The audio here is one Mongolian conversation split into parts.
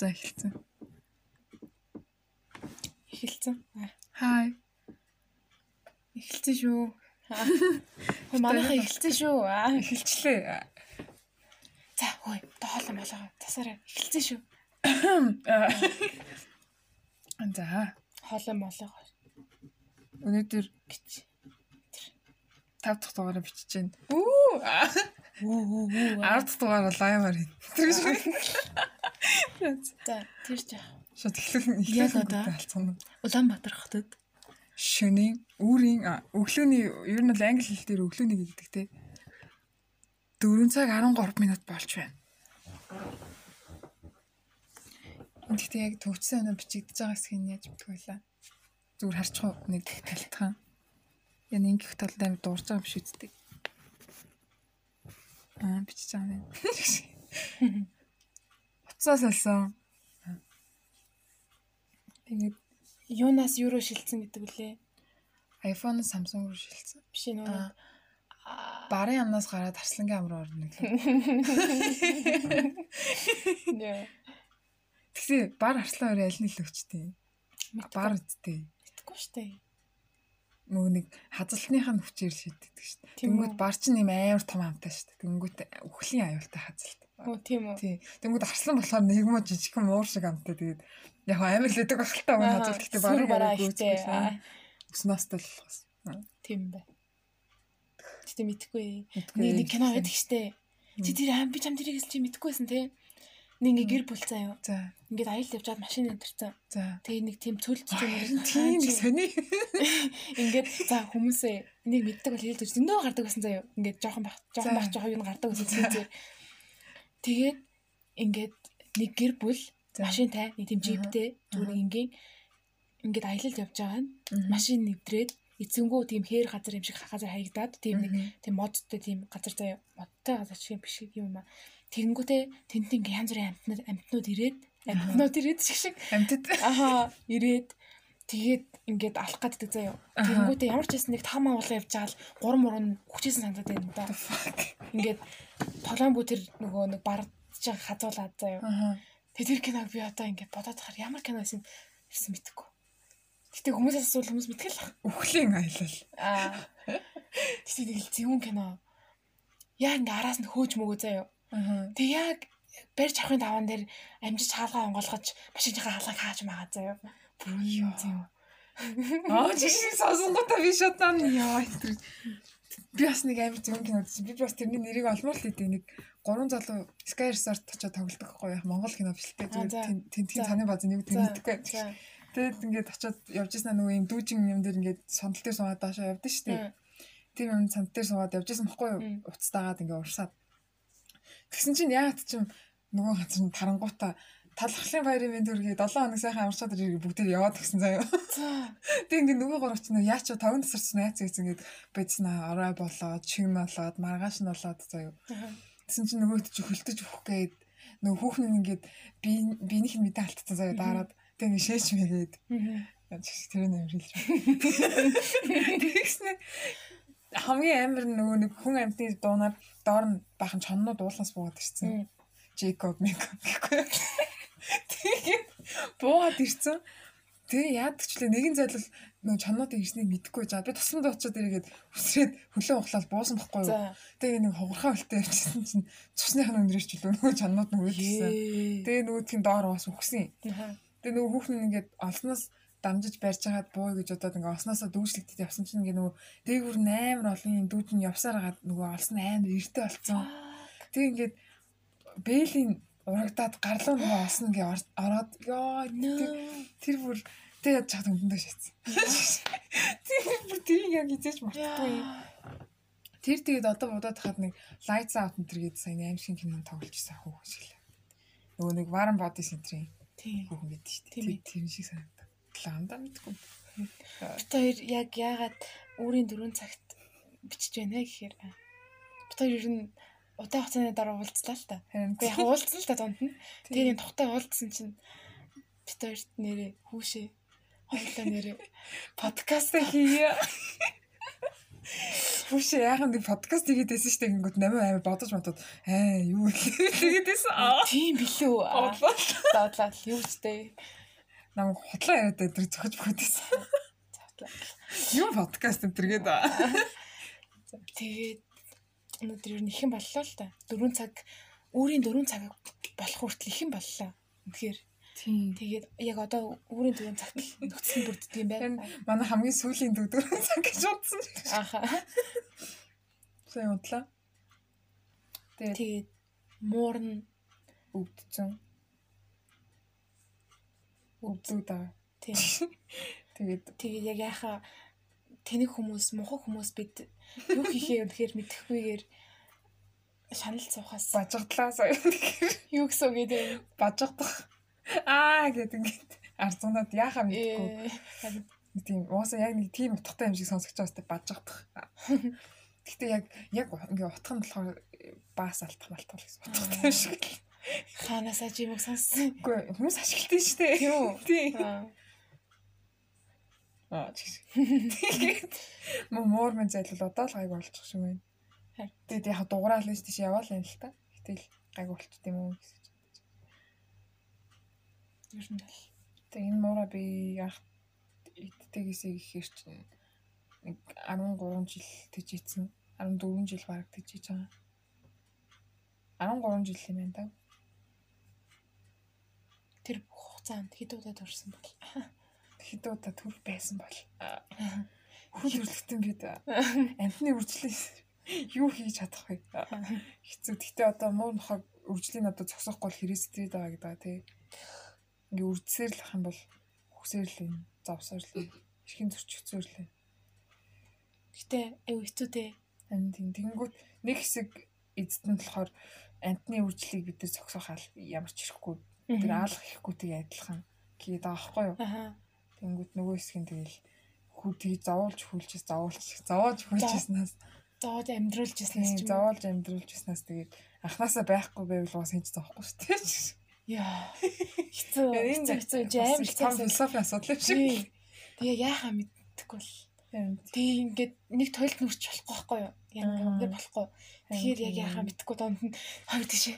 За эхэлсэн. Эхэлсэн. Хай. Эхэлсэн шүү. Хөө манайхаа эхэлсэн шүү. Эхэлчлээ. За хөөе. Доолоо молоо. Тасаараа эхэлсэн шүү. За. Хоолой молоо. Өнөөдөр Гэж. 5 дахь дугаараа бичиж байна. Үү. Үү үү үү. 10 дахь дугаар бол лаймаар байна. Тэр шиг. За тэр жаа. Шот эхлэх Яг одоо. алцсан. Улаанбаатар хотод Шөнийн үүрийн а, өглөөний ер нь бол англи хэл дээр өглөөний гэдэг те. 4 цаг 13 минут болж байна. Гэхдээ яг төвчсөн өнөө бичигдэж байгаа хэсгийг яаж вэ? Зүгээр харчих уу нэг талтхан. Яг ингэх талд амар дуурж байгаа юм шиг үздэг. Аа бичиж байгаа юм. Уцаас алсан. Тэгээд юунаас юу руу шилжсэн гэдэг үлээ. iPhone Samsung руу шилжсэн. Биш нөгөө Барын амнаас гараад тарслангийн ам руу орно гэлээ. Яа. Тэгсэн бар арслан өрөө аль нь л өчтэй. Бар үсттэй. Мэдгүй штэ. Нөгөө нэг хазалтныхаа хүчээр шийддэг үү? Тэнгүүд бар чинь юм амар том амтай дээ. Тэнгүүд өхлийн аюултай хазалт. Оо тийм үү. Тий. Тэнгүүд арслан болохоор нэг муу жижигхэн муур шиг амтай. Тэгээд яг амар л өдөг ахaltaа өмнө Аа, хазалт гэхдээ аягүй ихтэй. үзгүй Аа. шээ. Уснаас талхаас. Тийм бай. Тэгтээ. Мэдгүй. Нэг нэг кино байдаг штэ. Чи тэр аим би чам тэрийг чи мэдгүйсэн те. Нэг ингээ гэр бүл заяа. За. Ингээд аял явжгаад машин өдөрцөн. За. Тэгээ нэг тийм цөлж Харин тийм нэг сони. Ингээд за хүмүүсээ энийг мэддэг бол хэлдэг. Зөндөө гардаг байсан заяа. Ингээд жоохон байх, жоохон За. байх, жоохон юу гардаг байсан тийм. Тэгээд ингээд нэг гэр бүл машинтай нэг тийм джиптэй зүгээр ингийн ингээд аялалд явж байгаа нь машин нэвтрээд эцэнгүү тийм хээр газар юм шиг газар хаягдаад тийм нэг тийм модтой тийм газар заяа модтой газар шиг биш юм аа. Тэгэнгүүтээ ингээ янз бүрийн амтнууд амтнууд ирээд амтнууд ирээд шиг шиг. Амтд. аха ирээд тэгээд ингээд алах гаддаг заяа тэгэнгүүтээ ямар ч байсан нэг маа болоо явж байгаа л гурван мурын хүчээсэн санагдаад байна да ингээд тоглоом бүү тэр нөгөө нэг бардж хазуулаад заяа Аха. Тэгээ тэр киног би одоо ингээд бодоод тахаар ямар кино байсан гэсэн мэдэхгүй. Гэтэ хүмүүсээс асуул хүмүүс мэдгэл бах. Өхлийн аялал. Аа. Гэтэ нэг л зөвүүн кино. Яа ингээ араас нь хөөж мөгөө заяа. Тэг яг барьж авахын даван дээр амжиж хаалгаа онгоолгож машиныхаа хаалгыг хааж магаа заяа. Заяа. Аа жишээ сонсонготой би шатан яа тэр би бас нэг амар зөвөн кино үзсэн. Би бас тэрний нэрийг олмоор л идэв нэг гурван залуу Sky Resort очиж тоглодог байхгүй яг Монгол кино за. Зүгээр тентгийн За. цааны базын нэг за. Тэгээд ингээд очиод явж ирсэн нөгөө юм дүүжин юм дээр ингээд сондол дээр суугаад доошоо явдсан шүү дээ. Тэр юм санд дээр суугаад явж ирсэн байхгүй юу? Уцтаагаад ингээд урсаад. Тэгсэн чинь яагаад ч юм нөгөө газар нь тарангуута талхлын баярын мэнд үргээ 7 хоног сайхан амарчаад ирээ бүгдээр яваад гисэн заяа. За. Тэг ингээд нөгөө гуравч нь яач таван тасарч найц гэсэн ингээд бидснаа орой болоод чим болоод маргааш нь болоод заяа. Тэгсэн чинь нөгөөд чи хөлтөж өгөх гээд нөгөө хүүхэн нь ингээд би биенийх нь мэдээ алдсан заяа дараад тэг ингээд шээч мэгээд тэр хэлж байна. Тэгснэ хамгийн амар нөгөө нэг хүн амьтны дуунаар доор нь бахан чоннууд уулаас буугаад ирсэн. Джейкоб Мекон гэхгүй. Тэгээд буугаад ирсэн. Тэгээ яадаг ч лээ нэгэн зайлал нөгөө чоннуудын ирснийг мэдэхгүй жаа. Би тусам дуучаад ирээд үсрээд хөлөө ухлаад буусан байхгүй юу. Тэгээ нэг хугархаа өлтөө явчихсан чинь цусных нь өндрөөч чөлөө нөгөө чоннууд нь үргэлжсэн. Тэгээ нөгөөдхийн доор бас үхсэн. Тэгээ нөгөө хүүхэн ингээд олсноос дамжиж барьж хагаад буу гэж бодоод ингээ осноосоо дүүжлэгдэд явсан чинь ингээ нөгөө дээгүр амар олон юм дүүд нь явсаар хагаад нөгөө олсон амар эртэ болцсон. Тэг ингээд бээлийн урагдаад гарлуу нөгөө олсон ингээ ор- ороод ёо тэр- бүр тэг яд чад өмдөндөө шатсан. Тэр бүр тэр яг хизээч мартахгүй. Тэр тэгээд одоо бодоод хахад нэг Lights Out энэ гээд сайн аим шиг кинон тоглож байсан хөө шиг л. Нөгөө нэг Warren Body Center-ийн Тийм. хүүхэн байдаг шүү Тийм дээ. ээ. Тэр шиг санагдав. Ланда мэдгүй. Бид хоёр яг яагаад өөрийн дөрөв цагт бичиж байна гэхээр бид хоёр ер нь удаа хугацааны дараа уулзлаа л та. Уу яг уулзсан л та дунд нь. Тэгээд энэ тухтай уулзсан чинь бид хоёрт нэрээ хүүшээ хоёулаа нэрээ подкаст хийе. Хүш яахан нэг подкаст хийгээдсэн шүү дээ. Гингүүд намайг амар бодож бодод аа юу хийгээдсэн аа. Тийм билүү. Доодлаа юу ч Намайг хотлоо яриад дээр зөхөж бүгдээсэн. Юу подкаст энэ төргээд аа. Тэгээд өнөөдөр ер нь ихэн боллоо л та. 4 цаг өөрийн 4 цаг болох хүртэл ихэн боллоо. Үнэхээр Тийм. Тэгээд яг одоо өөрийн дөрөв цагт нөхцөл бүрддэг юм байна. Манай хамгийн сүүлийн дөрөв цаг гэж бодсон. Аха. Сайн удлаа. Тэгээд муурн өвдцэн. Өвдөө да. Тийм. Тэгээд тэгээд яг яхаа тэнэг хүмүүс, муухай хүмүүс бид юу хийхээ үнэхээр мэдэхгүйгээр шанал цухаас бажигдлаа сая. Юу гэсэн үг гэдэг бажигдах Аа гэд ингээд арзунаад яахаа мэдгүй. Тийм ууса яг нэг тийм утгатай юм шиг сонсогч байгаас тэ бажгах. Гэтэ яг яг ингээд утга нь болохоор баас алтах малтах гэсэн утгатай юм шиг л. Ханаас ажимыг сонссон. Үгүй хүмүүс ашигладаг шүү дээ. Тийм үү? Тийм. Аа тэгээд муу муур мэн зайлвал одоо л гайг болчих шиг байна. Тэгээд яг дугаараал нь тийш яваал юм л та. Гэтэл гайг болчих тийм үү гэсэн. Ер нь л. Тэгээ энэ муура би яг иддэгээс ихээр чинь нэг 13 жил тэгж ийцэн 14 жил бараг тэгж ийж байгаа. 13 жил юм байна даа. Тэр бүх хугацаанд хэд удаа төрсэн бол хэд удаа төр байсан бол. Хөл хөрлөлтөн бид амтны үржлээс юу хийж чадах вэ? Хэцүү. Гэтэ одоо муу нохог үржлийн одоо зогсохгүй хэрэгсэтрээд байгаа гэдэг тий. Ингээ үрдсээр л ах юм бол л завсаар л эрхийн зөрчигцөөр л гэтээ аюу хэцүүтэй амин тийм тэгэнгүүт нэг хэсэг эзэд нь болохоор амтны үржлийг бид нар цогсоохаал ямар ч ирэхгүй тэр аалах ирэхгүйтэй адилхан. Гээд байгаа байхгүй юу тэгэнгүүт нөгөө хэсгийн тэгэл хүүтгийг зовоолж хүлжээс зовоолж зовоолж хүлжээснээс зовоолж амьдруулж яснаас ч зовоолж амьдруулж яснаас тэгээд анханасаа байхгүй байвал бас хийж зовхгүй шүү дээ Яа. Хэцүү. Хэцүү хэцүү жаам хэцүү философи асуудал юм шиг. Тэгээ яахаа мэддэхгүй бол. Тэгээ ингээд нэг тойлд нүрч болохгүй байхгүй юу? Яг ингээд болохгүй. Тэгэхээр яг яахаа мэддэхгүй донд нь хоёр тийшээ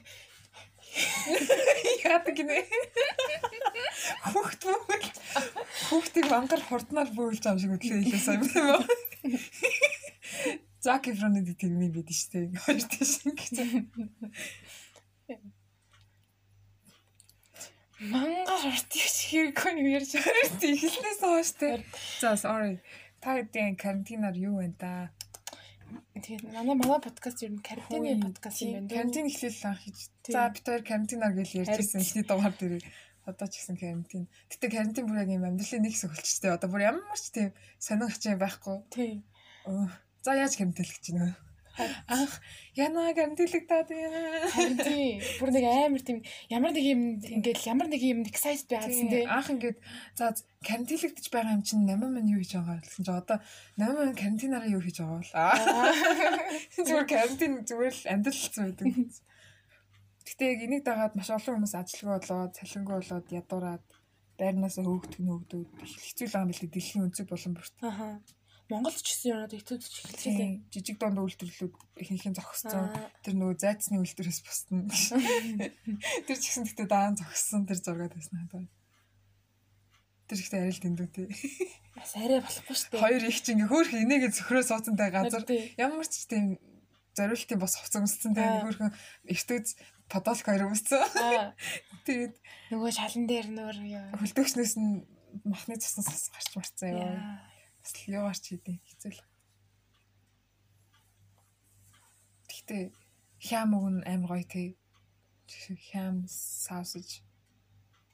Яадаг гинэ. Хүүхд бүвэл хүүхдийг мангар хурднаар бөөлж байгаа шиг үтлээ илүү сайн юм уу? Зак Эфроны тэгмий бид штэ. Хоёр тийш ингэж. Мангар ортич хэрэггүй юм ярьж байгаа. Эхлээс хойш те. За sorry. Та хэдийн карантинаар юу вэ да? Тэгээд манай манай подкаст ер нь карантины подкаст юм байна. Карантин эхлэл анх хийж. За бид хоёр карантинаар гэж ярьжсэн эхний дугаар дээр одоо ч гэсэн карантин. Гэтэ карантин бүр яг юм амьдралын нэг хэсэг болчихжээ. Одоо бүр ямар ч тийм сонин хачин байхгүй. Тийм. За яаж карантинлэх гэж байна? Анх янаа байна. Харин тийм. Бүр нэг амар тийм ямар нэг юм ингээд ямар нэг юм excited байгаадсан тийм. Анх ингээд за карантинлэгдэж байгаа юм чинь 8 минут юу хийж байгаа гэсэн чинь одоо 8 минут карантинаараа юу хийж байгаа бол. Зүгээр карантин зүгээр л амьдралцсан байдаг. Гэтэ яг энийг дагаад маш олон хүмүүс ажилгүй болоод, цалингүй болоод ядуураад байрнаас хөөгдөх нь хөөгдөөд хэцүү л байгаа юм билээ дэлхийн өнцөг болон бүрт. Ахаа. Монголд ч гэсэн яваад хэцүүдч эхэлсэн. Жижиг донд үйлдвэрлэлүүд ихэнх нь зогссон. Тэр нөгөө зайцны үйлдвэрээс бусна. Тэр ч гэсэн гэхдээ даан зогссон тэр зургаад байсан надад. Тэр ихтэй арай л дэндүү тий. Бас арай болохгүй шүү дээ. Хоёр их чинь ингээ хөөх инээгээ зөвхрөө суудсантай газар ямар ч тийм зориултын бос хувц өмссөн тий хөөхөн эртөөц подолк хоёр өмссөн. Тэгээд нөгөө шалан дээр нөр хөлдөөгчнөөс нь махны цуснаас гарч марцсан ёо бас л яваач хийдэ хэцүү л. Гэхдээ хям өгн аим гоё тий. Хям саусаж.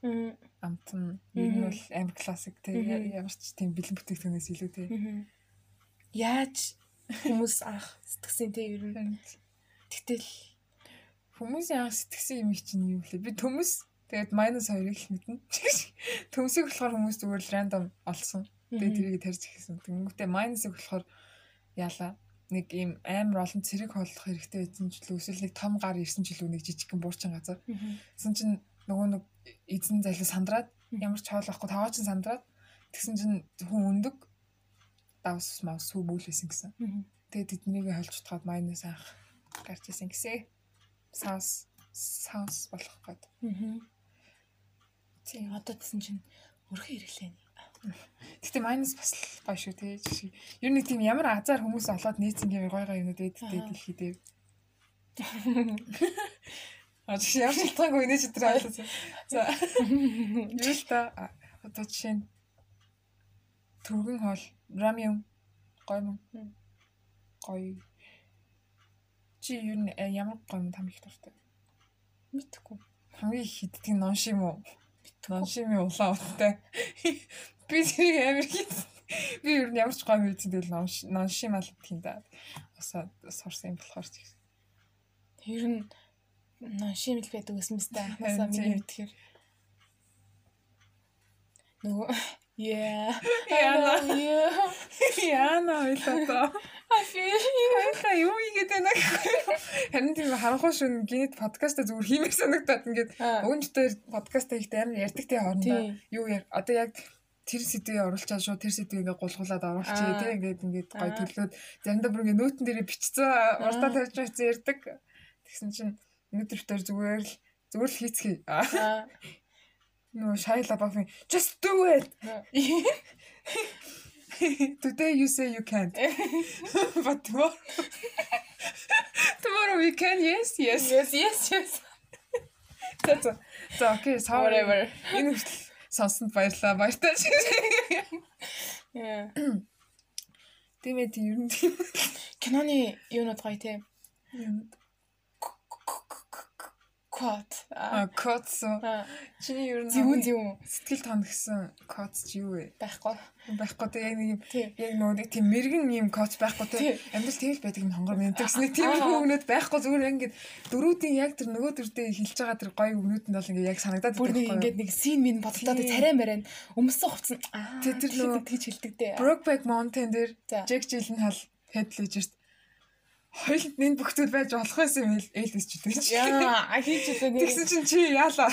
Мм амтан нь бол амар классик тий. Ямар ч тийм бэлэн бүтээгдэхүүнээс илүү тий. Яаж хүмүүс анх сэтгсэн тий ер нь. Тэгтэл хүмүүсийн анх сэтгсэн юм чинь юу вэ? Би төмөс тэгээд минус 2-ыг л мэднэ. Төмсийг болохоор хүмүүс зүгээр л рандом олсон. Тэгээ тэрийг тарьж ихсэн. Тэнгүүтээ майнусыг болохоор яалаа нэг ийм амар олон цэрэг холлох хэрэгтэй байсан ч л эсвэл нэг том гар ирсэн ч л нэг жижигхэн буурчин газар. Тэгсэн чинь нөгөө нэг эзэн залуу сандраад ямар ч хоол авахгүй таваа чин сандраад тэгсэн чинь хүн өндөг давс мав сүү мүүлсэн гэсэн. Тэгээд тэднийг холж утгаад майонез анх гарч исэн гэсэн. Саус саус болох гээд. Аа. Тийм одоо гэсэн чинь өрхөн хэрэглээ. Гэтэ майонез бас гоё шүү тий. Ер нь тийм ямар азар хүмүүс олоод нээсэн юм гой гой юмнууд эдтэй дэлхий дээр. А чи ямар шалтгаангүй нээж өдр айлаа. За. Юу л та одоо жишээ нь түргэн хоол рамиум гоё юм. Гоё. Чи юу н э, ямар гоё юм там их дуртай. Мэдхгүй. Хамгийн хиддэг нон шим уу? Нон шимийн улаан уттай. Би тэрийг амар хит. Би ер нь ямар ч гоё мэдсэн тэгэл нон шим ал гэх юм да. Усаа сурсан юм болохоор ч. Тэр нь нон шим л байдаг гэсэн мэт анхнаасаа миний мэдхээр. Нөгөө Yeah. Яна. Яна ойлоо. I feel you. Та юу игээд байна гэхгүй. Харин тийм харанхуй шүн гинэт подкаста зүгээр хиймээр санагдаад ингээд өвөнчтэй подкаста ихтэй амар ярьдаг тий хоорондоо. Юу яа одоо яг тэр сэдвээ оруулчаад шууд тэр сэдвээ ингээ гулгуулад оруулчихъя тий ингээд ингээд гой төлөөд заримдаа бүр ингээ нүүтэн дээрээ бичсэн уртаа тавьж байсан ярьдаг. Тэгсэн чинь өнөөдөр төр зүгээр л зүгээр л хийцгий. Нөө Shia LaBeouf just do it. Today you say you can't. But tomorrow Tomorrow we can. Yes, yes. Yes, yes, yes. За за окей, sorry. Whatever. Энэ сонсонд баярлаа. Баяртай. Yeah. Тэмээ тийм ер нь тийм. Киноны юунууд гоё те. Юунд Код. А кодс. Чиний ер нь зөв зөв. сэтгэл тоног гэсэн кодс юу вэ? Байхгүй. Байхгүй те яг нэг юм яг нөгөө тийм мэрэгэн юм кодс байхгүй те амьдрал тийм л байдаг юм хонгор мэддэг гэсэн тийм хүүгнүүд байхгүй зүгээр ингээд дөрүүдийн яг тэр нөгөө төрдөө хилж байгаа тэр гоё өгнүүд нь бол ингээд яг санагдаад байдаг. Бүр ингээд нэг син минь бодлоо царай мэрэн өмсөн хувцсан. Тэр тэр нөгөө тэгж хэлдэг дээ. Brokeback Mountain дээр Jack Gyllenhaal хэдлэж ирт хоёулд энэ бүх зүйл байж болох байсан юм ээлээс ч үлээж. Яа, хийж үлээ нэр. Тэгсэн чинь чи яалаа.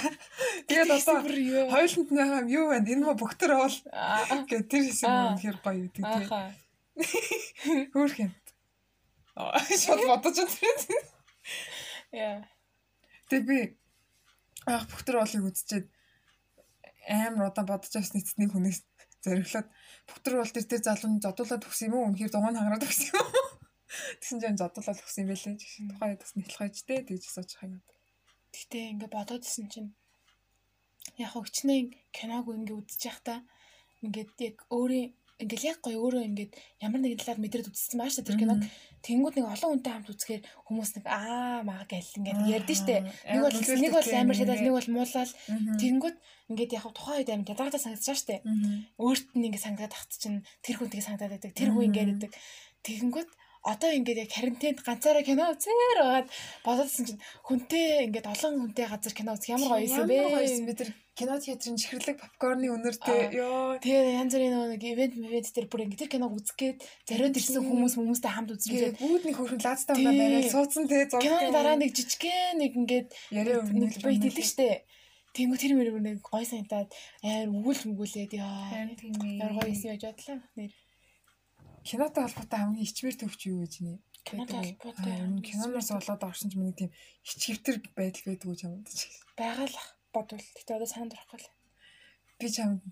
Тэгээд одоо хоёулд нь юм юу байна? Энэ мө бүгтэр бол гэдэг тэр хэсэг юм хэр гоё үү тэгээ. Хөөх юм. Аа, шууд бодож байна. Яа. Тэг би ах бүгтэр болыг үзчихэд амар удаан бодож авсан эцний хүнээс зориглоод бүгтэр бол тэр тэр залуу зодуулаад өгсөн юм уу? Үнэхээр дугаан хангараад өгсөн юм уу? Тэгсэн чинь зодуулаад өгсөн юм байлээ. Тухайн бас нэтлэх ажтэй тэгж асууж байгаа юм. Гэтэ ингээ бодоод исэн чинь яг хөгчнээ киног ингээ үзэж явахдаа ингээд яг өөрийн ингээл яг гоё өөрөө ингээд ямар нэгэн талаар мэдрээд үзсэн маш тэр киног. Тэнгууд нэг олон хүнтэй хамт үзэхээр хүмүүс нэг аа маа гэл ингээд ярьдэн штэ. Нэг бол нэг бол амар шатал нэг бол муулал тэнгууд ингээд яг тухайн үед амар ядрагатай санагдаж штэ. Өөрт нь ингээд санагдаад тахт чинь тэр хүн тэгээ санагдаад байдаг тэр хүн ингээд байдаг. Тэгэнгүүт одоо ингээд яг карантинд ганцаараа кино үзээр байгаад бододсон чинь хүнтэй ингээд олон хүнтэй газар кино үзэх ямар гоё юм бэ? Ямар гоё юм бид нар кино театрын чихэрлэг попкорны үнэртэй ёо. Тэгээ янз бүрийн нэг ивент ивент дээр бүр ингээд тэр киног үзгээд зориод ирсэн хүмүүс хүмүүстэй хамт үзчихээ. Нэг хөрхөн лаацтай унаа бариад суудсан тэгээ зураг. Киноны дараа нэг жижигхэн нэг ингээд яриа нэг бит хэлдэг штэ. Тэнгүү тэр мөр нэг гоё санагдаад аяар өгүүл мгүүлээд яа. Ямар гоё юм яж бодлоо. Нэр кинотой холбоотой хамгийн ичмэр төвч юу гэж нэ? Кинотой холбоотой. Киноноос болоод орсон ч миний тийм ичгэвтер байдал байдаг гэж юм л бодвол. Гэтэ одоо санаад орохгүй л. Би чам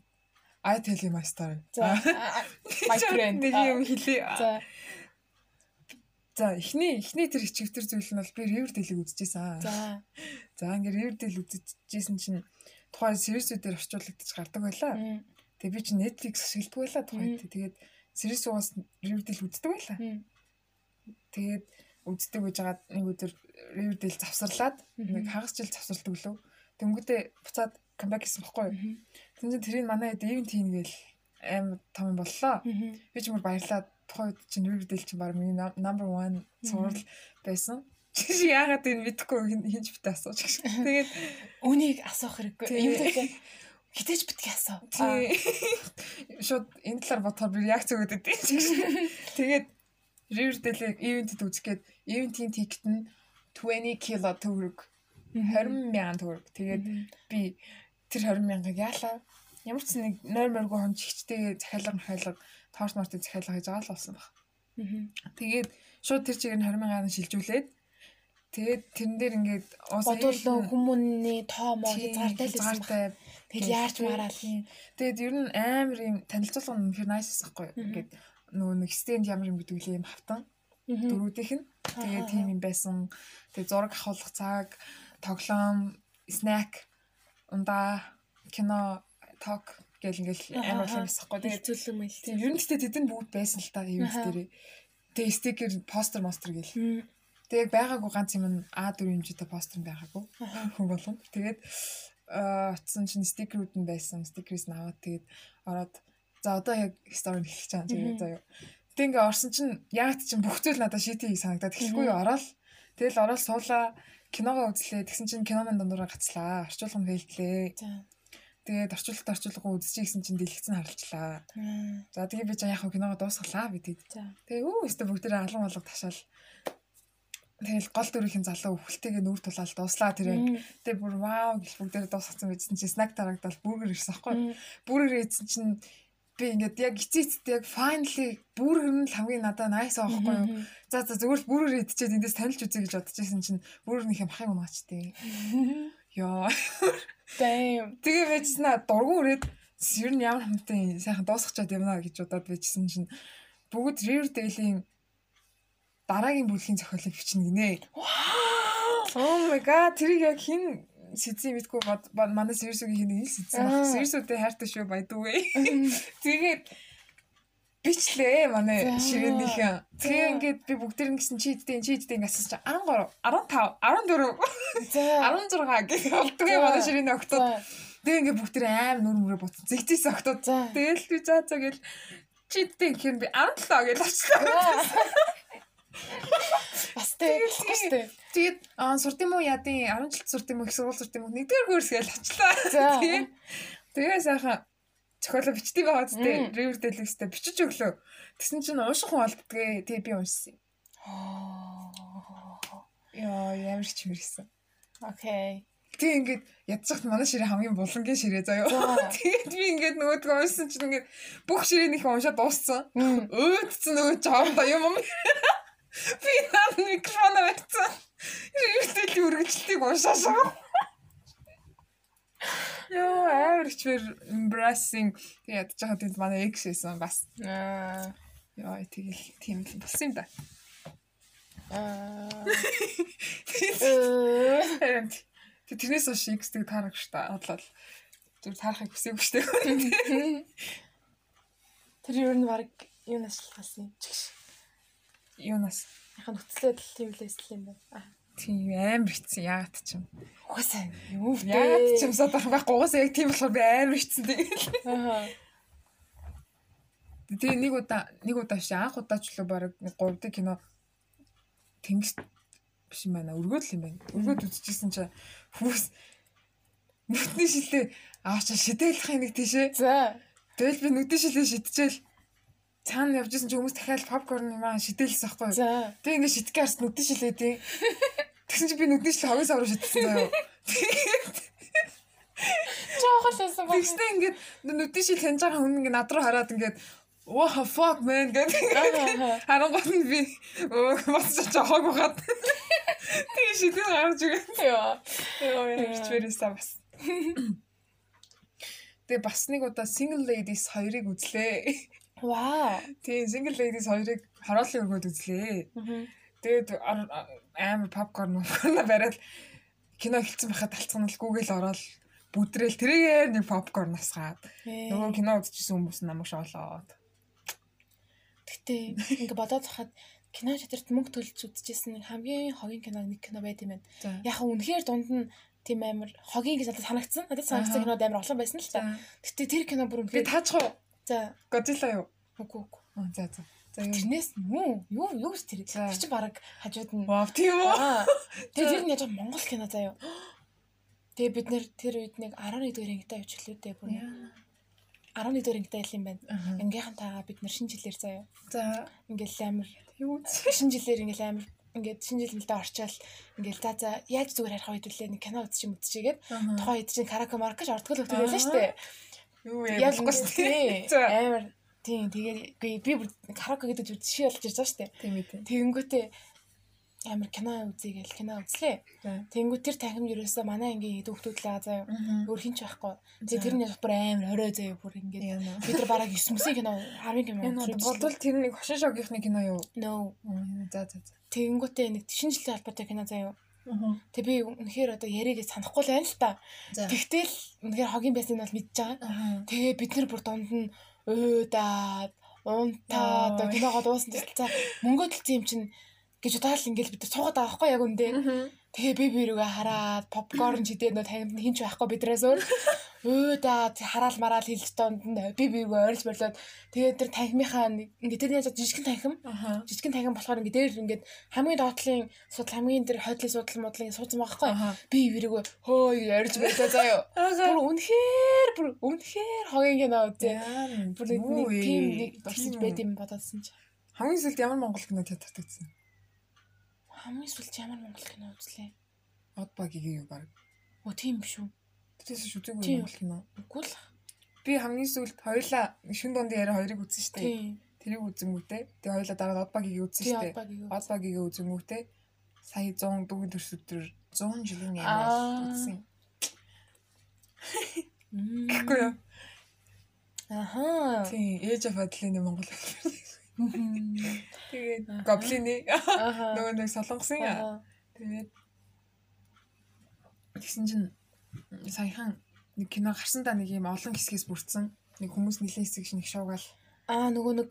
I tell you my story. За. My friend. Нэг юм хэлээ. За. За, эхний эхний тэр ичгэвтер зүйл нь бол би Riverdale-ийг үзчихсэн. За. За, ингээд Riverdale үзчихсэн чинь тухайн сервисүүдээр орчуулагдаж гардаг байлаа. Тэгээ би чинь Netflix ашигладаг байлаа тухайд. Тэгээд Сэрис уус Riverdale үздэг байлаа. Тэгээд үздэг хагаад нэг өдөр Riverdale завсарлаад нэг хагас жил завсарладаг лөө. Тэнгүүтээ буцаад камбэк хийсэн баггүй юу. Тэгвэл тэрийг манай хэд ивент хийн гээл аим том боллоо. Би ч мөр баярлаад тухайн үед чинь Riverdale чинь баг миний number 1 сурал байсан. Чи яагаад энэ мэдэхгүй хинж битээ асууж гэж. Тэгээд үнийг асуух хэрэггүй. Юм дээр хитэж битгий асуу. Шууд энэ талаар бодохоор би реакц өгöd өгдөө. Тэгээд Riverdale ивентэд үзэхэд ивентийн тикет нь 20 кг төгрөг 20 мянган төгрөг. Тэгээд би тэр 20 мянгаыг яалаа ямар ч нэг нойр моргоо хонч ихтэй захиалга махайлга торт мортыг захиалга хийж байгаа л болсон баг. Тэгээд шууд тэр чигээр нь 20 мянган шилжүүлээд тэгээд тэрэн дээр ингээд бодвол хүмүүний тоо моо хязгаартай л хязгаартай тэгэл яарч мараал. Тэгээд ер нь амар юм танилцуулга нь хэр nice байхгүй. Ингээд нөгөө нэг стенд ямар юм гэдэг үл юм хавтан дөрүүдийнх нь тэгээд тийм юм байсан. Тэгээд зураг авахлах цаг, тоглоом, снэк, ундаа, кино, ток гэл ингээл амар юм басахгүй. Тэгээд зүйлэн мэл. Тийм ер нь гэхдээ тэдэнд бүгд байсан л та юм дээрээ. Тэгээд стикер, постэр, мостер гэл. Тэгээд байгаагүй ганц юм А4 хэмжээтэй постэр байгаагүй. Хүн болгоно. Тэгээд очсон чинь стикерүүд нь байсан. Стикерээс нь аваад тэгээд ороод за одоо яг стори хэлэх гэж байгаа юм заяа. Тэг ингээ орсон чинь яг чинь бүх зүйл надад шийтэй санагдаад эхлэхгүй ороод тэгэл ороод суулаа киногоо үзлээ. Тэгсэн чинь киноны дундуур гацлаа. Орчуулгын фейлдлээ. Тэгээд орчуулалт орчуулга үзчихье гэсэн чинь дэлгэцэн харалчлаа. За тэгээ би жаа яг киногоо дуусгалаа би тэгээд. Тэгээ өө өстө бүгдээрээ алан болго ташаал. Тэгэл гол дүрийн залуу өвхөлтэйгээ нүүр тулаал дууслаа тэр. Тэгээ бүр вау гэх бүгдээрээ дуусгацсан бидсэн чинь снак тарагдал бүргэр ирсэн аахгүй. Бүргэр ийдсэн чинь би ингээд яг эцээцтэй яг finally бүргэр нь хамгийн надад nice аахгүй юу. За за зүгээр л бүргэр идчихэд эндээс танилж үзье гэж бодож исэн чинь бүргэр нэг юм ахыг унаачтэй. Йоо. Damn. Тэгээ байжснаа дургуун өрөөд ер нь ямар хамтын сайхан дуусгачаад юмнаа гэж бодоод байжсэн чинь бүгд Riverdale-ийн дараагийн бүлгийн зохиолыг бичнэ гинэ. Oh my god тэрийг яг хин сэзээ мэдгүй манай Сэрсүгийн хин ил сэзээ баг. Сэрсүдээ хайртай шүү байдгүй. Тэгээд бичлээ манай ширээнийхэн. Тэгээ ингээд би бүгдээр ингэсэн чи хэдтэй чи хэдтэй ингэ асууж 13 15 14 16 гэх болдгоо манай ширээний октод. Тэгээ ингээд бүгдээр аим нүр мөрөө буцсан. Зэгцээс октод. Тэгээл би заа заа гэл чи хэдтэй гэхээр би 17 гэж авчлаа. Бас тэгээ. Тэгээд сурт юм уу ядын 10 жил сурт юм уу их сургууль сурт юм уу нэгдүгээр хөрс гэж авчлаа. Тэгээд тэгээ сайхан зохиолоо бичдэг байгаа зү тэ Riverdale гэстэй бичиж өглөө. Тэгсэн чинь ууших хүн олддгээ. Тэгээ би уншсан. Яа, ямар ч чимэрсэн. Окей. Тэг ингээд ядчихт манай ширээ хамгийн булангийн ширээ заяа. Тэгээд би ингээд нөгөөдгөө уншсан чинь ингээд бүх ширээнийхээ уншаад дууссан. Өөдцэн нөгөө жоомдоо юм юм. Би наад микрофон авчихсан. Riverdale үргэлжлэлтийг уншаашаа. Йоо амар хчээр embracing тэгээд жахад тэнд манай экс байсан бас. Аа. Йоо тэгэл тийм л болсон юм да. Аа. Тэг тэрнээс хойш X-ийг таарах штэ бодлоо. Зүр таарахыг хүсээгүй штэ. Тэр юу н баг юунаас шалтгаалсан юм чигш. Юунаас? Яхан нөхцөлөд тийм л эсэл юм байна. Тийм амар ицсэн яагаад ч юм. Угаасаа юу вэ? Яагаад ч юм саад байхгүй угаасаа яг тийм болохоор би амар ицсэн тэгэл. Аа. Тэгээ нэг удаа нэг удаа биш анх удаа ч лөө баг 3 дэх кино тэнгис биш юм байна. Өргөд л юм байна. Өргөд үзчихсэн чи хүүс нүдний шилээ авч шидэлхай нэг тийшээ. За. Тэгэл би нүдний шилээ шидчихэл цаана явж исэн чи хүмүүс дахиад попкорн юм аа шидэлсэн байхгүй. Тэг ингээд шидэх гарс нүдэн шилээ тий. Тэгсэн чи би нүдний шил хогоос авруу шидсэн заяа. Жоохол байсан баг. Тэгсэн ингээд нүдний шил хянж байгаа хүн ингээд над руу хараад ингээд What fuck man гэдэг. Харангуут нь би өө боцож жоохог хаад. Тэгээ шидэн гарч өгөө. Яа. Яа чвэрээс бас. Тэгээ бас нэг удаа single ladies хоёрыг үзлээ. Вау. Тийм single ladies хоёрыг хороолын өргөд үзлээ. Тэгээд амар попкорн попкорн бариад кино эхэлсэн байхад талцсан л Google ороод бүдрээл тэрээр нэг попкорн насгаад нөгөө кино үзчихсэн хүмүүс намайг шоолоод. Гэтэ ингээ бодоод хахад кино театрт мөнгө төлж үзчихсэн хамгийн хогийн кино нэг кино байт юм байна. Яг үнэхээр дунд нь тийм амар хогийн гэж надад санагдсан. Надад санагдсан кинод амар олон байсан л та. Гэтэ тэр кино бүр үнэхээр уу? За. Godzilla юу? Үгүй үгүй. За за. За тэрнээс юу юу гэж тэр. Тэр чинь баг хажууд нь. Вау тийм үү. Тэгээ тэр нь яаж Монгол кино заяа. Тэгээ бид нэр тэр үед нэг 11 дэх ангитай явж хэлүүдээ бүр. 11 дэх ангитай ил юм байна. Ангийнхантайгаа бид нэр шинэ жилээр заяа. За ингээл амар юу шинэ жилээр ингээл амар ингээд шинэ жил мэлдэ орчаал ингээд за за яаж зүгээр харах хэдүүлээ нэг кино үзчих юм үзчихгээд тухайн хэд чинь караоке маркаж ордгол өгдөг байлаа шүү дээ. Юу яа болохгүй шүү дээ. Амар Тийм тэгээд би бүр караоке гэдэг зүйл жишээ болж ирж байгаа шүү дээ. Тийм ээ. Тэгэнгүүтээ амар кино үзье гэл кино үзлээ. Тэнгүү тэр танхим ерөөсөө манай ангийн дүүхтүүдлээ заа өөр хинч байхгүй. Тэгээ тэрний бүр амар хорой заа бүр ингээд бид нар бараг 9 мөсийн кино 10 кино. Бодвол тэр нэг хошин шогийнхны кино юу? No. За за за. Тэнгүүтээ нэг шинжилгээ холбоотой кино заа юу? Тэг би үнэхээр одоо яриаг санахгүй л байна л та. Тэгтэл үнэхээр хогийн байсан нь бол мэдж байгаа. Тэгээ бид нар бүр дунд нь өөдаад унтаа одоо киногоо дуусна гэсэн. Мөнгө төлсөн юм чинь гэж удаал ингээл бид цуугаад байгаа байхгүй яг үндэ. Тэгээ би би рүүгээ хараад попкорн чидээ нөө тагнад хинч байхгүй бидрээс өөр. Өө да хараал мараал хэлж донд би би рүүгээ ойрч борлоод тэгээ тэр танхимынхаа ингээд тэр яаж жижигхэн танхим? Жижигхэн танхим болохоор ингээд дээр ингээд хамгийн доотлын судал хамгийн тэр хойдлын судал модлын байгаа байхгүй. Би би рүүгээ хөөе ойрч борлоо заяа. Бүр үнэхээр бүр үнэхээр хогийн кино үзээ. Бүр нэг тийм нэг тусаж байд юм бодоодсэн чи. Хамгийн сүүлд ямар монгол кино театрт үзсэн? Хамгийн сүүлд ямар монгол кино үзлээ? Од багийн юу баг. Оо тийм биш үү? Тэтэс үзээгүй монгол кино. Үгүй л. Би хамгийн сүүлд хоёулаа шүн дунд яриа хоёрыг үзсэн шүү дээ. Тэрийг үзэнгүүтээ. Тэгээ хоёулаа дараа од багийг үзсэн шүү дээ. Од багийг үзэнгүүтээ сая 100 дүүгийн төрс өдөр 100 жилийн яриа үзсэн. Гэхгүй юу? Аха. Тийм, ээж af адлын Монгол хэлбэр. Тэгээд гоблины нөгөө нэг солонгосын тэгээд тэгсэн чинь саяхан нэг кино гарсан да нэг юм олон хэсгээс бүрдсэн нэг хүмүүс нэлээд хэсэг шиг шуугаал аа нөгөө нэг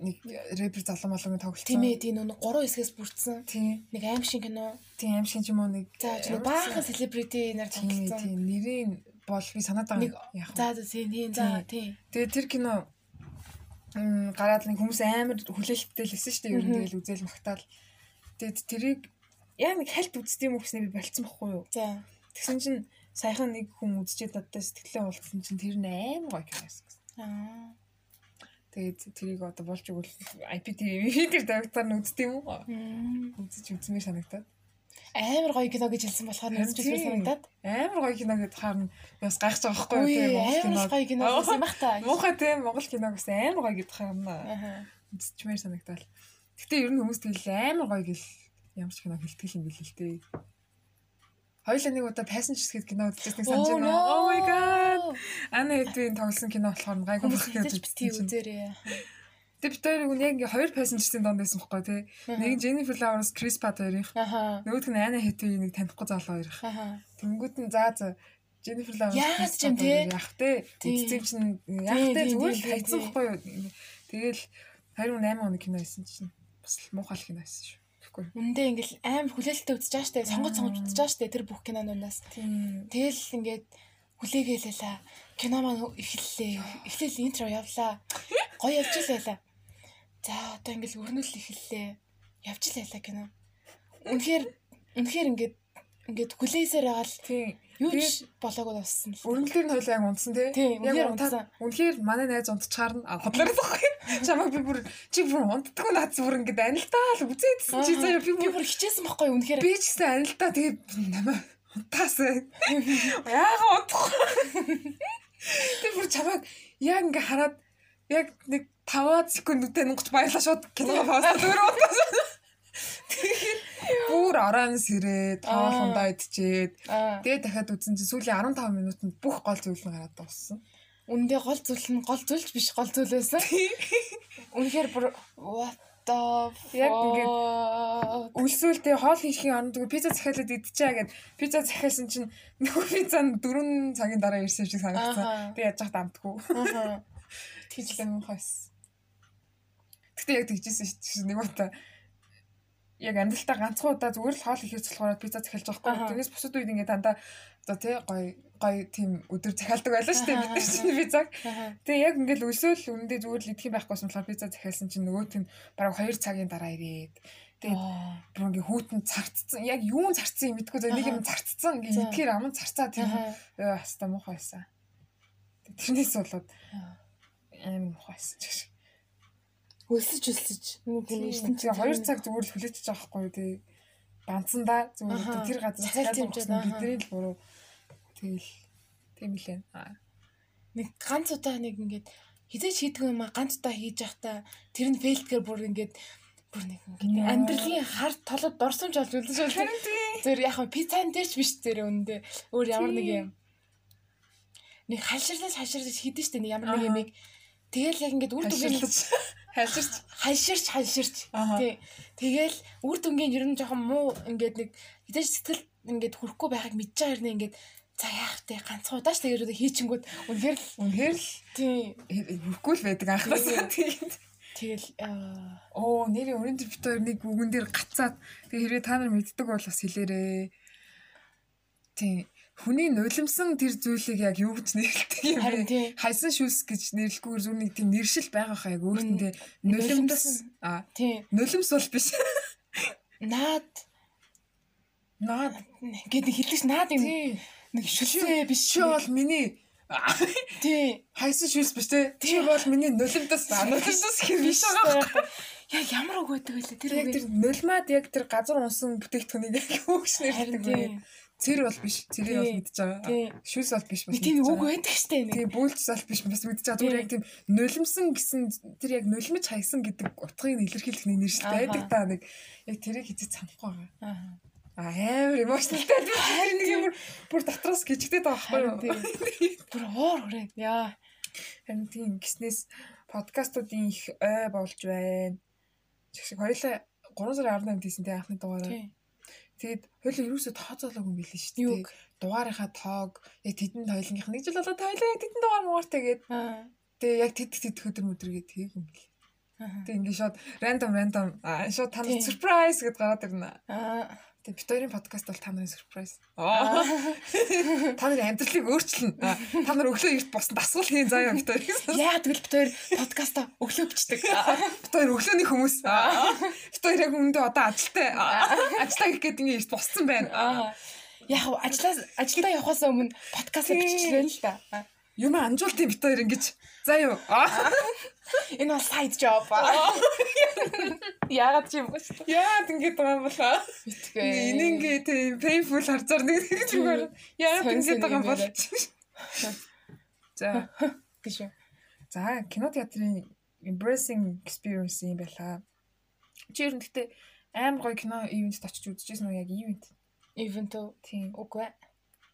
нэг рэпер залан болгоны тоглолт. Тийм ээ, тийм нэг гурван хэсгээс бүрдсэн. Тийм. Нэг аим шиг кино. Тийм аим шиг юм уу нэг. За, нэг баахан селебрити нар тоглолцсон. Тийм, нэрийн бол би санаад байгаа яг. За, тийм, тийм, за, тийм. Тэгээ тэр кино гараад нэг хүмүүс амар хүлээлттэй л өссөн шүү дээ. Ер нь тэгэл үзэл магтаал. Тэгээд тэрийг яг нэг хальт юм гэснээр би болцсон байхгүй юу? За. Тэгсэн чинь саяхан нэг хүн үзчихэд одоо сэтгэлээ уулзсан чинь тэр нь амар гоё киносэн гэсэн. Аа. Тэгээд тэрийг одоо болж игэл IPTV дээр давтаар нь юм уу? Үзэж үзмээр санагтаад амар гоё кино гэж хэлсэн болохоор нэг зүйл санагдаад. амар гоё кино гэдээ харна бас гайхаж байгаа байхгүй тийм Монгол кино. гоё кино гэсэн бах та. Муухай тийм Монгол кино гэсэн амар гоё гэдээ харна үзчихмээр санагдал гэтээ ер нь хүмүүс тэгэл амар гоё гэл ямар ч кино хэлтгэл юм бэл л дээ. Хоёлаа нэг удаа Passengers гэдэг кино үзчихсэн санаж байна. Oh my god. Ана хэдвийн тоглосон кино болохоор гайгүй байх гэж битгий үзээрээ. Тэг бид хоёр яг ингээ хоёр пассенжерийн донд байсан байхгүй тий. Нэг нь Jennifer Lawrence, Chris Pratt хоёрын. Нөгөөх нь Anna Hathaway нэг танихгүй залуу хоёрын. Тэнгүүд нь заа заа Jennifer Lawrence яах юм тий. Яах тий. Үзсэн чинь яах тий зүгээр л хайцсан байхгүй юу. Тэгэл 28 оны кино хийсэн чинь бас муухай кино хийсэн шүү. Тэгэхгүй. Үндэ ингээл амар хүлээлттэй үзэж байгаа штэ. Сонгож сонгож үзэж байгаа штэ тэр бүх кинонуудаас. Тэгэл ингээд хүлээгээл кино маань эхэллээ. Эхлээл интро явлаа. Гоё явж л байлаа. За одоо ингээл өрнөл эхэллээ. Явж л байлаа кино. Үнэхээр үнэхээр ингээд ингээд хүлээсээр байгаа л тийм юу ч болоогүй бассан л. Өрнөлөөр нь хоёлаа яг унтсан тий. Яг унтсан. Үнэхээр манай найз унтчаар нь хотлоорсон байхгүй. Чамайг би бүр чи бүр унтдаггүй наац бүр ингээд анилтаа л үзээдсэн чи заяа би бүр хичээсэн байхгүй үнэхээр. Би ч гэсэн анилтаа тэгээ намаа унтаасаа. Яага унтахгүй. Тэр бүр чамайг яг ингээд хараад яг нэг 5 секундтэй нугч баялаа шууд кино паузад өрөө. Тэгэхээр бүр орон сэрээ тоолондоо идчихэд тэгээ дахиад үзсэн чинь сүүлийн 15 минутанд бүх гол зүйл нь гараад дууссан. Үндэ гол зүйл нь гол зүйлч биш гол зүйл байсан. Үнэхээр бүр what яг ингээд үлсүүлдэ хоол хийхийн оронд пицца захиалаад идчихээ гэд пицца захиалсан чинь нөгөө пицца нь 4 цагийн дараа ирсэн шиг санагдсан. Би яаж яах дамтгүй. Тэгж мөн хойс. Гэтэ яг тэгжсэн шүү дээ. Нэг удаа яг амьдралтаа ганцхан удаа зүгээр л хоол ихээс болохоор пицца захиалж байгаа байхгүй. Тэгээс бусад үед ингээд дандаа одоо тий гой гой тийм өдөр захиалдаг байлаа шүү дээ бид нар чинь пиццаг. Тэгээ яг ингээд өсөөл үндэ зүгээр л идэх юм байхгүйсэн болохоор пицца захиалсан чинь нөгөөт нь бараг 2 цагийн дараа ирээд Тэгээд бүр ингээ хүүтэн царцсан. Яг юун царцсан юм мэдгүй зэ нэг юм царцсан. Ингээ идэхээр аман царцаа тийм. Өө хаста муухай байсан. Тэрнээс болоод амар мухайсан ч гэж. Өлсөж өлсөж нэг юм ертөнц чинь 2 цаг зүгээр л хүлээчихэж байгаа хгүй тий. Банцсандаа зүгээр тэр газар цайлтамжсан бидний л буруу. Тэгэл тийм лээ. Нэг ганц удаа нэг ингээд хизээч хийдэг юм а ганц удаа хийж явахдаа тэр нь фейлдгээр бүр ингээд бүр нэг ингээд амьдралын хар толод дорсомж олж үлдэн шүү. Зэр яг пиццан дээр ч биш зэр өндөө өөр ямар нэг юм. Нэг хальширлаж хальширлаж хийдэж штэ. Нэг ямар нэг юм тэгэл яг ингээд үр дүнгийн хальширч хальширч хальширч тий. Тэгэл үр дүнгийн ер нь жоохон муу ингээд нэг хизээч сэтгэл ингээд хүрхгүй байхыг мэдж байгаа хэрнээ ингээд за яах вэ? Ганцхан удаач тэгээд хийчингүүд үнэхээр л үнэхээр л тий. хүрхгүй л байдаг анхнаас тэгээд Тэгэл. Оо нэрийн өрийн тэр бит хоёр нэг үгэн дээр гацаад. Тэгээ хэрвээ та нар мэддэг бол бас хэлээрээ. Тийм хүний нулимсан тэр зүйлийг яг юу гэж нэрлэдэг юм бэ? Хайсан шүлс гэж нэрлэхгүйгээр зүр нэг тийм нэршил байгаа хаа яг өөртөө нулимс а тийм нулимс бол биш. Наад наад гэдэг хэлдэг наад юм. Нэг шүлсээ биш. Чи бол миний Тий. Хайсан шүлс биш те. Чи бол миний нулимдас нулимдас хэр биш байгаа. Яг ямар үг байдаг вэ тэр. Яг тэр нулимад яг тэр газар унсан бүтээгдэхүүнийг яг өгч нэрдэг вэ. Цэр бол биш. Цэрийг бол мэдж байгаа. Шүлс бол биш бас. Тийм үг байдаг штэ нэг. Тийм бүүлчс бол биш бас мэдж байгаа. Зүгээр яг тийм нулимсан гэсэн тэр яг нулимж хайсан гэдэг утгыг илэрхийлэх нэг нэршилтэй байдаг та нэг яг тэрийг хизээ санахгүй байгаа. Аа амар эмоционалтай тэр нэг юм бүр дотроос гिचгдээд байгаа байхгүй юу? Бүр уур хүрээ. Яа. Харин тийм гиснээс подкастуудын их ой болж байна. Чигшиг хоёлаа 3 сарын 18-нд хийсэн тэ анхны дугаараа. Тэгээд хоёул ерөөсөө тооцоолоогүй юм билээ шүү дээ. Дугаарынхаа тоог яг тэдэн тойлонгийнх нэг жил болоод тойлоо яг тэдэн дугаар муугартай гээд. Тэгээ яг тэд тэд өдөр өдргээд тэйг юм билээ. Тэг ингээд шууд random random шууд тань surprise гэдээ гараад ирнэ. Аа Тэг бит хоёрын подкаст бол та нарын surprise. Та нарын амьдралыг өөрчилнө. Та нар өглөө эрт босон дасгал хийн заяа бит хоёр. Яа тэгвэл бит хоёр подкаста өглөө бичдэг. Бит хоёр өглөөний хүмүүс. Бит хоёр яг өмнөдөө одоо ажилтай. Ажиллаа гэх гээд ингэ эрт боссон байна. Яг ажиллаа ажилдаа явахаас өмнө подкаст бичихлээ л да. Юм амжуултын бит хоёр ингэж За юу. Энэ бол side job. Яагаад ч юм бэ? Яагаад ингэж байгаа юм болоо? Битгээ. Энэ ингээ тийм painful харцаар нэг гэж үгээр. Яагаад ингэж байгаа юм бол? За. Гэж. За, кино театрын embracing experience юм байла. Чи ер нь гэхдээ амар гоё кино ивентэд очиж үзчихсэн үү яг ивент? Ивент? Тийм. Үгүй ээ.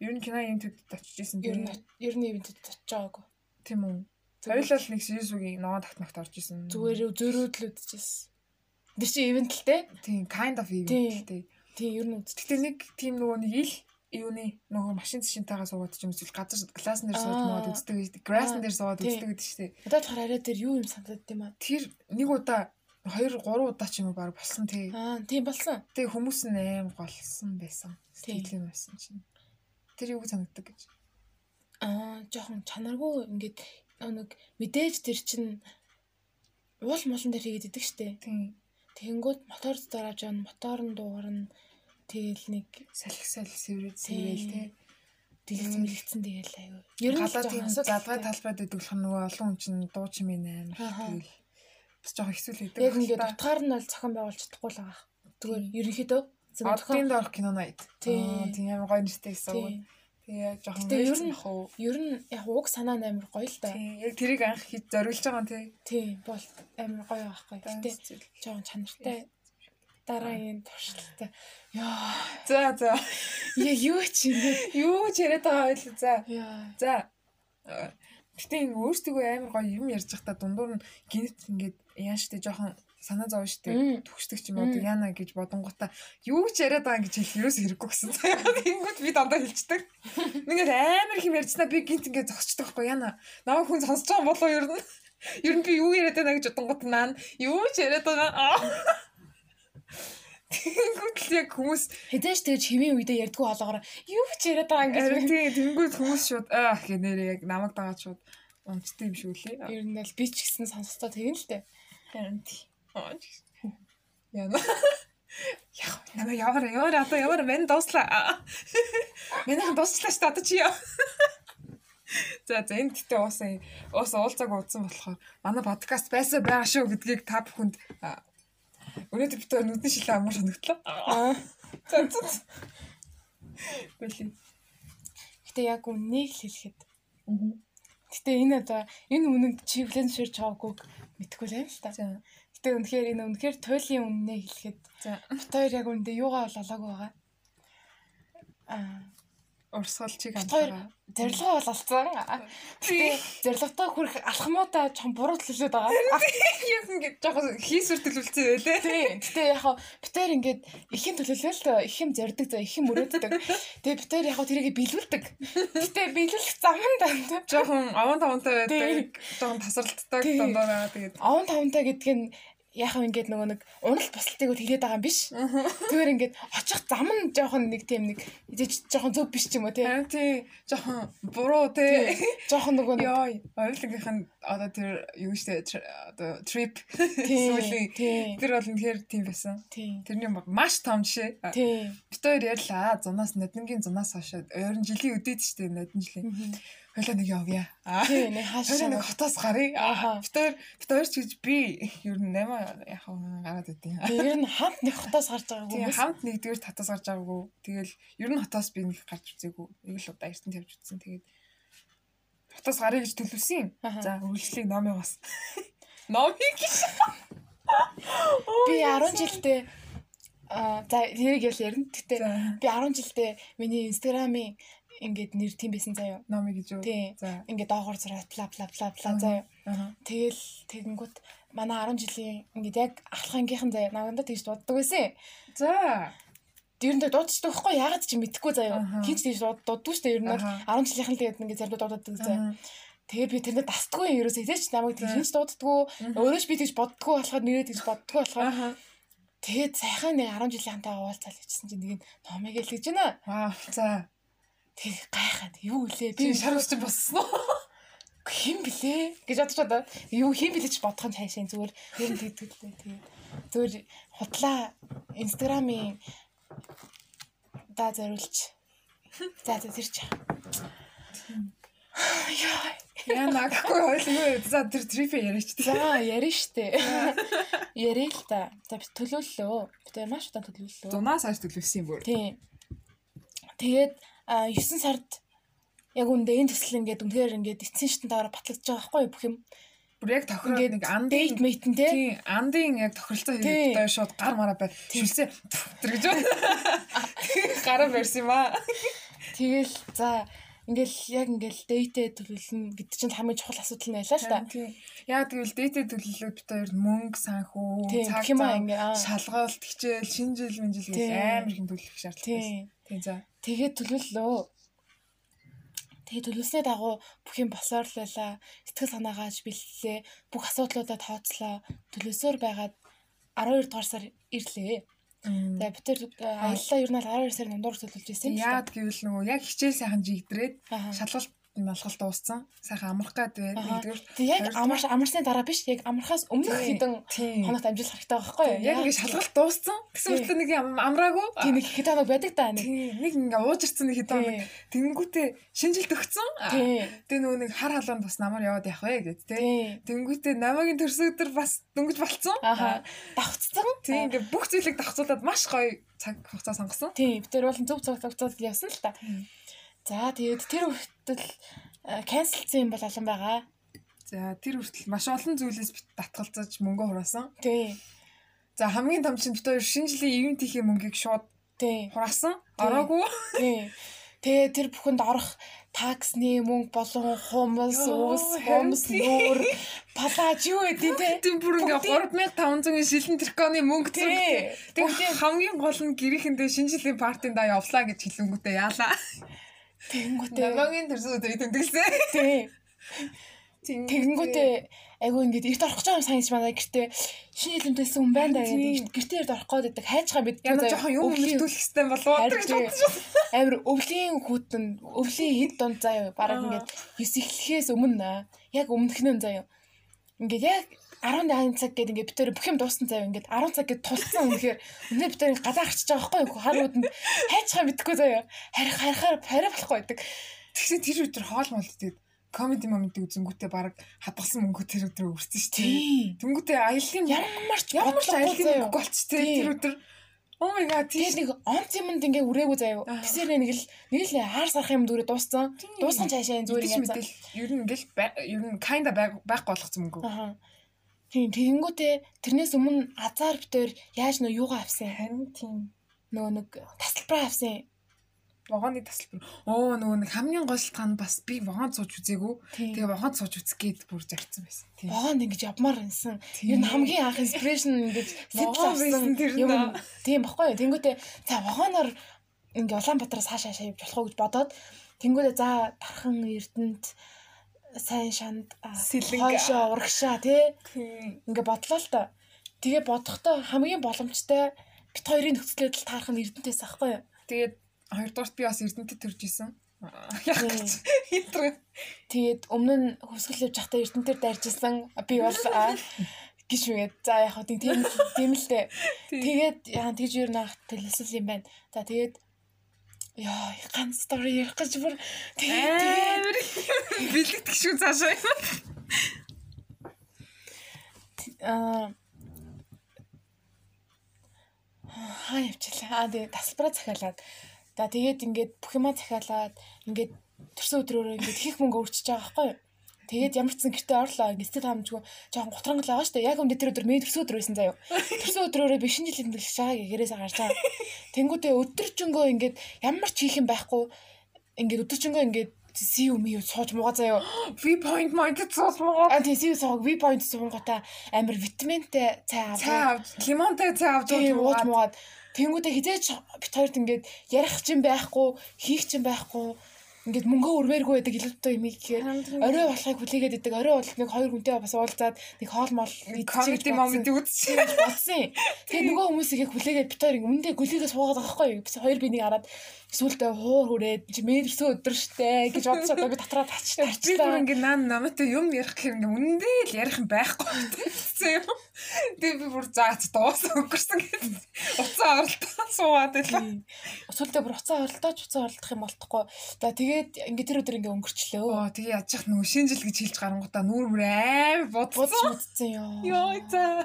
Ер нь кино ивентэд очиж исэн. Ер нь ер нь ивентэд очиж байгаагүй. Тийм үү? Хоёулаа нэг Сизүгийн ногоон тагтнагт орж исэн. Зүгээр зөрөөдл үзчихсэн. Тэр чи event л те? Тийм, kind of event л те. Тийм, ер нь үз. Гэтэ нэг тийм нөгөө нэг ил юуны нөгөө машин зшинтайгаа суугаад ч юм эсвэл газар класс дээр сууж мод үздэг гэдэг. Grass дээр суугаад үздэг гэдэг шүү дээ. Одоо болохоор арай тэр юу юм санагдаад тийм аа. Тэр нэг удаа 2 3 удаа ч юм уу баг болсон тий. Аа, тийм болсон. Тэгээ хүмүүс аим голсон байсан. Сэтгэл юм байсан чинь. Тэр юу санагддаг гэж. Аа, жоохон чанаргүй ингээд нэг мэдээж тэр чинь уул муулан дээр хийгээд идэг штэ. Тийм. Тэгэнгүүт мотор дорааж байгаа мотор нь дуурна. Тэгэл нэг салхи салхи сэврээд сэвэл те. Дэлгэц мэлгэцэн тэгэл аюу. Ер нь галаатын задгай талбайд идэх нөгөө олон хүн чинь дуу чимээ амар. Тэгэл бас жоохон хэсүүл хийдэг. Яг ингээд утгаар нь бол зохион байгуулж чадахгүй л байгаа. Зүгээр ерөнхийдөө Одгийн дорх кино найт. Тийм амар гоё нэртэй гэсэн. Тэгээ жоохон Тэгээ ер нь ер нь яг уг санаа амар гоё л да. Тийм яг тэрийг анх хийж зориулж байгаа юм тий. Тийм бол амар гоё байхгүй. Гэтэ жоохон чанартай дараагийн туршилттай. Яа. За за. Яг юу ч юм бэ? Юу ч яриад байгаа байл за. Яа. За. Гэтэ өөртөө амар гоё юм ярьж байхдаа дундуур нь гинт ингээд яа штэ жоохон санаа зовж штэ төгсдөг ч юм уу яана гэж бодонгуудаа юу ч яриад байгаа гэж хэл юус хэрэггүй гэсэн. Тэнгүүд би дандаа хэлцдэг. Ингээд амар их юм ярьцнаа би гинт ингээд зогсчихдаг байхгүй яана. Намайг хүн сонсож байгаа болоо ер нь. Ер нь би юу яриад байна гэж бодонгууд наа юу ч яриад байгаа. Тэнгүүд л яг хүмүүс хэдэж тэгж хэвийн үедээ ярьдггүй болоогоор юу ч яриад байгаа ингэж тийм тэнгүүд хүмүүс шууд аа гэх нэрээ яг намайг дагаад шууд унцтай юм шүү лээ. Ер нь л би ч гэсэн сонсохдоо тэгэн л дээ. Харин тийм. Яна. Яг намаа яваар яваар одоо яваар мэн дууслаа. Мэнийх дуусчлаа шүү дээ одоо чи яа. За за энэ гэтээ уусан уус уулзааг уудсан болохоор манай подкаст байсан байгаа шүү гэдгийг та бүхэнд өнөөдөр бид нүдний шилээ амар санагдлаа. За за. Бэлээ. Гэтэ яг үннийг хэлэхэд. Гэтэ энэ одоо энэ үнэнд чи хүлэн зөвшөөрч байгаагүй мэдэхгүй л байна л та. Гэтэ үнэхээр энэ үнэхээр туйлын үннээ хэлэхэд бит хоёр яг үндэ юугаа бол олоогүй байгаа. Аа урсгалчийг амтгаа. Зорилгоо бол олцсон. Тэгээ зорилготой хүрэх алхмуудаа чам буруу төлөвлөд байгаа. Яг ингэ жоохон хийсвэр төлөвлөсөн байлээ. Тий. Гэтэ яг хаа битээр ингээд ихэн төлөвлөө л тоо их юм зорддог за их юм өрөөддөг. Тэгээ битээр яг хаа тэрийг биелүүлдэг. Гэтэ биелүүлэх зам нь данд. Жоохон аван тавантай байдаг. Жоохон тасралттай дандаа тэгээд аван тавантай гэдэг нь яхав ингээд нөгөө нэг унал буслтыг хэлээд байгаа юм биш. Тэгвэр ингээд очих зам нь жоохон нэг тийм нэг жоохон зөв биш ч юм уу тий. Тий. Жоохон буруу тий. Жоохон нөгөө ёо ойлгохынх нь одоо тэр юу штэ одоо trip сүүлийн тэр бол үнэхээр тийм байсан. Тэрний маш том жишээ. Бид хоёр ярьлаа. Зунаас нодингийн зунаас хойш ойрон жилийн өдөөд штэ нодин жилийн Хойлоо нэг явъя. Тий, нэг хаашаа нэг хотоос гарыг. Аа. Битээр битээр ч гэж би ер нь 8 яхаа гараад идэв. Тий, ер нь хамт нэг хотоос гарч байгаагүй. Тий, хамт нэгдүгээр татаас гарч байгаагүй. Тэгэл ер нь хотоос би нэг гарч үзээгүй. Нэг л удаа эртэн тавьж үзсэн. Тэгээд хотоос гарыг гэж төлөвсөн. За, үргэлжлэх номыг бас. Номыг. Би 10 жилдээ а за тэрийг ял ярина. Гэтэ би 10 жилдээ миний инстаграмын ингээд нэр тийм байсан заяа. Номи гэж юу? За. Ингээд доогоор зураад бла бла бла бла заяа. Тэгэл тэгэнгүүт манай 10 жилийн ингээд яг ахлахынгийнхан заяа надад тэгж дууддаг байсан. За. Дэрнээ дуудчихдаг байхгүй ягаад ч мэдэхгүй заяа. Хинч тэгж дууддаг шүү дээ ер нь 10 жилийнхэн л тэгээд ингээд заримдаа дууддаг заяа. Тэгээ би тэрэнд дасдаггүй юм ерөөсөө тэгэж намайг тэгж хинч дууддаггүй. Өөрөө ч би тэгж боддггүй болохоор нэрээ тэгж боддггүй болохоор Тэгээд сайхан нэг 10 жилийн хамтаа уулзаал хийчихсэн чинь нэг нь номыг л гэж байна. Аа за. Тэг гайхаад юу лээ би шар ус чинь боссон уу? Хин блэ гэж бодож одоо юу хин блэ ч бодох нь цаашаа зүгээр ер нь тэгдэлээ тэгээ зүгээр худлаа инстаграмын да зориулж за за тэр чи Яа. Яа нагахгүй ойлгүй. За тэр трипе яриач. За ярина штэ. Ярил л та. За би төлөөллөө. Би тэр маш удаан төлөөллөө. Зунаас хойш төлөвсөн бүр. Тийм. Тэгээд 9 сард яг үндэ энэ төсөл ингээд үнэхээр ингээд эцсийн шатнд дараа батлагдж байгаа байхгүй бүх юм. Бүр яг тохироо нэг андын мейт нь тий. Тийм, андын яг тохиролцоо хийгээд шууд гар мараа бай. Шүлсээ тэр гэж байна. Гараа барьсан юм аа. Тэгэл за ингээл яг ингээл дэйтэд төлөвлөн гэдэг чинь хамгийн чухал асуудал нь байлаа л та. Яг тэгвэл дэйтэд төлөвлөлөө бид хоёр мөнгө санхүү, цаг зав, шалгалт, хичээл, шинэ жил, минь жил гэж амар их төлөвлөх шаардлагатай. Тийм за. Тэгээд төлөвлөлөө. Тэгээд төлөвлөсний дагуу бүх юм босоор л байлаа. Сэтгэл санаагааж бэлтлээ. Бүх асуудлуудаа тооцлоо. Төлөвсөөр байгаад 12 дугаар сар ирлээ. Тэгээ бид тэр аяллаа ер нь 12 сарын дундуур төлөвлөж байсан. Яад гэвэл нөгөө яг хичээл сайхан жигдрээд шалгалт малгалт дууссан. Сайхан амрах гад байна. Нэгдүгээр. Яг амар амарсны дараа биш. Яг амрахаас өмнөх хэдэн хоногт амжилт харагдаа байхгүй юу? Яг ингэ шалгалт дууссан. Гэсэн мэт нэг амраагүй. Тэг нэг хэд хоног байдаг да нэг. Нэг ингэ уужирсан нэг хэд хоног. Тэнгүүтээ шинжилт өгцөн. Тэг нөгөө нэг хар халуун бас намар яваад явах вэ гэд тэ. Тэнгүүтээ намагийн төрсөн өдөр бас дөнгөж болцсон. Аа. Давхцсан. Тэг ингэ бүх зүйлийг давхцуулаад маш гоё цаг хугацаа сонгосон. Тийм. Бид нар бол зөв цаг хугацаанд явсан л та. За тэгээд тэр хүртэл канселцсан юм бол олон байгаа. За тэр хүртэл маш олон зүйлээс татгалзаж мөнгө хураасан. Тий. За хамгийн том чинь бид хоёр шинэ жилийн ивент хийхээ мөнгийг шууд тий хураасан. Ороогүй. Тий. Тэгээ тэр бүхэнд орох таксны мөнгө болон хумс, уус, хумс, нүүр, палаж юу гэдэг те. Тийм бүр ингээ 3500-ын шилэн триконы мөнгө зүгтэй. Тэгээ хамгийн гол нь гэрийнхэндээ шинэ жилийн партинд аа явлаа гэж хэлэнгүүтээ яалаа. Тэгэнгүүтээ намайгийн төрсөн өдрийг тэмдэглэсэн. Тий. Тэгэнгүүтээ айгу ингээд эрт орох гэж байгаа санаж манай гэртээ шинэ хэлэмтэлсэн хүн байна даа гэдэг. Гэртээ эрт орох гээд байдаг. Хайчгаа бид яг жоохон юм нэртүүлэх хэрэгтэй болов уу? Гэж бодож амир өвлийн хүүтэн өвлийн хэд дунд заяа бараг ингээд 9 эхлэхээс өмнө яг өмнөхнөө заяа. Ингээд яг 18 цаг гээд ингээд битээр бүх юм дууссан заяа ингээд 10 цаг гээд тулсан үнэхээр үнэ битээр гадаа гарчиж байгаа байхгүй юу? Харууд нь хайчгаа мэдхгүй заяа. Харих харихаар пари болохгүй байдаг. Тэгсэн тэр өдөр хоол мол тэгээд комеди момент үзэнгүүтээ баг хадгалсан мөнгө тэр өдөр өрсөн шүү дээ. Тэнгүүтээ аялын ямар ч ямар ч аялын мөнгө болч дээ тэр өдөр Oh my god. Тэгээд нэг онц юмд ингээ үрээгүй заяа. Тэсэр нэг л нэг л хаар сарах юм дүрээ дууссан. Дууссан цаашаа энэ зүгээр мэдэл. Ер нь ингээл ер нь kinda байхгүй болгоцсон мөнгө. Тийм тэгэнгүүтээ тэрнээс өмнө азар битээр яаж нөө юугаа авсан харин тийм нөгөө нэг тасалбараа авсан вагоны тасалбар. Оо нөгөө нэг хамгийн гол тань бас би вагонд сууж үзээгүй. Тэгээ вагонд сууж үзэх гээд бүр зарцсан байсан. Тийм. Вагонд ингэж явмаар байсан. Ер нь хамгийн анх инспирэшн ингэж сэтгэл авсан юм. Тийм баггүй юу. Тэнгүүтээ за вагоноор ингээ Улаанбаатараас хаашаа хаашаа явж болох уу гэж бодоод тэнгүүтээ за тархан Эрдэнэт сайн шанд хойшоо урагшаа тий. Ингээ бодлоо л та. Тэгээ бодохдоо хамгийн боломжтой бит хоёрын нөхцөлөд таарах нь Эрдэнэтээс ахгүй юу. Тэгээд Хоёрдугаарт би бас Эрдэнэтэд төрж исэн. Тэгээд өмнө нь хөсгөл явж байхдаа Эрдэнэтээр дайрчилсан. Би бол гэж үгээд за яг хөө тийм тийм л дээ. Тэгээд яа тэгж юу нэг төлөвлөсөн юм байна. За тэгээд Яа, ганц стори ярих гэж бүр тэгээд бэлэгдэх шүү цаашаа. Аа хаа явчихлаа. Аа тэгээ тасалбараа захиалаад За тэгээд ингээд бүх юма захиалаад ингээд төрсөн өдрөөрөө ингээд хийх мөнгө өрчөж байгаа байхгүй юу? Тэгээд ямар ч зэн гэртээ орлоо. Ингээд сэтгэл хамжгүй жоохон гутранг л байгаа шүү дээ. Яг өмнө тэр өдөр миний төрсөн өдөр байсан заяа. Төрсөн өдрөөрөө би шинэ жилийн төлөж байгаа гэрээсээ гарч байгаа. Тэнгүүтээ өдөржингөө ингээд ямар ч хийх юм байхгүй. Ингээд өдөржингөө ингээд CU ми сууж муугаа заяа. V point point сууж муугаа. А тийм CU сууг V point суунгуудаа амар витаминтай цай аваад. Цай авч, лимонтой цай авч ууж муугаад Тэнгүүдээ хизээч бит хоёрт ингээд ярих чинь байхгүй, хийх чинь байхгүй ингээд мөнгөө өрмээргүй байдаг илүүтэй юм ихээр орой болохыг хүлээгээд идэг. Орой бол нэг хоёр хүнтэй бас уулзаад нэг хоол мол комеди момент үзчихсэн болсон. Тэгээ нөгөө хүмүүсийг хүлээгээд бит хоёр өмнөдөө гүлийгээ суугаад байгаа байхгүй юу? Бид хоёр би нэг хараад Эсвэл хуур хүрээд чи мэрсэн өдөр штэ гэж бодсоо би дотроо тачтай арчлаа. Би ингээ наа намайтай юм ярих гэхээр ингээ үнэндээ л ярих юм байхгүй гэсэн юм. Тэгээ би бүр заац дуусаа өнгөрсөн гэдэг. Уцаа оролдоо суугаад байлаа. Өсвөлдөө бүр уцаа оролдооч уцаа оролдох юм болтохгүй. За тэгээд ингээ тэр өдөр ингээ өнгөрчлөө. Оо тэгээ яаж яах нөгөө шинэ жил гэж хэлж гарангуудаа нүүр бүр аим бодсон. Бодсон ёо. Йоо за.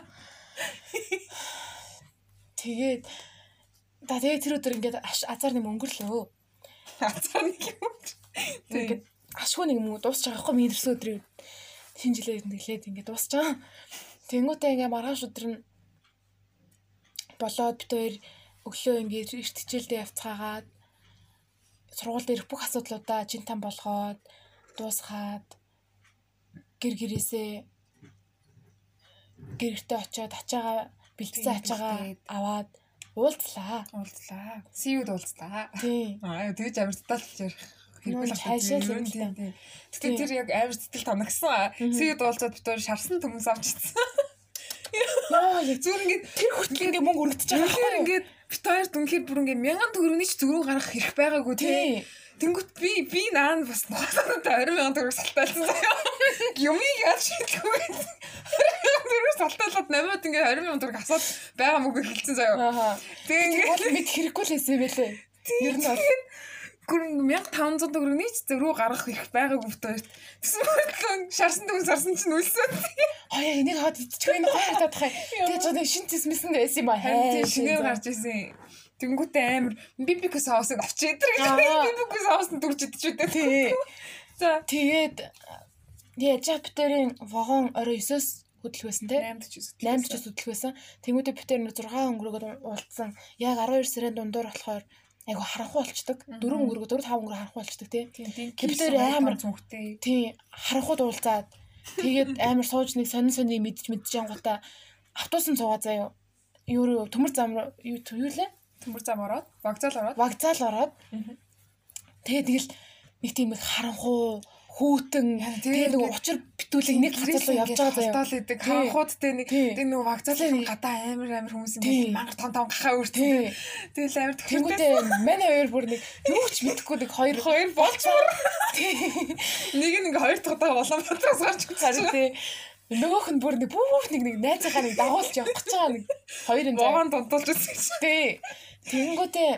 Тэгээд Да тэгээ тэр өдөр ингээд азар нэм өнгөрлөө. Азар нэг юм. Тэгээд ашгүй нэг юм дуусч байгаа хгүй миний төрсөн өдрийн шинэ жилээр нэглээд ингээд дуусч байгаа. Тэнгүүтээ ингээд маргааш өдөр нь болоод бид хоёр өглөө ингээд эрт хичээлдээ явцгаагаад сургууль дээрх бүх асуудлуудаа чин там болгоод дуусгаад гэр гэрээсээ гэрэртээ очиод ачаага бэлтгэсэн ачаага аваад Уулзлаа. Уулзлаа. You уулзлаа. Тийм. Аа тэгэж амар таталж ярих хэрэггүй хайшаа тийм. Гэтэ тэр яг амар сэтгэл тоногсон. You уулзаад битүүр шарсан төмс авч ицсэн. Яа, яг зүгээр ингээд тэр хүртэл ингээд мөнгө өргөдөж байгаа. Тэгэхээр ингээд бит хоёр дүнхээр бүр ингээд мянган төгрөгийн ч зүрүү гаргах хэрэг байгаагүй тий. Тэнгүүт би би наа бас ногоосоо 20 сая төгрөг салтайлсан заяа. Юмыг яаж шийдэхгүй. 20 сая төгрөг салтайлаад намайг ингээ 20 сая төгрөг асаад байгаа мөнгө хэлсэн заяа. Тэгээ ингээ мэд хэрэггүй л юм байлээ. Ер нь гүр 1500 төгрөг нийт зөрүү гаргах их байгаагүй битүүр. Тэсэн мэтлэн шарсан төгс сарсан чинь үлсэн. Хаяа энийг хаад идчихвэн хаяа хатах. Тэгээ жоо шин тисмэсэн байсан юм ба. Харин шинээр гарч исэн. Тэнгүүтээ амар бибик соусыг авчиж идэр гэж бибик соус нь дүрж үдээ. Тий. За тэгээд яаж битэрийн вагон орой 9-оос хөдөлг байсан те 8 8 ч хөдөлг байсан. Тэнгүүтээ битэр нэг 6 өнгөрөөгөө уулцсан. Яг 12 сарын дундуур болохоор айгу харанхуй болчдөг. 4 өнгөрөөгөө 4 5 өнгөрөө харанхуй болчдөг те. Битэр амар зүгтэй. Тий. Харанхуйд уулзаад тэгээд амар сууж нэг сонин сони мэдж мэдж ангуудаа автобусан цугаа заяа. Юу төмөр зам юу юу лээ? Төмөр зам ороод, вокзал ороод. Вокзал ороод. Тэгээ тэгэл нэг тийм их харанхуу хүүтэн тэгээ нэг учир битүүлэг нэг газар руу явж байгаа заяа. Хатаал идэг харанхууд тэ нэг тэг нэг вокзалын гадаа амар амар хүмүүс юм мангар том том гахаа үртэй. Тэгэл амар төгсгөтэй манай хоёр бүр нэг юу ч мэдэхгүй нэг хоёр хоёр болцоор. Нэг нэг хоёр дахь удаа Улаанбаатараас гарч ирсэн. Нөгөөх нь бүр нэг бүх нэг нэг найзынхаа нэг дагуулж явах гэж байгаа нэг хоёр юм заа. Богоон дунтуулж үзсэн. Тий. Тэнгүүтээ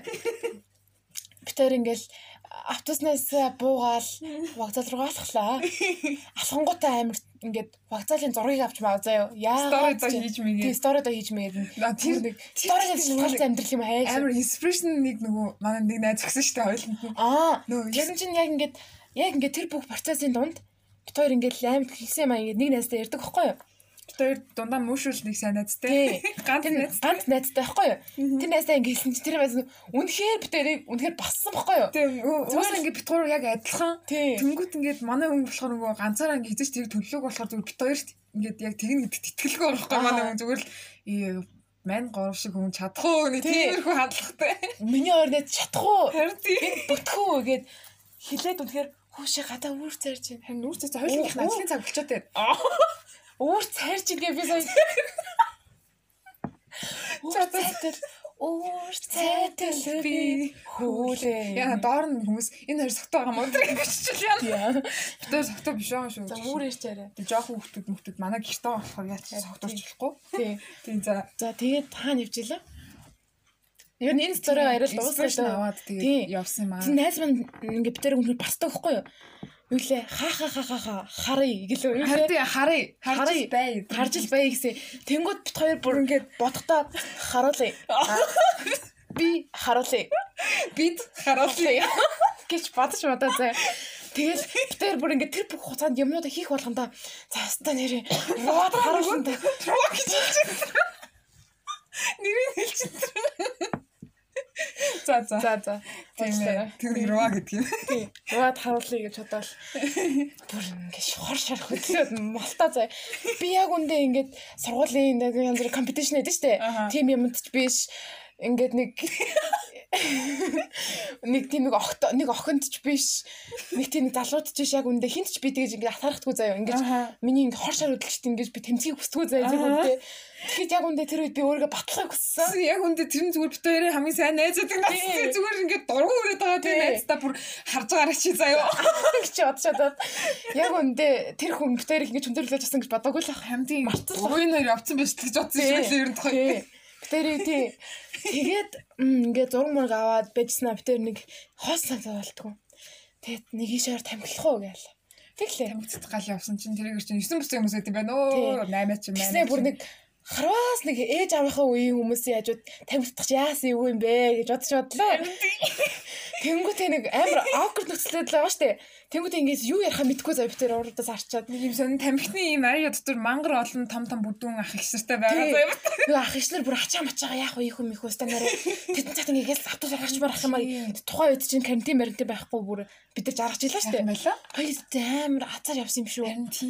битэр ингээл автобуснаас буугаал вокзал руу алхлаа. Алхангуудаа амар ингээд вокзалын зургийг авч маа заяа. Яагаад стори хийж. Тийм стори доо хийж мэгээд. Тэр нэг стори шалтгаалсан амьдрал юм хаяа. Амар инспирэшн нэг нөгөө манай нэг найз өгсөн шүү дээ хоёуланд нь. Аа. Тэр чинь яг ингээд яг ингээд тэр бүх процессын дунд бит хоёр ингээд амар хийсэн маа ингээд нэг найзтай ярьдаг байхгүй юу? Хоёр дундаа мөшүүл нэг сайн найзтай. Ганц найз. Ганц найзтай байхгүй юу? Тэр найзтай ингэ хэлсэн чи тэр байс үнэхээр хоёрыг үнэхээр бассан байхгүй юу? Тийм. Зүгээр ингэ хоёр яг адилхан. Тэнгүүт ингэ манай хүн болохоор нөгөө ганцаараа ингэ хийж тэр төлөвлөг болохоор зүгээр бид хоёрт ингэ яг тэгнэ гэдэгт итгэлгүй байхгүй манай хүн зүгээр л мань гурав шиг хүн чадах уу нэг тиймэрхүү хандлагатай. Миний хоёр найз чадах уу? Тийм. Бүтгүү гэгээд хилээд үнэхээр хүүшээ гадаа үүр цаарч байна. Харин үүр цаарч хоёулынх нь ажлын цаг болчиход байна. Өөр цайрч ингээ би сая. Цайтал өөр цайтал би хүлээ. Яа доор нь хүмүүс энэ хоёр согтоо байгаа мөн гэж биччихлээ яа. Тэр согтоо биш байгаа шүү. За өөр ярьж арай. Тэг жоохон хүүхдүүд мөхтүүд манай гэртээ болохоор яач согтоорч болохгүй. Тий. Тийм за. За тэгээд таана явжээ Ер нь энэ стори арай л дуусна аваад тэгээд явсан юм аа. Тэр найз маань ингээ битэр өмнө барсдаг байхгүй юу? Юу лээ ха ха ха ха ха харъя гэлөө юу лээ харъя харж бай харж л бай гэсэн. Тэнгууд бит хоёр бүр ингээд бодохдоо харуулъя. Би харуулъя. Бид харуулъя. Гэж бодож бодоо заа Тэгэл тэр бүр ингээд тэр бүх хугацаанд юмнуудаа хийх болгондоо за хаста нэрээ. Яваад харуулсан. Нэрийг байна. За за. За за. Тийм ээ. Тэр Рова гэдэг юм. Тийм. Ровад харуулъя гэж бодоод бүр ингээд хор шарх хөдлөөд малтаа заа. Би яг үндэ ингээд сургуулийн нэг янз бүр компетишн гэдэг штэ. Тим юмд ч биш. Ингээд нэг нэг тийм нэг огт нэг охинд ч биш нэг тийм залууд ч биш яг үндэ хинт ч би тэгж ингээд атгарахгүй заяа. Ингээд миний ингээд хор шар хөдөлгчт ингээд би тэмцгийг хүсдэггүй заяа яг үндэ тэгэхэд яг үндэ тэр үед би өөрийгөө батлахыг хүссэн. Яг үндэ тэр нь зүгээр бит хоёрын хамгийн сайн найзууд ингээд зүгээр ингээд дургу өрөөд байгаа тийм найздаа бүр харж байгаарай чи заяа. гэж бодож чадаад. Яг үндэ тэр хүн бит хоёрыг ингээд чөндөрлөж асан гэж бодоагүй л хамтын мартсан буруу нэр явцсан байж гэж бодсон шиг л ер нь тохой Тэр тий. Тэгээд ингээд зураг мураг аваад байжснаа битэр нэг хоос цаг болтгоо. Тэгээд нэг ишээр тамхилах уу гээл. Тэглээ. Тамхицдаг гал явсан чинь тэрийг чинь 9 бүстэй хүмүүс байт юм байна. Өө 8 ч юм байна. Бүр нэг харваас нэг ээж авийнхаа үеийн хүмүүсийн хажууд тамхитах яасан юу юм бэ гэж бодож бодлоо. Тэнгүүтээ нэг амар awkward нөхцөлөд л байгаа штэ. Тэнгүүтээ ингээс юу ярихаа мэдгүй зав битэр урдаас арчаад нэг юм сонин тамхины юм ариа дотор мангар олон том том бүдүүн ах их сартай байгаа зав. Юу ах ихнэр бүр ачаа мачаага яах вэ их юм их өстө нараа. Тэдэн цаат ингээс автобус гарч барах юм аа. Тухайн үед чинь карантин баримттай байхгүй бүр бид нар жаргаж илаа штэ. Хоёул амар ацаар явсан юм шүү.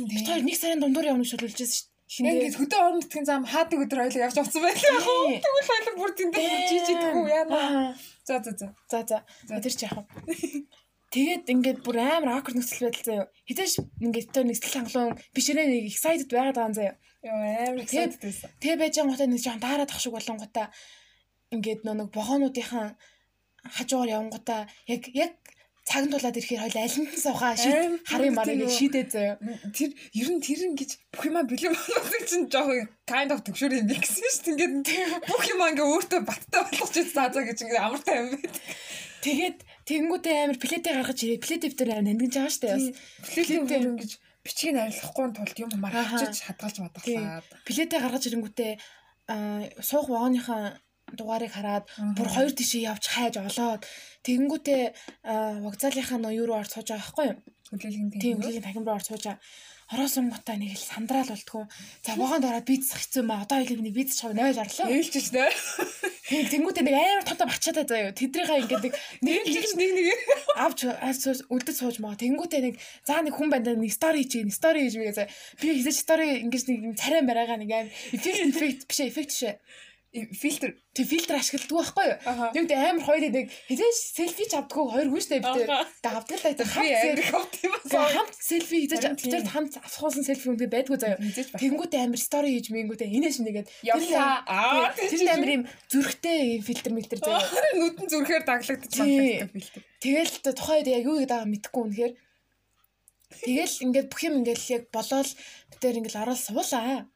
Бид хоёр нэг сарын дундуур явна гэж шүлжсэн штэ. Ингээд хөдөө орон нутгийн зам хаадаг өдөр хоёул явж авсан байлаа. Тэгвэл хоёул бүр тэндээ жижиг тхүү яана. За за за. За за. Тэр чи яах вэ? Тэгээд ингээд бүр амар awkward нөхцөл байдал заяа. Хизээш ингээд тэр нэг сэтгэл хангалуун бишрээ нэг excited байгаад байгаа заяа. Яа амар excited байсан. Тэгээ байж байгаа гутаа нэг жоон дараад ах шиг болонгуудаа ингээд нэг богоонуудынхаа хажуугаар явангуудаа яг яг цаг нь тулаад ирэхээр хоёул аль нь суугаа шийд харын марыг шийдээ заяа. Тэр ер нь тэр ингэж бүх юма бэлэн болгох чинь жоохон kind of төгшөр юм гэсэн шүү дээ. Ингээд бүх юма ингээ өөртөө баттай болгож заа заа гэж ингээ амартай юм байт. Тэгээд тэнгуүтэй амир плетээ гаргаж ирээ. Плетээ дээр амир нандинж байгаа дээ. Плетээ дээр ингэж бичгийг арилгахгүй тулд юм маргачиж хадгалж бадгалаад. Плетээ гаргаж ирэнгүүтээ суух вагоныхаа дугаарыг хараад бүр хоёр тишээ явж хайж олоод тэгэнгүүтээ вокзалынхаа ноёо руу сууж байгаа байхгүй юу? Хүлээлгийн тийм хүлээлгийн тахим руу сууж байгаа. Ороос онготаа нэг л сандраал болтгоо. За вагонд ороод бийц хэцүү маа. Одоо хэлийг нэг бийц чав нойл орлоо. Ээлжиж нэ. Тийм тэнгуүтээ нэг амар том том ачаатай заяа. Тэдрийнхаа ингээд нэг нэг нэг нэг авч авч үлдэж сууж маа. Тэнгуүтээ нэг за нэг хүн байна нэг стори хийж стори хийж мэгээ заяа. Би хийж стори ингээд нэг царай барайгаа нэг амар эффект биш эффект шээ фильтр тэг фильтр ашигладаг байхгүй юу. Нэг амар хоёул нэг хэзээ селфи ч авдаггүй хоёр хүн штэ бид тэр авдаг л байдаг. Хамт селфи хийж тэр хамт авахсан селфи үнтэй байдгүй заяа. Тэнгүүтээ амар стори хийж мэнгүүтээ инээш нэгээд явлаа. Тэр амар юм зүрхтэй фильтр мэлтер заяа. Нүдэн зүрхээр даглагдчих магадгүй фильтр. Тэгэл тухайн үед яг юу гэдэг байгаа мэдгүй үнэхээр Тэгэл ингээд бүх юм ингээд яг болоод бид тэр ингээд ороод суулаа.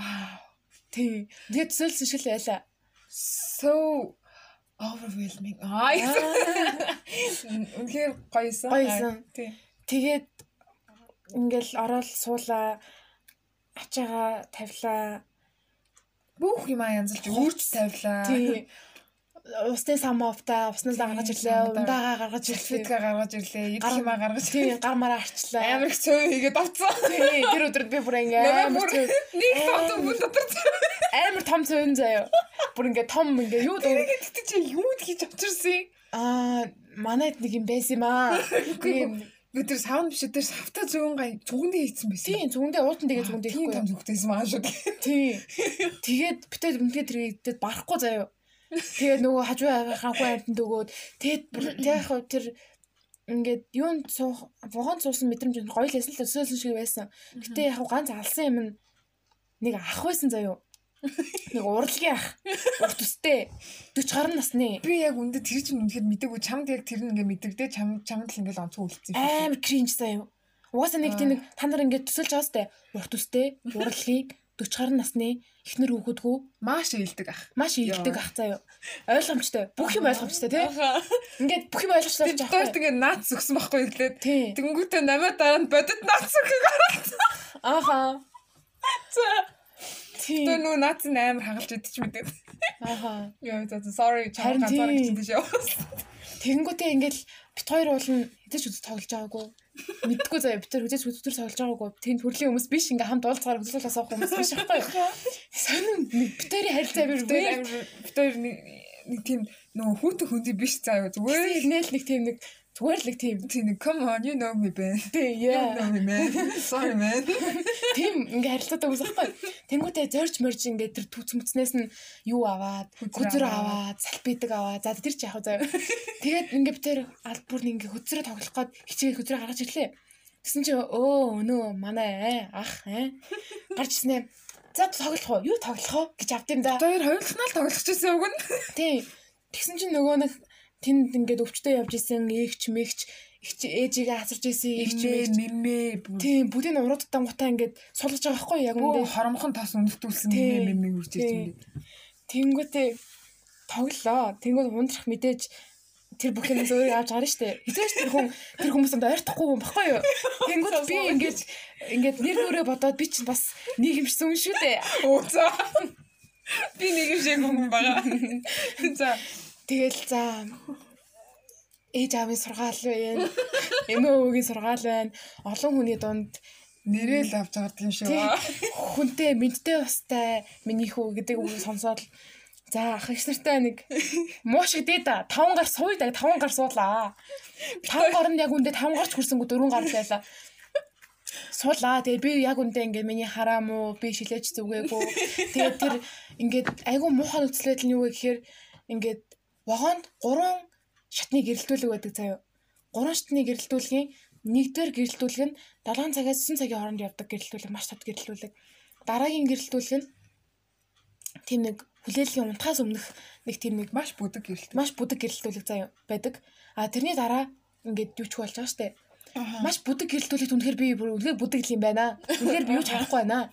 Вау Тий. Тэгээд төсөөлсөн шил байлаа. So overwhelming. Аа. Үнэхээр гоёсэн. Гоёсэн. Тэгээд ингээл ороод суулаа ачаага тавилаа бүх юм янзалж өөрч тавилаа. Тий. Усны самовта уснаас гаргаж ирлээ, ундаага гаргаж ирлээ, гаргаж ирлээ, идэх юмаа гаргаж тий гармаараа арчлаа. Амар их цөө хийгээд авцсан. Тий, тэр өдрөд би бүр ингээ амар нэг том бүл дотор амар том цөөн заяа. Бүр ингээ том ингээ юу дөө. Тэр чи юу хийж авчирсан? Аа, манайд нэг юм байсан юм аа. Тийм бид тэр саунд биш тэр савта зөвөн гай зүгэндээ хийцэн байсан. Тийм зүгэндээ уудан тэгээ зүгэндээ хийхгүй. Тийм зүгтээс маа шүү. Тийм. Тэгээд битээ үнгээ тэр идэд барахгүй заяа. Тэгээд нөгөө хажуу ханхуу амтнд өгөөд тэгээд яг тэр ингээд юун суух вогоон суусан мэдрэмж гоё л эсэл төсөөлсөн шиг байсан. Гэтэ яг ганц алсан юм нэг ах байсан заяа. Нэг урлагийн ах. Урт төстэй. 40 гаруй насны. Би яг үндэ тэр чинь үнэхээр мэдээгүй чамд яг тэр нь ингээ мэдэрдээ чам чамд л ингээ онцгой үлдсэн. Амар кринж заяа. Угаасаа нэг тийм нэг та нар ингээ төсөлж байгаа сте. Урт төстэй, урлагийн 40 гаруй насны эхнэр хүүхэдгүү маш ийлдэг ах. Маш ийлдэг ах заяа. Ойлгомжтой. Бүх юм ойлгомжтой тий. Ингээд бүх юм ойлгож байгаа жаахгүй. Тэгээд наац өгсөн байхгүй ирлээ. Тэнгүүтээ намайг дараа нь бодит наац өгөх гараад. Аха. За Тэр нөө наац амар хагалж идэж мэдээ. Ааха. Яа за sorry чам ганцаар гэж тийш яваа. Тэгэнгүүтээ ингээл бит хоёр уулна хэдэж үз тоглож байгаагүй. Мэдгүй заяа бит хоёр хэдэж үз төр тоглож байгаагүй. Тэнд төрлийн хүмүүс биш ингээ хамт уулзгаар хөдөлгөөлөөс авах хүмүүс биш байхгүй. Сонин бит хоёрын харилцаа би бит хоёр нэг тийм нөгөө хүүтэн хүнди биш заяа зүгээр нэл нэг тийм нэг Зүгээр л тийм тийм come on you know me ben. Тийм yeah. You know me man. Sorry man. Тийм ингээ харилцаатай үсэхгүй. Тэнгүүтээ зорж морж ингээ тэр түүцмцнээс нь юу аваад, хүзэр аваад, салбидаг аваад. За тэр ч яах вэ заяа. Тэгээд ингээ битэр албар нэг ингээ хүзрээ тоглох гээд хичээгээ хүзрээ гаргаж ирлээ. Тэгсэн чинь өө өнөө манай ах ээ гарч ирснэ. За тоглох уу? Юу тоглох уу гэж авд юм да. Тэр хоёулахнаа л тоглож ирсэн үг нь. Тийм. Тэгсэн чинь нөгөө нэг тэнд ингээд өвчтөе явж исэн эгч мэгч их ээжигээ асарч исэн эгч мэгч. мэмэ тийм бүдийн уруудтан гутаа ингээд сулгаж байгаа байхгүй яг үндэ хоромхон тас өнөртүүлсэн мэмэ мэмэ үрж ингээд тэнгүүтээ тоглоо тэнгүүд ундрах мэдээж тэр бүх юмс өөрөө авч гарна штэ. Хизээч тэр хүн тэр хүмүүсэнд ойртохгүй юм баггүй юу? Тэнгүүд би ингээд ингээд нэр нүрээ бодоод би чинь бас нэг юмшсэн хүн шүү дээ. Оо за. Би шиг хүн байгаа. За Тэгэл за ээж аавын сургаал байна. Эмээ өвгийн сургаал байна. Олон хүний дунд нэрэл авч авдаг юм шиг ба. Хүнтэй мэдтэй бастай миний хүү гэдэг үг сонсоод за ах их нартай нэг муу шиг дээ да. Таван гар сууя да. Таван гар суулаа. Таван гар нь яг үндэ таван гарч хүрсэнгүү дөрвөн гар байлаа. Суулаа. Тэгээ би яг үндэ ингээд миний хараа муу би шилээч зүгээгүй. Тэгээ тэр ингээд айгүй муухай нөхцөлөд нь юу гэхээр ингээд вагонд 3 шатны гэрэлтүүлэг байдаг заяа. 3 шатны гэрэлтүүлгийн нэгдүгээр гэрэлтүүлэг нь 7 цагаас 9 цагийн хооронд явдаг гэрэлтүүлэг маш тод гэрэлтүүлэг. Дараагийн гэрэлтүүлэг нь тийм нэг хүлээлгийн унтахаас өмнөх нэг тийм нэг маш бүдэг гэрэлтүүлэг. Маш бүдэг гэрэлтүүлэг заяа байдаг. А тэрний дараа ингээд юу ч болж байгаа штэ. Маш бүдэг гэрэлтүүлэгт үнэхээр би бүр үнэхээр бүдэг юм байна. Үнэхээр би юу ч харахгүй байна.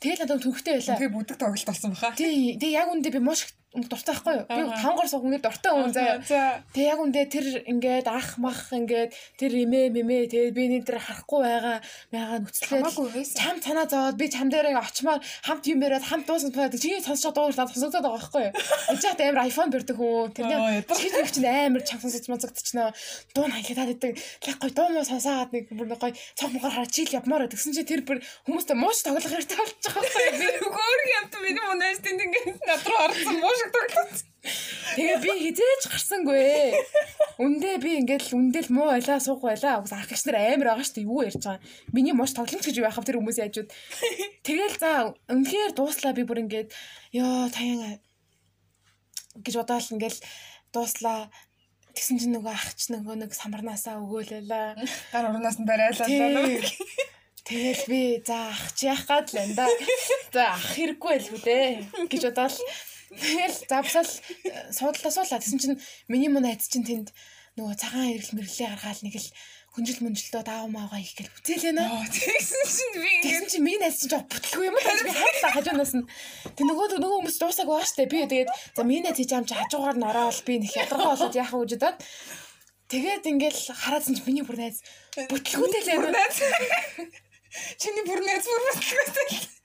Тэгэл надад төвхтэй байлаа. Үнэхээр бүдэг тоглолт болсон баха. Тий, тэгээ яг үндэ би маш дуртай байхгүй юу? Би 5 гар суух ингээд дуртай хүн заяа. Тэг яг үндэ тэр ингээд ах мах ингээд тэр имэ мэмэ тэгээд би энэ тэр харахгүй байгаа байгаа нүцлээ. Чам танаа зовоод би чам дээр очимоор хамт юм яриад хамт дуусан байна. Чиний сонсож дуурлаад сонсоод байгаа байхгүй юу? Эцэгт амар iPhone бэрдэг хүн. Тэрний чихд өвч нь амар чам сонсож мазагдчихна. Дуу нь хангалтаад идэг. Тэгэхгүй дуу муу сонсоод нэг бүр нэг гоё цаг мухаар хараа чийл явмаар гэсэн чи тэр бүр хүмүүстэй мууч тоглох хэрэгтэй болчих واخхой. Би хөөрг юм та миний мунаас тэнд ингээд над руу орсон мууш шиг тоглосон. Тэгээ би хизээж гарсангүй. Үндэ би ингээд л үндэл муу байлаа суух байлаа. Уус ах гişнэр амар байгаа шүү дээ. Юу ярьж байгаа. Миний мош тогломч гэж яхав тэр хүмүүсийн хажууд. Тэгэл за үнэхээр дууслаа би бүр ингээд ёо таян гэж бодоол ингээд дууслаа. Тэгсэн чинь нөгөө ах ч нөгөө нэг самарнаасаа өгөөлээлээ. Гар урнаас нь барайлаа. Тэгэл би за ах чи яах гад л энэ да. За ах хэрэггүй л үү дээ гэж бодоол Тэгэл завсал суудалтаа суулаа. Тэсэн чинь миний мөн айц чинь тэнд нөгөө цагаан ирэл мэрлээ гаргаал нэг л хүнжил мөнжилтөө даав маага их гэл бүтээлээ нэ. Тэгсэн чинь би Тэгсэн чинь миний найз чинь жоо бүтлгүй юм байна. Би хайрлаа хажуунаас нь. Тэг нөгөө нөгөө хүмүүс дуусаг байгаа штэ. Би тэгээд за миний найз хийж амч хажуугаар нь ороод би нэг ядаргаа болоод яах вэ гэдээд тэгээд ингээл хараадсан чинь миний бүр найз бүтлгүүтэй л найз. Чиний бүр найз бүр бүтлгүүтэй.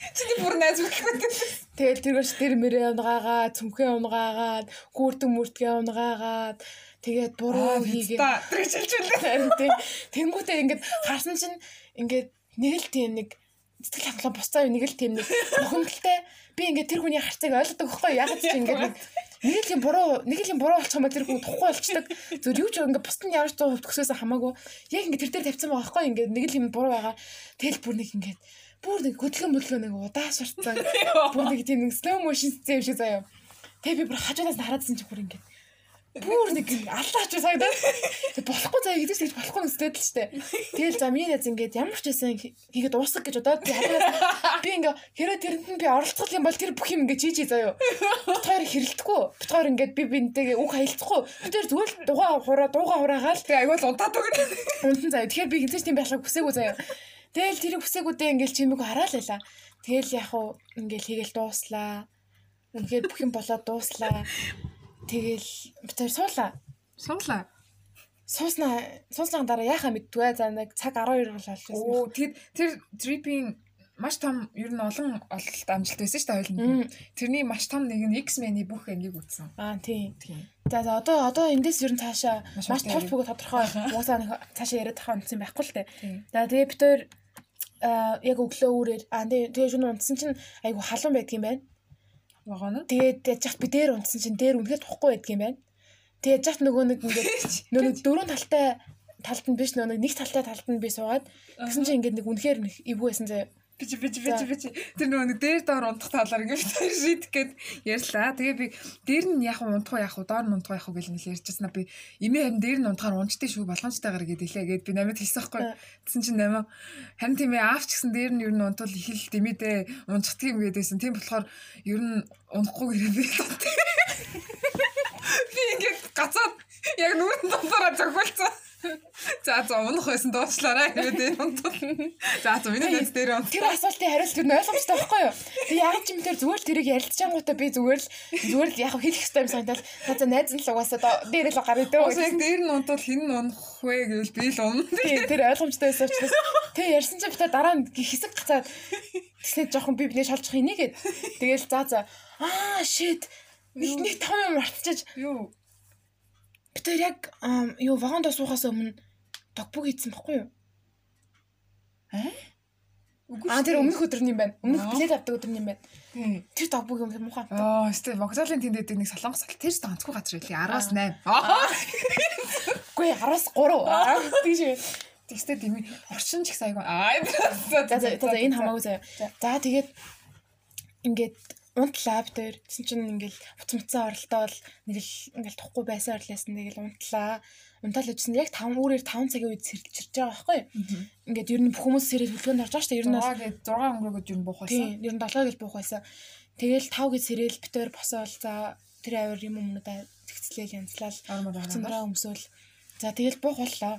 Чиний бүр найз бүтлгүүтэй. Тэгэл тэргэрч тэр мөрөө унгаагаад, цүмхээ унгаагаад, гүрдэг мүртгээ унгаагаад Тэгээд буруу хийгээд тэр шилжүүлээ. Тэнгүүтээ ингээд харсан чинь ингээд нэг л тийм нэг сэтгэл хангалуун бусцаа нэг л тийм нэг бохомдолтой би ингээд тэр хүний харцыг ойлгодог байхгүй ягаад чи ингээд нэг нэг л юм буруу нэг л юм буруу болчих юм ба тэр хүн тухгүй болчдаг. Зөв юу ч ингээд бусд нь ямар ч зов төгсөөс хамаагүй. Яг ингээд тэр дээр тавьсан байгаа байхгүй ингээд нэг л юм буруу байгаа. Тэгэл бүр нэг ингээд бүр нэг хөдөлгөөн мөдлгөө нэг удаа шартсан бүр нэг тийм нэг slow motion зэв шиг заяа тэг би бүр хажуунаас хараадсан чи бүр ингээд Бүр нэг аллаач санагдаад. Тэг болохгүй заяа гэдэг чинь болохгүй нэстэй л штэ. Тэгэл за миний найз ингээд ямар ч байсан хийгээд уусах гэж удаад би хадгалаад би ингээ хэрэв тэрэнд нь би оролцох юм бол тэр бүх юм ингээ чийчи заяа. Битгаар хэрэлдэхгүй. Битгаар ингээд би бинтэйгээ үг хаялцахгүй. Тэр зүгээр дугаа хураа дууга хураагаал. Тэг аюул унтаад үг. Унтан заяа. Тэгэхээр би хинцэж тийм байхлаа хүсээгүй заяа. Тэгэл тэрийг хүсээгүүдээ ингээл чимээг хараал байла. Тэгэл яг уу ингээл хийгээл дууслаа. Үнэхээр бүх юм болоод дууслаа. Тэгэл би тэр суулаа. Суулаа. Сууснаа сууснаа дараа яхаа мэдтгүй. За нэг цаг 12 бол болчихсон. Оо тэр тэр трипийн маш том ер нь олон ололт амжилт байсан шүү дээ хоёулын. Тэрний маш том нэг нь X-Men-ий бүх ангийг үзсэн. Аа тийм. За за одоо одоо эндээс ер нь цаашаа маш толь бүгэ тодорхой уусаа цаашаа яриад тахаа унтсан байхгүй л дээ. За тэгээ бид тээр яг өглөө үрээр аа тэгээ шөнө унтсан чинь айгу халуун байдаг юм байна байгаа нь. Тэгээд яж би дээр унтсан чинь дээр үнэхээр тухгүй байдаг юм байна. Тэгээд яж нөгөө нэг ингээд нөгөө дөрөв талтай талд нь биш нөгөө нэг талтай талд нь би суугаад тэгсэн чинь ингээд нэг үнэхээр нэг эвгүй байсан заяа бич бич бич бич тэр нөгөө нэг дээр доор унтах талаар ингээд шийдэх гээд ярьлаа. Тэгээ би дээр нь яг унтах уу яг уу доор нь унтах яг уу гэж нэг ярьчихсан. Би эмээ харин дээр нь унтахаар унжтай шүү болгоомжтойгоор гээд илээ гээд би намайг хэлсэн байхгүй. Тэсэн чинь намайг харин тийм ээ аавч гэсэн дээр нь ер нь унтвал их л дэмэдээ унждаг юм гэдээсэн. Тийм болохоор ер нь унахгүй гэрээ би би ингээд гацаад яг нүрэн дотороо зохиолцсон. За за унах байсан дуучлаарай гэдэг юм тул. За за миний найз дээр он. Тэр асуултын хариулт юу ойлгомжтой байхгүй юу? Би яг ч юм тэр зүгээр л тэрийг ярилцчаангуудаа би зүгээр л зүгээр л яг хэлэх хэрэгтэй юм санагдал. За за найз нь л угаасаа дээр л гараа дөө. Уус яг дээр нь унтвал хин нь унах вэ гэвэл би л унах. Тийм тэр ойлгомжтой байсан учраас тэг ярьсан чинь битээ дараа нь хэсэг гацаад тэгснэ жоохон би биний шалжих ийнэ гэд. Тэгэл за за аа shit нэг нэг том юм мартчихаж юу Би тэр яг юу вагонд суухаас өмнө тогбог хийсэн баггүй юу? Аа? Аа тэр өмнөх өдөр нь юм байна. Өмнөх билет авдаг өдөр нь юм байна. Тэр тогбог юм муухай. Аа, өстэй вокзалын тэнд дээр нэг солонгос сал тэр станцгүй газар үлээ 10-аас 8. Үгүй 10-аас 3. Аа, тийш. Тэгстэй дими орчин ч их сайгүй. Аа, за за энэ хамаагүй заяа. За тэгээд ингээд унтлаа бид хоёр тэгсэн чинь ингээл уцмцсан оролтоо бол нэг л ингээл тухгүй байсан орлоосн нэг л унтлаа. Унтаал үжсэн яг 5 үүрээр 5 цагийн үед сэрэлж байгаа байхгүй ингээд ер нь бүх хүмүүс сэрэл бүлгөөнд орж байгаа шүү дээ. Ер нь 6 өнгөрөөгөө ер нь буух байсан тийм ер нь 7 гэж буух байсан тэгэл 5 гэж сэрэл хоёр босоол за тэр авир юм өмнөдөө тэгцлээл янзлал уцмраа өмсөөл. За тэгэл буух боллоо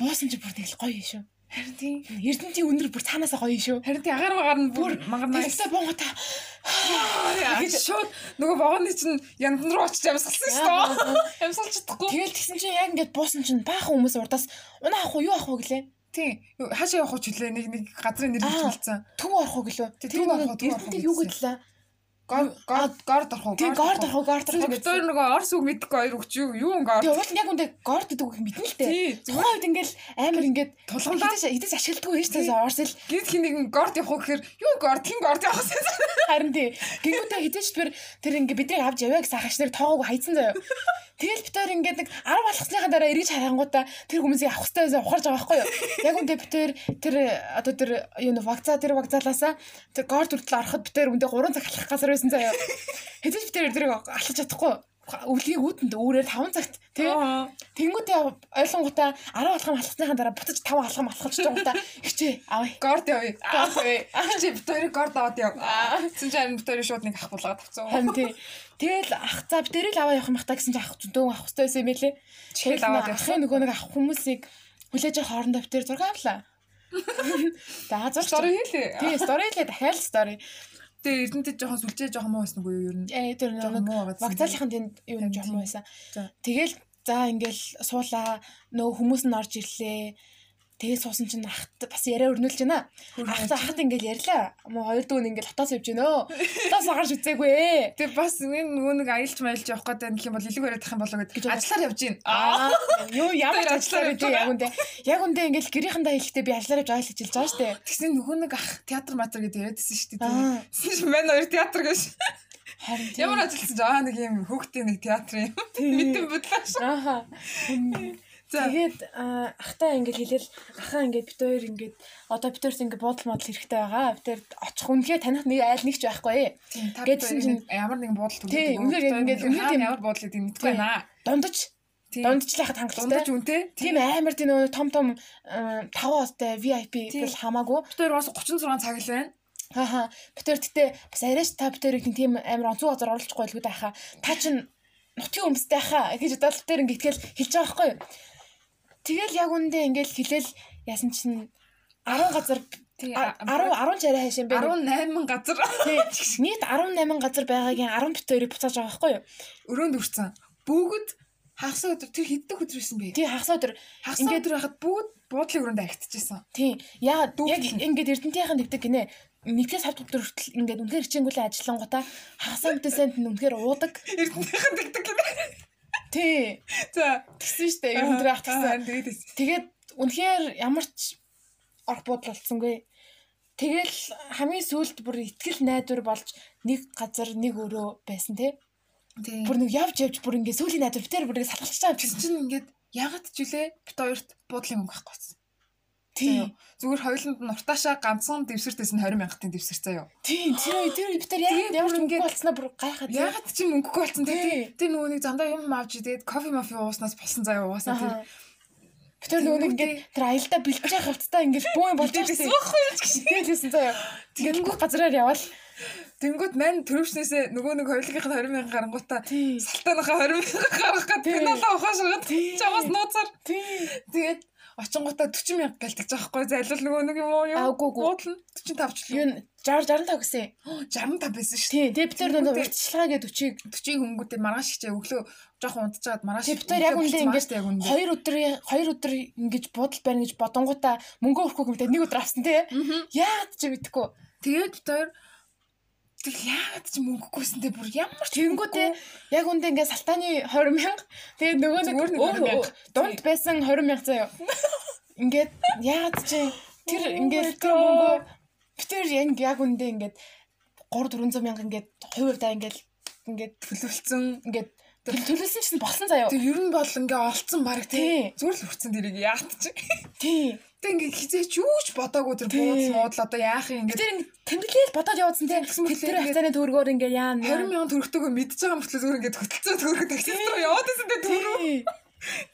буусан чи бүр тэгэл гоё шүү Харин тийм Эрдэнтийн өнөр бүр цаанаасаа гоё шүү. Харин тийм агаар магаар нь бүр магарнаа. Тэгсээ бонгота. Гэж шууд нөгөө вагоны чинь яндан руу очиж амьсгалсан шүү дээ. Амьсгалж чадахгүй. Тэгэл тэгсэн чинь яг ингээд буусан чинь баахан хүмүүс урдаас унаа авах уу юу авах уу гэлээ. Тийм. Хаашаа явах уу ч үлээ нэг нэг газрын нэр хэлсэн. Төв орох уу гэлөө. Төв орох уу. Эрдэнтийг юу гэдлээ Горд орох уу? Тийм горд орох уу? Горд орох. Битээр нөгөө орс үг мэдэхгүй хоёр өгч юу юу горд. Тийм уул яг үндэ горд гэдэг үг мэднэ л дээ. Тухайн үед ингээл амар ингээд тулгамдаа хэдэж ашигладаг байж таа орс л гид хин нэг горд явах уу гэхээр юу горд хин горд явах? Харин тий. Гингүүтээ хэдэж тэр тэр ингээ бидний авч яваа гэсэн ахаш нар тоогоо хайцсан заяа. Тэгэл битээр ингээд нэг 10 болгосныхаа дараа эргэж харангуудаа тэр хүмүүсийг авах хэрэгтэй байсан ухаарж байгаа байхгүй юу? Яг үндэ битээр тэр одоо тэр юу вакцаа тэр вакцаалаасаа тэр горд хүртэл ороход битээр үндэ 3 цаг алхах газар байсан заяа. Хэдэж битээр тэрийг алхаж чадахгүй. өвлгийг үүтэнд өөрөөр 5 цагт тий. Тэнгүүтээ ойлгонгуудаа 10 алхам алхсныхаа дараа бутаж 5 алхам алхаж байгаагаа хичээ авъя. Горд явъя. Явъя. Хичээ битүүрийг горд аваад яв. Тэгсэн чинь битүүрийг шууд нэг ах булгаад авцсан. Харин тий. Тэгэл ах за битэрийг аваа явах юм хта гэсэн чинь ах зөндөө авах хэрэгтэй байсан юм байлээ. Чихэл аваад явах нөгөө нэг ах хүмүүсийг хүлээж хоорондоо битэр зураг авлаа. За зураг story хийлээ. Тий, story хийлээ дахиад story. Тэгээ эрдэнэтэй жоохон сүлжээ жоохон муу байсан үгүй юу ер нь. Э тэр нэг вокзалынхан тэнд юу юм жоохон муу байсан. Тэгэл за ингээл суулаа нөө хүмүүс нь орж ирлээ. Тэгээ суусан чинь ахт бас яриа өрнүүлж байна. Ахт ахт ингээл ярьлаа. Мо хоёр дүүн ингээл хотоос явж гинөө. Хотоос гарч үзээгүй ээ. Тэгээ бас нэг аялж маялж явах гэдэг юм бол илүү яриад тах юм болоо гэж ажиллаар явж гин. Аа юу ямар ажиллаар гэж яг үндэ. Яг үндэ ингээл гэрийнхэндээ хэлэхдээ би ажиллаар явж айл хэлж байгаа штэ. Тэгсэн нөгөө нэг ах театр матер гэдэг яриадсэн штэ. Тэгсэн мэн хоёр театр гэж. Харин ямар ажилласан жаа нэг юм хүүхдийн нэг театрын мэдэн бодлоо ш. Ааха. Тэгээд ахтаа ингээд хэлэл ахаа ингээд бит хоёр ингээд одоо бит хоёрт ингээд буудал модал хэрэгтэй байгаа. Бит хоёр очих үнэхээр таних нэг айл нэгч байхгүй. Гэдсэн чинь ямар нэгэн буудал. Тийм үнээр ингээд тийм ямар буудал гэдэг мэдгүй байна. Дундаж дундчлахад хангалттай. Дундаж үнтэй. Тийм амар тийм нөгөө том том 5 остой VIP гэл хамаагүй. Бит хоёр бас 36 цаг л байна. Хааха. Бит хоёр гэтээ бас арайч та бит хоёрыг тийм амар онцгой газар оруулчихгүй л гэдэг хаа. Та чинь нутгийн өмстэй хаа гэж бодол дээр ингээд хэлж байгаа байхгүй юу? Тэгэл яг үндэ ингээл хэлэл яасан чинь 10 газар 10 10 царай хайш юм бэ? 18 газар. Нийт 18 газар байгаагийн 10 бит хоёрыг буцааж байгаа байхгүй юу? Өрөөнд үрцэн бүгд хагас өдөр тэр хэддэг өдөр байсан бэ? Тий хагас өдөр. Ингээд өдөр байхад бүгд буудлын өрөөнд агтчихсан тий яагаад яг ингээд эрдэнтийнхэн нэгдэг гинэ. Нэгдээс хавд өдөр хүртэл ингээд үнэхээр хичээнгүлээ ажиллангуудаа хагасаа үтээсэнд нь үнэхээр уудаг. Эрдэнтийнхэн нэгдэг гинэ Тий. За тэгсэн штэ ер нь ах тэгсэн. Тэгээд үнэхээр ямар ч орох бодол болцсонгүй. Тэгэл хамгийн сүүлд бүр ихтгэл найдвар болж нэг газар нэг өрөө байсан те. Бүр нэг явж явж бүр ингээ сүүлийн найдвар битэр бүр салгалж байгаа юм чинь ингээд ягаад ч үлээ бит хоёрт буудлын мөнгө байхгүй. Тийм. Зүгээр хоёуланд нь уртаашаа ганцхан дэвсэртээс нь 20 мянгатын дэвсэр заяа. Тийм. Тэр тэр битэр яг ямар ч мөнгө болцсноо бүр гайхаад. Ягаад чи мөнгөгүй болцсон те. Тэр нөгөө нэг замдаа юм авч идээд кофе мафи ууснаас болсон заяа угаасаа тэр. Тэр нөгөө нэг тэр аялдаа бэлтэж явах хувцастай ингээд бөө болж байсан. Байхгүй юу гэж хэлсэн заяа. Тэгээд нөгөө газараар явал Тэнгүүд мань төрөвчнээсээ нөгөө нэг хоёулынхаа 20 мянга гарангуудаа салтааныхаа 20 мянга гаргах гэдэг пеналаа ухаашгаад чамаас нууцаар. Тэгээд очингуудаа 40 мянга гэлтэж байгаа хгүй. Зайлал нөгөө нэг юм уу юу? Буудлын 45 ч юу 60 65 гэсэн 65 байсан шүү тий тий битэр нөгөө урьдчилгаа гэдэг 40 40 хөнгөтэй маргааш хичээ өглөө жоохон унтчихад маргааш битэр яг үндэ ингэж 2 өдөр 2 өдөр ингэж буудал барина гэж бодонгуудаа мөнгө өрөхгүй гэдэг нэг өдөр авсан тий. Яагаад ч мэдэхгүй тэгээд битэр тэр яагаад ч мөнгөгүйсэн те бүр ямар ч тэнгүүтээ яг үндэ ингээ салтааны 20 мянга. Тэгээд нөгөө нэг дунд байсан 20 мянга заяа. Ингээд яагаад ч тэр ингээд тэр мөнгөө битэр яг үндэ ингээд 3 400 мянга ингээд хувьдаа ингээд ингээд төлөвлөсөн. ингээд төлөвлөсөн чинь болсон заяа. Тэр ер нь бол ингээ олцсон баг тий. Зүгээр л хүрсэн тэрийг яат чи? Тий Тэ ингээ хизээч юу ч бодоагүй тэр буудал муудал одоо яах юм ингээ. Тэр ингээ тэмдэглээл бодоод явуулсан тийм. Тэр хацааны төгрөгөөр ингээ яа 20 мянган төгрөгтэйгөө мэдж байгаа мөртлөө зүгээр ингээ хөтөлцөө төгрөг таксист руу яваад байсан тэ төгрөг.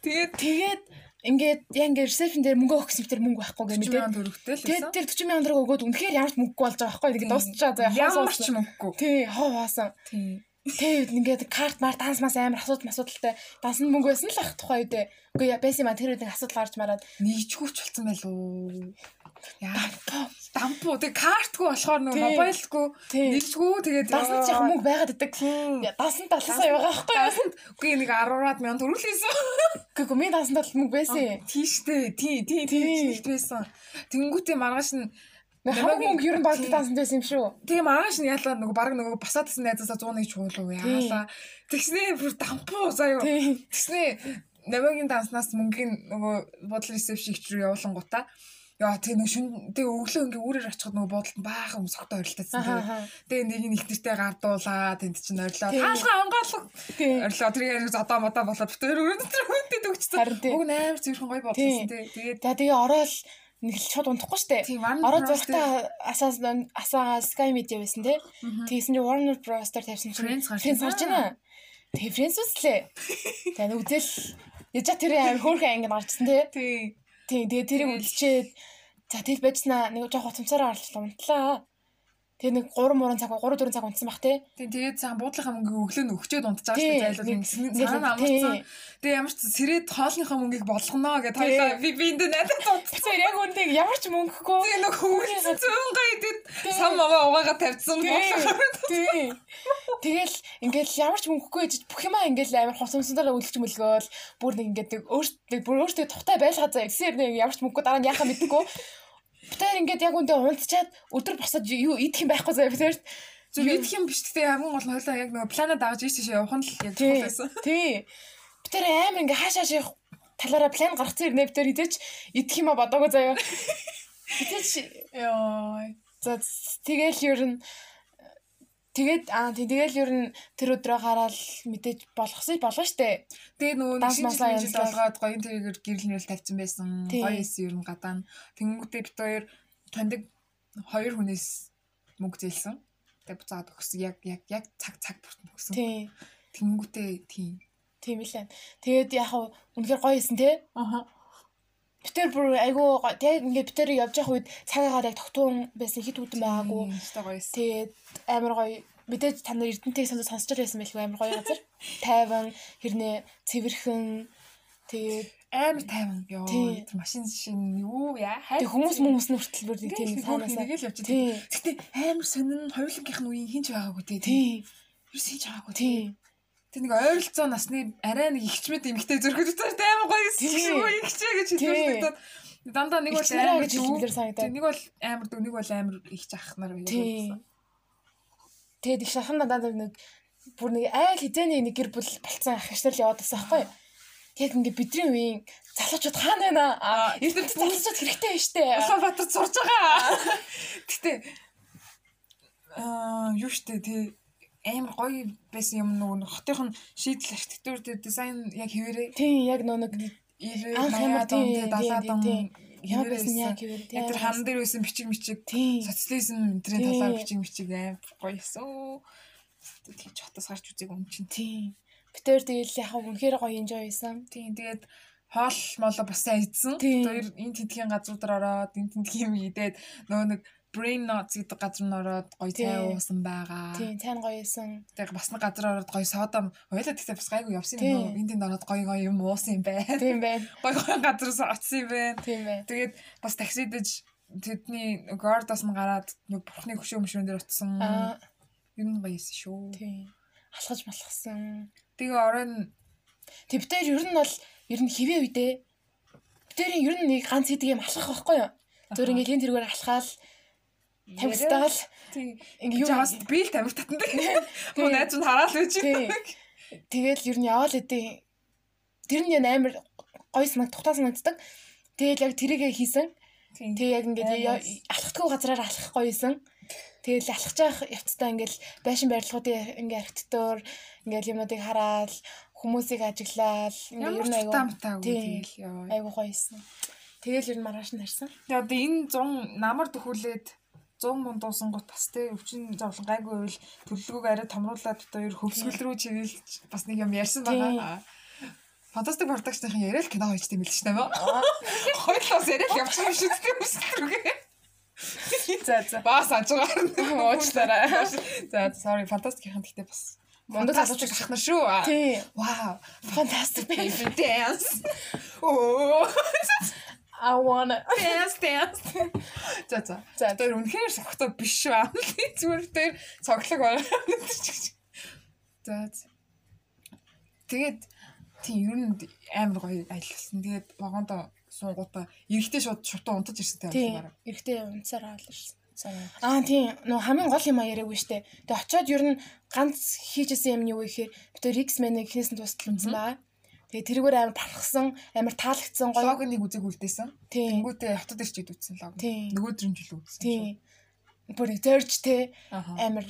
Тэгээд тэгээд ингээд яг ингээ ресепшн дээр мөнгө өгсөн тэр мөнгө байхгүй гэмээ тийм. 40 төгрөгтэй л байсан. Тэр 40 мянган төгрөг өгөөд үнэхээр ямар ч мөнгөгүй болж байгаа байхгүй. Тэгээд дуусчихаа заа ямар ч мөнгөгүй. Тий, хоо хаасан. Тий. Тэг ингээд карт мар данс мас амар асуудал асуудалтай дансан мөнгө байсан л ах тухай үдэ. Үгүй байсан маа тэр үед асуудал гарч мараад нийчгүүч болсон байлуу. Яа дампуу тэг картгүй болохоор нөө мобайлгүй нийлжгүй тэгээд дасан ч яг мөнгө байгаад идэг. Дасан талаасаа яваа байхгүй. Үгүй нэг 10-аад мянган төрүүлсэн. Үгүй минь дасан тал мөнгө байсан. Тийштэй тий тий тий байсан. Тэнгүүтээ маргааш нь Намайг мөнгө ер нь баг таасан байсан юм шүү. Тэгээ маргааш нь яалаа нөгөө баг нөгөө басаад тасан найзаасаа 100-ыг чуулуу яалаа. Тэгснээ бүр дампуу заяа. Тэгснээ намайгийн данснаас мөнгөний нөгөө бодлын ресепшн рүү явуулан гутаа. Яа тэг нэг шүн тэг өглөө ингээ үүрээр очиход нөгөө буудалд баахан согтой орилтаасан тэгээ. Тэгээ нэг нэг нэртэй гардуулаа тэнд чинь орилоо. Хаалга ангаалга. Орилоо тэрийг зодоо модоо болоод битэр өрөөнд тэр хүнтэй дөгчсөн. Уг амар зөвхөн гоё бодлоо тэгээ. Тэгээд тэгээ ороод нэг л шууд унтахгүй штэ. Ороод зургатаа асаас асаагаа Sky Media байсан те. Тэгсэн чинь Warner Bros дээр тавьсан чинь Friends гарч байна. Тэгээ Friends үзлээ. Тэгээ үзэл яжа тэр амар хөөрхөн анги гарчсан тий. Тий. Тий, тэгээ тэрийг үзчихэд за тэл байжснаа нэг жоох утамцаараа орлоо унтлаа. Тэгээ нэг 3 мурын цаг 3 4 цаг унтсан бах те. Тийм тэгээд цаан буудлынхаа мөнгө өглөө нь өгчөөд унтж байгаа шүү дээ зайлуул цаана амарсан. Тэгээ ямар ч сэрээд хоолныхаа мөнгийг болгоно гэдэг хоёлаа би биэндээ найдаад унтсан. Яг үндэ ямар ч мөнгөгүй. Тэгээ нэг хөвгөлсөн зүүн гайдад сам аваа угаагаа тавьсан буудлахаар. Тэгэл ингээл ямар ч мөнгөгүй гэж бүх юмаа ингээл амар хосомсоноор үлгч мөлгөөл бүр нэг ингээд өөртөө бүр өөртөө тухтай байлгаа заа. Эсээр нэг ямар ч мөнгөгүй дараа нь яхаа мэдгүй Тэр ингээд яг үндэ унтчаад өдөр босоод юу идэх юм байхгүй заяа тэр. Зөв идэх юм биш гэхдээ хамгийн гол нь хойлоо яг нөгөө планад авч ийш тийш явах нь л яг байсан. Тий. Би тэр амар ингээ хаашаа ших талаараа план гаргацсан ирнэ би тэр идэж идэх юм а бодоагүй заяа. Идэж ёо. За тэгэл ер нь Тэгээд аа тэгэл ер нь тэр өдрөө хараад мэдээж болгосон болгоо штэ. Тэгээд нөгөө нэг шинжлэх ухааны болгоод гоё тэрээр гэрэл нэрэл тавьсан байсан. Гоё эс ер нь гадаа. Тэнгүүтээ бит хоёр таньдаг хоёр хүнээс мөнгө зээлсэн. Тэгээд буцаад өгсөн. Яг яг яг цаг цаг бүрт өгсөн. Тийм. Тэнгүүтээ тийм. Тийм билээ. Тэгээд яг үнэхээр гоё эсэн те. Аха. Битэр бүр айгуу яг ингээд битэр явж явах үед цагаагаар яг тогтун байсан хит хүдэн байгаагүй. Тэгээд амар гоё мэдээж та нар Эрдэнтийг сонсож сонсч байсан байлгүй амар гоё газар. Тайван хэрнээ цэвэрхэн тэгээд амар тайван ёо машин шин юу яа хайр хүмүүс хүмүүс нь хүртэл бүр тийм санаас нэг л явж байгаа. Гэтэ амар сонин хоёулангийнх нь үеийн хинч байгаагүй тий. Юу хинч байгаагүй тий. Тэг нэг ойролцоо насны арай нэг ихчмэд эмгтэй зөргөж үзээр амар гоё юм ихчээ гэж хэлүүлдэг. Дандаа нэг бол амар хэлбэлэр санагдаад. Нэг бол амар дүү, нэг бол амар ихч ах нар байсан. Тэгээд их шахан дандаа нэг бүр нэг айл хизээний нэг гэр бүл болцсон ах ихчнэр л яваад байсан байхгүй. Тэгээд ингээ бидний үеийн залуучууд хаана байна аа? Эрдэнэт залуучууд хэрэгтэй байна штэ. Улаанбаатар сурж байгаа. Гэтэ аа юу штэ тий амар гоё байсан юм нөгөө хотынх нь шийдэл архитектур дээр дизайн яг хэвээрээ. Тийм яг нөгөө нэг анх ямар тийм 70-аад он ямар байсан яг хэвээр. Яг тэр хан дээр байсан бичиг мичиг социализм энтрийн талаар бичиг мичиг амар гоёсон. Тэгж хотоос гарч үзег юм чинь. Тийм. Битээр тэгэл яг үнэхээр гоё enjoy хийсэн. Тийм тэгээд хоол моло бас сайн идсэн. Тэр энэ тентгийн газруудаар ороод энэ тентгийн юм идээд нөгөө нэг brain nuts гэдэг газар нь ороод гоё цай уусан байгаа. Тийм, цай гоё исэн. Тэгээ бас нэг газар ороод гоё сода ойлоо тэгтээ бас гайгүй явсан юм. Энд тэнд ороод гоё гоё юм уусан юм байна. Тийм байна. Гоё гоё газар очсон юм байна. Тийм байна. Тэгээд бас таксидэж тэдний гордос нь гараад нэг бурхны хөшөө мөшрөн дээр утсан. Юм гоё исэн шүү. Тийм. Алхаж малхсан. Тэгээ оройн Тэвтэр ер нь бол ер нь хэвээ үедээ. Битэрийн ер нь нэг ганц хэдэг юм алхах байхгүй юу? Зүгээр ингээд энэ тэргээр алхаал Тамхитаал ингэ юу жаас би л тамхи дээ. Муу найз нь хараал байж байна. Тэгэл ер нь яваал хэдий тэр нь амар гоё санаг тухтаа санагддаг. Тэгэл яг тэрийгэ хийсэн. Тэгээ яг ингээд алхахтгүй газраар алхах гоёсэн. Тэгэл алхаж явах явцдаа ингээл байшин барилгуудын ингээ архитектур ингээл юмнуудыг хараад хүмүүсийг ажиглаад ингээ ер нь аюу тэгэл аюу гоёсэн. Тэгэл ер нь маргааш нь харсан. Тэгээ одоо энэ 100 намар төхүүлээд 100 мөн дуусан гут бас те өвчин зовлон гайгүй байвал төлөлгөөг арай томруулаад одоо ер хөвсгөл рүү чиглэлж бас нэг юм ярьсан байгаа. Фантастик продакшныхын яриа л кино хийж тийм л шүү дээ. Хоёулаас яриа л явчих юм шүү дээ өстрүүгээ. За за. Бас ажгаар уучлаарай. За sorry фантастикийн гэхдээ бас Мондод залуучууд ахна шүү. Тий. Вау. Fantastic baby dance. Оо. I wanna dance dance. За за. За тэр үнэхээр согтой биш шүү. Зүгээр тэр цоглог байна. За. Тэгээд тийм ер нь амар гоё ажилласан. Тэгээд вагондо суугуудаа эрэхтэй шууд шутаа унтаж ирсэн тийм байна. Эрэхтэй унтсаар аал ирсэн. Аа тийм нөө хамгийн гол юм а яриаггүй штэ. Тэгээ очиод ер нь ганц хийжсэн юм юу гэхээр бид X-Men-ийг хийсэн тусдал үзсэн байгаа. Тэгээ тэрүүгээр амар тархсан, амар таалагдсан гоё. Лог нэг үзэг үлдээсэн. Тэнгүүтээ хотод ирч ид үзсэн лог. Нөгөө дрын жил үзсэн. Тийм. Бүр зорж те амар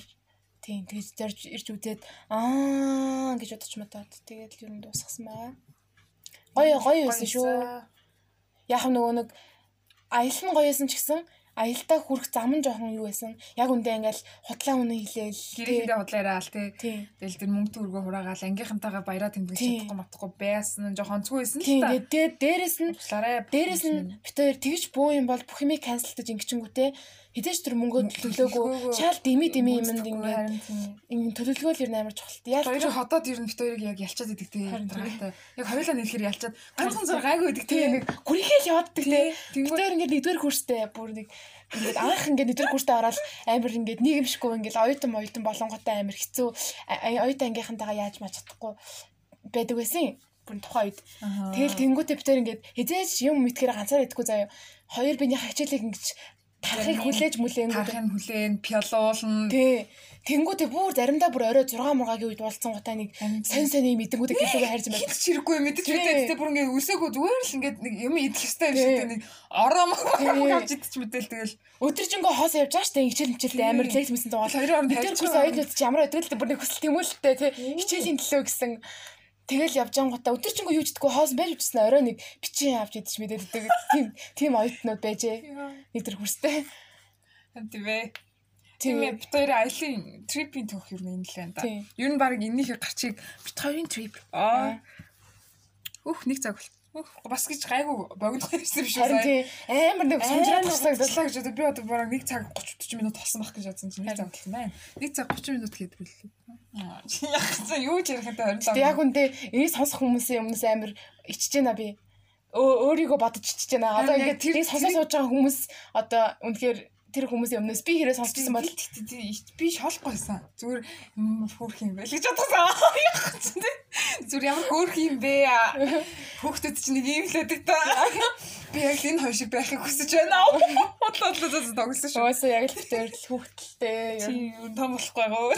тийм тэгж зорж ирч үзээд аа гэж бодож матаад тэгээд ер нь дуусгасан байгаа. Гоё гоё байсан шүү. Яг нөгөө нэг аялал нь гоёсэн ч гэсэн аялдаа хүрэх зам нь жоохон юу байсан. Яг үндэ ингээл худлаа үнэ хэлээл. Гэрээндээ худлаараал тий. Тэгэл тэр мөнгө төгрөгөө хураагаал ангийнхантайгаа баяраа тэмдэглэж чадахгүй матахгүй байсан нь жоохон онцгүй байсан л та. Тэгээд дээрэс нь дээрэс нь бит хоёр тэгж буу юм бол бүх юмыг канселдаж ингэчингүүтэй хизээч тэр мөнгөө төлөөгөө шал дими дими юмд ингээд ингэ төлөвлөгөөл ер нь амар чухал. Яаж хоёр ходоод ер нь бит хоёрыг яг ялчаад идэг тий. Яг хоёулаа нэлэхэр ялчаад ганцхан зур гайгүй идэг тий. Нэг хүрхэл явддаг тий. Бит хоёр ингээд нэгдүгээр курстэй бүр нэг ингээд анх ингээд нэгдүгээр курстэй ороод амар ингээд нийгэмшгүй ингээд оюутан оюутан болонготой амар хэцүү оюутан ангийнхантайгаа яаж маа чадахгүй байдаг байсан бүр тухайн үед. Тэгэл тэнгуүтэй битэр ингээд хизээч юм мэдхээр ганцаар идэхгүй заяа. Хоёр биений хичээлийг ингэж тарахыг хүлээж мүлээн тарахыг хүлээн пялуулна. Тий. Тэнгүүтээ бүр заримдаа бүр орой 6 мургагийн үед уулцсан гутаа нэг сайн сайн юм идэнгүүтээ гэлүүгээ хайрж байна. Хит чирэггүй мэдэж мэдээ тэ бүр ингээ өсөөгөө зүгээр л ингээ нэг юм идэх хэвээр юм шиг нэг ороо маа авч идчих мэдээл тэгэл. Өдөржингөө хоос явж байгаа штэ хичээл хичээлтэй амар лекц мэсэн даа. Хоёроор бид курс оюутнууд ч ямар өдрөл бүр нэг хүсэлт юм л тэ хичээлийн төлөө гэсэн Тэгэл явж ангуудаа өдөржингөө юу ч гэдэггүй хоосон байж үтсэн орой нэг бичийн авч идэж мэдээддэг тийм тийм оюутнууд байжээ. Нэг төр хүрстэй. Тийм ээ. Тийм ээ. Бид хоёр аялын трипийн төвх юм энэ л байна да. Ер нь баг энийхээ гарчиг бид хоёрын трип. Аа. Өөх нэг цаг бол бас гэж гайгүй богино байсан биш үү? Харин амар нэг сонжраад туслаа гэж би одоо бараг 1 цаг 30 40 минут толсон байх гэж бодсон чинь 1 цаг болсон байна. 1 цаг 30 минут гээд билээ. Яг за юу ч ярихтай 27. Яг үндэ энийг сонсох хүмүүсийн өмнөөс амар ичж байна би. Өөрийгөө бодож ичж байна. Одоо ингээд тэрийг сонсож сууж байгаа хүмүүс одоо үнэхээр тэр хүмүүсийн өмнөөс би хэрэг сонсчихсан бол би шолохгүйсэн. Зүгээр хөөх юм байл гэж бодсон. Зүгээр ямар хөөх юм бэ? Хүүхдэд чинь нэг юм л байдаг та. Би яг энэ хоёр шиг байхыг хүсэж байна. Бодлоо бодлоо тогсон шүү. Өөсөө яг л тэр хүүхдэлтэй. Тийм том болохгүй гоо.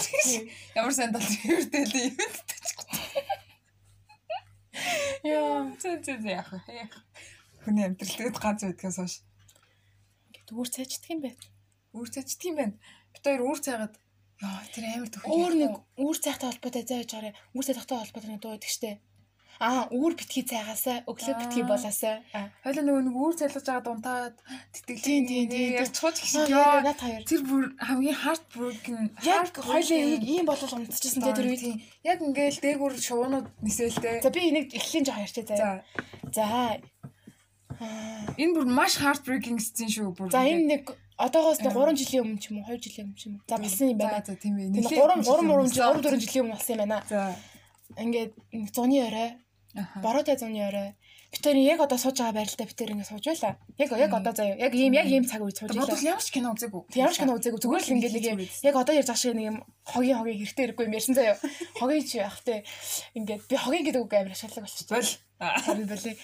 Ямар сайн тал тэртэй л юм. Яа, цаа цаа яах вэ? Хүний амьдрал ганц байдгаас хойш Үүр цайчдаг юм байна. Үүр цайчдаг юм байна. Бид хоёр үүр цайгаад яа тэр амар төх. Өөр нэг үүр цайхтай холбоотой зааж гараа. Үүр цайхтай холбоотой нэг дуу байдаг штэ. Аа, үүр битгий цайгаасаа, өглөө битгий болоосаа. Хойлоо нөгөө нэг үүр цайлгаж байгаа дунтаад тэтгэл. Тийм тийм тийм. Ярьцгууч гэсэн. Яа, над хоёр. Тэр бүр хамгийн heart broken. Яг хойлоо ийм болол унтчихсан те тэр үед. Яг ингээл дээгүүр шуунууд нисэлтэй. За би энийг эхлэлийн жоо ярьчаа заяа. За. Энэ бүр маш heartbreaking сцен шүү бүр. За энэ нэг одоогоос нэг 3 жилийн өмнө ч юм уу 2 жилийн өмнө ч юм уу. За болсон юм байна. За тийм ээ. Нэг 3 3 3 3 4 жилийн өмнө болсон юм байна. За. Ингээд зуны орой. Бороотой зуны орой. Битэр яг одоо сууж байгаа байралтай битэр ингэ сууж байла. Яг яг одоо заяа. Яг ийм яг ийм цаг үед сууж байла. Бодвол ямар ч кино үзээгүй. Ямар ч кино үзээгүй. Зүгээр л ингэ нэг юм яг одоо ярьж байгаа шиг нэг юм хогийн хогийн хэрэгтэй хэрэггүй юм ярьсан заяа. Хогийн чи явах те. Ингээд би хогийн гэдэг үг амар ашиглаг болчихсон. Бол. Харин болий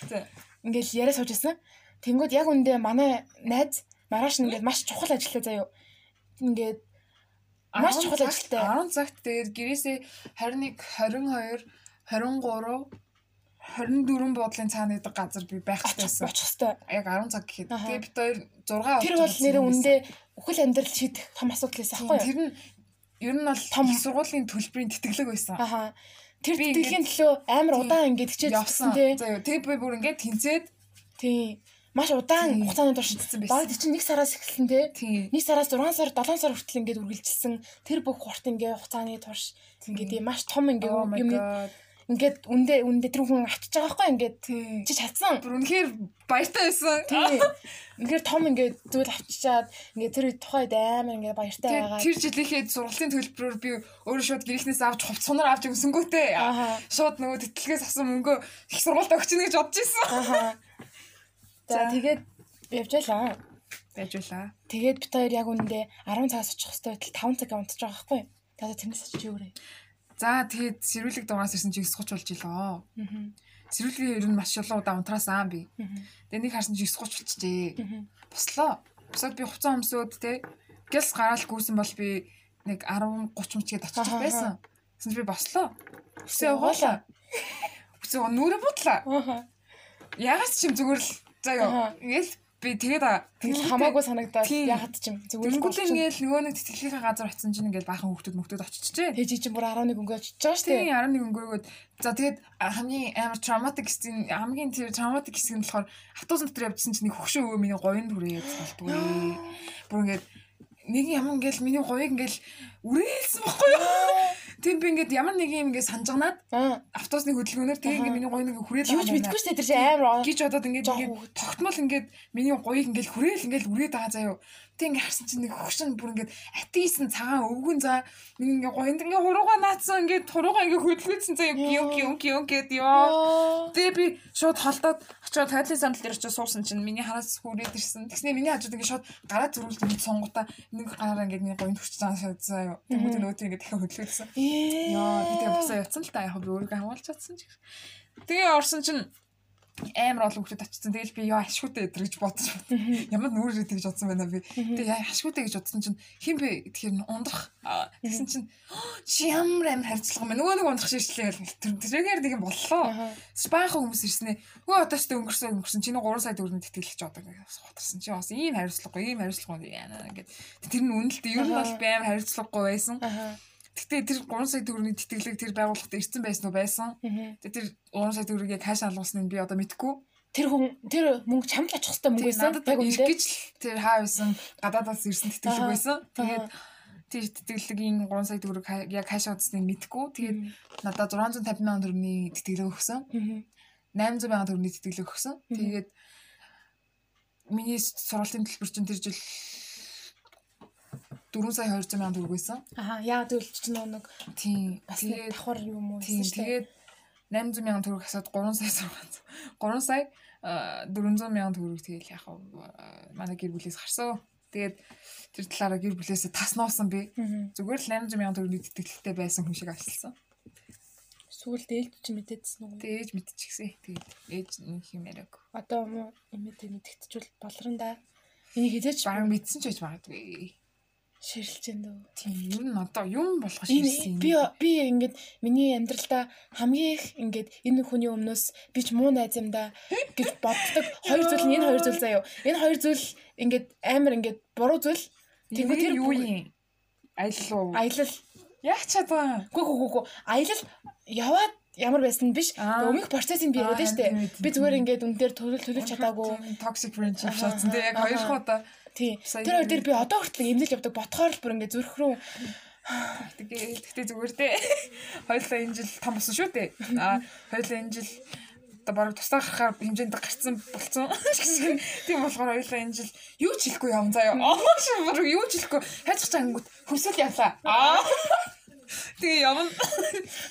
ингээл яриа сууж исэн. Тэнгүүд яг үндэ манай найз маргааш нь ингээд маш чухал ажиллаа заяо. Ингээд маш чухал ажилтай. 10 цагт тэгээд гэрээсээ 21 22 23 24 буудлын цаана гэдэг газар би байх хэрэгтэйсэн. Очих хэвээр. Яг 10 цаг гэхэд. Тэгээ бид хоёр 6 Тэр бол нэр үндэ үхэл амьдрал шийдэх том асуудал байсан аахгүй юу? Тэр нь ер нь бол том сургуулийн төлбөрийн тэтгэлэг байсан. Ахаа. Тэр тэтгэлгийн төлөө амар удаан ингээд хичээж явсан тий. За юу тэг би бүр ингээд тэнцээд тий. Маш удаан хугацааны турш шидсэн байсан. Баг чинь 1 сараас эхэлсэн тий. 1 сараас 6 сар 7 сар хүртэл ингээд үргэлжилсэн. Тэр бүх хурт ингээд хугацааны турш ингээд маш том ингээд oh юм ингээд үндэ үндэ тэр хүн авчиж байгаа байхгүй ингээд чи чадсан. Бүр үнэхээр баяртай байсан. Тий. Үнэхээр том ингээд зүйл авчичаад ингээд тэр тухайд амар ингээд баяртай байгаа. Тэр жилийнхээ сургалтын төлбөрөөр би өөрөө шууд гэрээснээс авч хувцсанаар авч өгсөнгүүтэй. Шууд нөгөө тэтгэлгээс авсан мөнгөө их сургуультай өгчнө гэж бодож ирсэн. За тэгээд явж байлаа. Байж байлаа. Тэгээд бид хоёр яг үндэ 10 цагаас очих хэвээр байтал 5 цаг унтаж байгаа байхгүй. Тэгээд тэрнээс очиж юу гэрээ. За тэгээд сэрүүлэг дугаас ирсэн чи 9:30 болж илоо. Сэрүүлгийн ер нь маш олон удаа унтраасаа би. Тэгээд нэг харсан чи 9:30 болчихжээ. Бослоо. Босоод би хуцаа өмсөөд те гэлс гараал гүйсэн бол би нэг 10 30 мчгээд очих байсан. Тэгсэн би бослоо. Үсээ угаалаа. Үсээ нүрэ бутлаа. Ягаас чим зүгээр л заа ёо. Ингээл би тэгээд тэгэл хамаагүй санагдаад ягаад ч юм зүгээр л ингээл нөгөө нэг тэтгэлгийн газар очсон чинь ингээл баахан хүүхдүүд мөхтөд очичжээ. Тэгж чинь бүр 11 өнгөө очиж байгаа шүү дээ. Тийм 11 өнгөөгөөд за тэгээд хамгийн амар traumatic гэсэн хамгийн тэр traumatic хэсэг нь болохоор автобус дотор явжсэн чинь нэг хөгшин өвөө миний говийн дүрээ болтгүй. Бүр ингээд нэг юм ингээл миний говийг ингээл үрээлсэн баггүй юу? Тийм би ингээд ямар нэг юм ингээд санджганаад автобусны хөдөлгөөнөөр тийм ингээд миний гой нэг хүрээд байгаа юм. Юу ч мэдгүй шүү дээ тэр чинь амар гэж бодоод ингээд ингээд тогтмол ингээд миний гоёг ингээд хүрээл ингээд үрээд байгаа заяо. Тэг ингээ харсан чинь нэг хөгшин бүр ингээд атисэн цагаан өвгөн за нэг ингээ гоёнд ингээ хурууга наацсан ингээ хурууга ингээ хөдөлгөөцсөн заяа гио гио гио гэд ёо. Тэг би шууд холдоод очиод тайлын сандал дээр очиод суусан чинь миний хараас хүрээд ирсэн. Тэгснэ миний хажууд ингээ шууд гараа зөрүүлж ингээ сонгота нэг гараараа ингээ нэг гоёнд хүрч байгаа заяа. Тэгмүүд нөөт ингээ дахиад хөдөлгөөцсөн. Ёо би тэгээ босоо явцсан л та яг би өөрийгөө хамгаалж чадсан ч. Тэгээ орсон чинь амар олон хүмүүс очсон. Тэгэл би яа ашгүйтэй өдр гэж бодож ямар нүүр идэх гэж бодсон байна би. Тэгээ яа ашгүйтэй гэж бодсон чинь хин бэ тэгэхээр ундрах. Тэгсэн чинь чи ямар амар харьцлага юм. Нөгөө нэг ундрах шийдлээ тэр тэрээр нэг юм боллоо. Спахан хүмүүс ирснэ. Хөө одоо ч өнгөрсөн өнгөрсөн чиний 3 сая төгрөнд тэтгэлж одоо сутарсан чи бас ийм хариуцлагагүй ийм хариуцлагагүй яана ингээд тэр нь үнэлтээ ер нь бол би амар хариуцлагагүй байсан. Гэтэ тэр 3 сая төгрөгийн тэтгэлэг тэр байгууллагад ирсэн байсан уу байсан. Тэгээ тэр 3 сая төгрөгийг хааш алгуулсныг би одоо мэдэхгүй. Тэр хүн тэр мөнгө чамд очих хэвээр мөнгө байсан. Яг үндэ гэж тэр хаа байсан гадаадаас ирсэн тэтгэлэг байсан. Тэгээд тэр тэтгэлгийн 3 сая төгрөг яг хааш удсныг мэдэхгүй. Тэгээд надад 650 сая төгрөгийн тэтгэлэг өгсөн. 800 сая төгрөгийн тэтгэлэг өгсөн. Тэгээд миний сургалтын төлбөр чинь тэр жил 4 сая 200 сая төгрөг байсан. Аа яа тэгвэл чи нэг тийм бас нэг давхар юм уу тийм тэгээд 800 сая төгрөг асаад 3 сая 3 сая 400 сая төгрөг тэгэл яг манай гэр бүлээс гарсан. Тэгээд тэр талаараа гэр бүлээсээ тас нуусан би. Зүгээр л 800 сая төгрөгийн тэтгэлэгтэй байсан хүн шиг ажилласан. Сүүлд ээлж чи мэдээдсэн үү? Тэгээд ээж мэдчихсэн. Тэгээд ээж нэг юм яриаг. Одоо муу имэдэ мэдгэцчүүл болрон да. Энийг хизээч баг мэдсэн ч байж магадгүй ширэлж байна дөө. Тийм ер нь одоо юм болгож ширсэн. Би би ингээд миний амьдралдаа хамгийн их ингээд энэ хүний өмнөөс би ч муу найз юм да гэж боддог хоёр зүйл нь энэ хоёр зүйл заяо. Энэ хоёр зүйл ингээд амар ингээд буруу зүйл. Тэгвэл тэр юу юм? Аялал уу? Аялал. Яах чадаа? Гү гү гү аялал яваад ямар байсан биш. Өмнөх процессыг би яриад штэ. Би зүгээр ингээд үнээр төлөв төлөв чадаагүй. Toxic friendship шатсан. Тэг яг хоёр хуудаа Тий. Тэр хоёр дээр би одоо хүртэл эмнэлж явдаг ботхоор л бүр ингээ зүрх рүү Тэгтээ зүгээр дээ. Хоёулаа энэ жил том болсон шүү дээ. Аа хоёулаа энэ жил одоо бараг тусаа гарахаар хэмжээнд гарцсан болцсон. Тийм болохоор хоёулаа энэ жил юу ч хэлэхгүй явна заяа. Аа шүү бараг юу ч хэлэхгүй хайцах чангууд хөрсөл явлаа. Аа Тэгээ явна.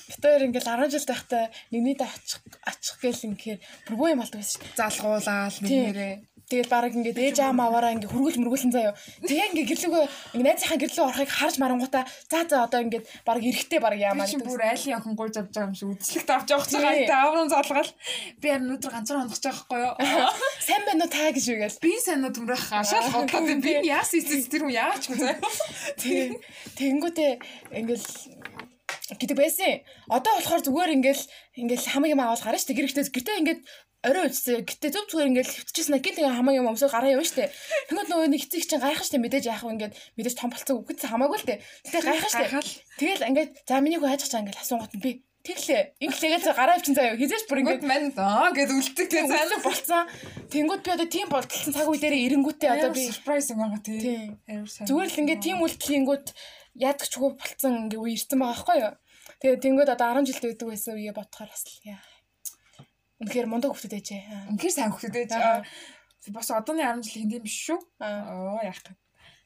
Бид хоёр ингээл 10 жил байхдаа нэгнийдээ очих очих гээл ингээр бүргүй юм болдог байсан шүү дээ. Залгуулаад нэгнэрээ. Тэгэл баг ингээд ээж аам аваараа ингээд хөргөл мөргөлэн заяо. Тэгээ ингээд гэрлүүгөө ингээд найзынхаа гэрлүү орохыг харж марангуудаа за за одоо ингээд баг эрэхтэй баг яамаа. Би бүр айлын охин гуйж авч байгаа юм шиг үзлэгт авч явах цагаан та аврын залгаал би харин өнөөдөр ганцаар байгаа байхгүй юу. Сайн байна уу та гэж үгээл. Би сайн уу төмрөх хашаал бодлоо би яас ийс тэр хүн яач вэ заяо. Тэгээ тэгэнгүүтээ ингээд гэдэг байсан. Одоо болохоор зүгээр ингээл ингээл хамаг юм гарна шүү дээ. Гэрэгтээ гэртээ ингээд орой үцсээ. Гэтэ зөв зүгээр ингээл хөвтчихсэн гэл тэгээ хамаа юм өмсөө гараа явна штэ. Тэнгүүд нөгөө нэг эцэг чинь гайхах штэ мэдээж яах вэ ингээд мэдээж том болцоо үгүйц хамаагүй л тэ. Тэгээ гайхах штэ. Тэгэл ингээд за миний хүү хайж чаа ингээд асуугат нь би Тэглээ. Инглээгээл гараа авчин заяа. Хизээш бүр ингээд манд аа гэд үлддэг тийм зайлаг болцсон. Тэнгүүд би одоо тийм болтолсон цаг үе дээр эренгүүтээ одоо би surprise юм байгаа тийм. Зүгээр л ингээд тийм үлдэхингүүд ядагчгүй болцсон ингээ үе ирсэн байгаа байхгүй юу? Тэгээ тэнгүүд одоо 10 жилд байдаг байсан үе бодохоор бас яа Үнэхээр мундаг хөлтөд ээжээ. Үнэхээр сайн хөлтөд ээж. Бас одооны 10 жил hindi биш шүү. Оо яах вэ?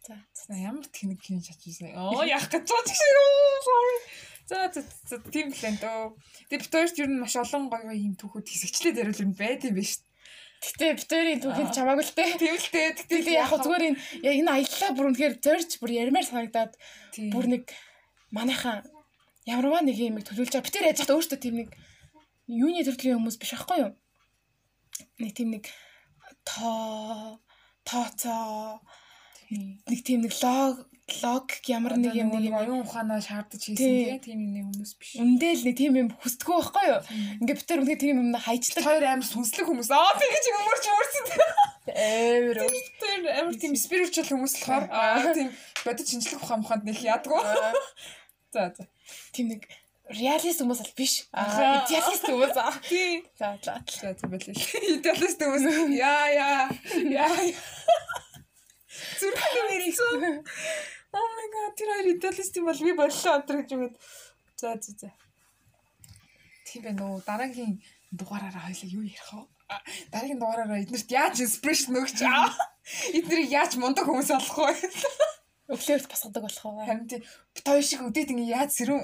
За. Ямар тэнэг хин чачсан. Оо яах гэж байгаа юм. Sorry. За за тийм энэ дөө. Тэгээ бид хоёрт ер нь маш олон гоё гоё юм түүхүүд хэсэгчлээд яриул юм байт юм биш. Гэтэ бид хоёрын түүхэнд чамаагүй л дээ. Тийм л дээ. Гэтэ яг хөө зүгээр энэ энэ аяллаа бүр үнэхээр зорж бүр ярмаар санагдаад бүр нэг манайхан ямарваа нэг юм төлөвлөж байгаа. Бид тэр яаж хат өөртөө тийм нэг юуны төрлийн хүмүүс биш аахгүй юу? Нэг тийм нэг тоо тооцоо нэг тийм нэг лог лог ямар нэг юм нэг оюун ухаанаа шаардаж хийсэн тийм нэг хүмүүс биш. Үндэл нэг тийм юм хүсдэггүй байхгүй юу? Ингээ нар үнэхээр тийм юм хайжлаа. Хоёр амар сүнслэг хүмүүс. Аа би гэж өмөрч мөрсөн. Амар өөр амар тийм спиричуал хүмүүс болохоор аа тийм бодит шинжлэх ухаан муханд нэг яадгүй. За за. Тийм нэг реалист хүмүүс ал биш. Аа идеалист хүмүүс аа. Тий. За за. За за болов. Идеалист хүмүүс. Яа яа. Яа. Зүрхэн нэрийсэн. Oh my god тэр хоёр идеалист юм бол би боллоо өдр гэж үгээд. За за за. Тийм байна уу. Дараагийн дугаараараа хоёлаа юу ярих вэ? дараагийн дугаараараа эднэрт яаж инспирэшн өгч аа эднэрийг яаж мундаг хүмүүс болох вэ? Өглөөрт босгодог болох уу? Харин тий той шиг өдөөд ингэ яаж сэрүүн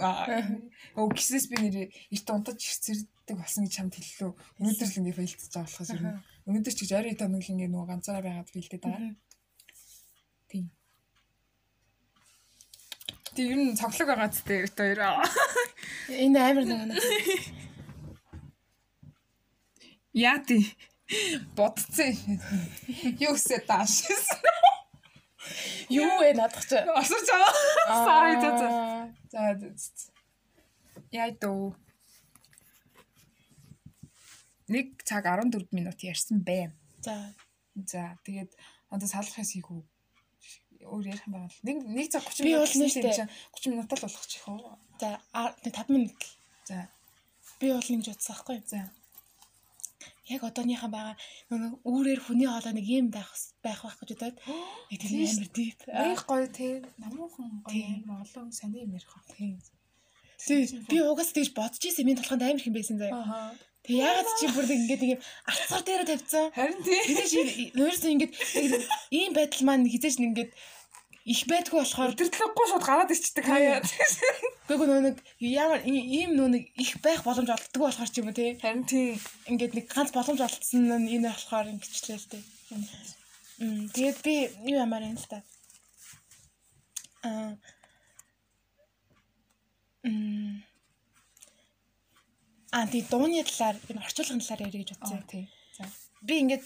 өө гиснээс би нэр эрт унтаж сэрдэг болсон гэж чамд хэллээ. Өнөөдөр л ингэ фейлдэж байгаа болохоос ер нь өнөөдөр ч гэж ойрын тоног л ингэ нөгөө ганцаараа байгаад фейлдэд байгаа. Тийм. Тэг ер нь цоглог байгаа ч тэр хоёр. Энэ амар нэг Яа тий. Бодцсон. Юу гэсэ тааш. Юу вэ надах чи? Осорч аа. Sorry за за. За. Яа дөө. Нэг цаг 14 минут ярьсан бэ. За. За тэгээд одоо салахаас хийх үү? өөр ярих юм байна. Нэг нэг цаг 30 минут. Би бол нэртэй 30 минут л болох чих хөө. За 5 минут. За. Би бол ингэж байхгүй. За яг одооныхан байгаа нэг үүрээр хүний хоолой нэг юм байх байх байх гэж бодоод тэр амар дип. Аяг гоё тий. Намуухан гоё амар олон сони юм ярих. Тий. Тий. Би угаас тэгж бодож исэн миний толгойд амар хэм байсан заяа. Тэг ягаад чи бүр ингэж нэг алцгар дээр тавьсан. Харин тий. Тэгэж нөөсөө ингэж ийм байдал маань хизээч ингэж их байдгүй болохоор өдөртлөггүй шууд гараад ирчдэг хаяа. Гэхдээ нөө нэг ямар ийм нөө нэг их байх боломж олддгүй болохоор ч юм уу тий. Харин тий. Ингээд нэг ганц боломж олдсон нь энэ болохоор ингэчлээ л тий. Мм тэгээд би юу ямар юм л та. Аа Мм А тий дууны талаар энэ орчуулгын талаар ярих гэж бодсон. Тий. За. Би ингээд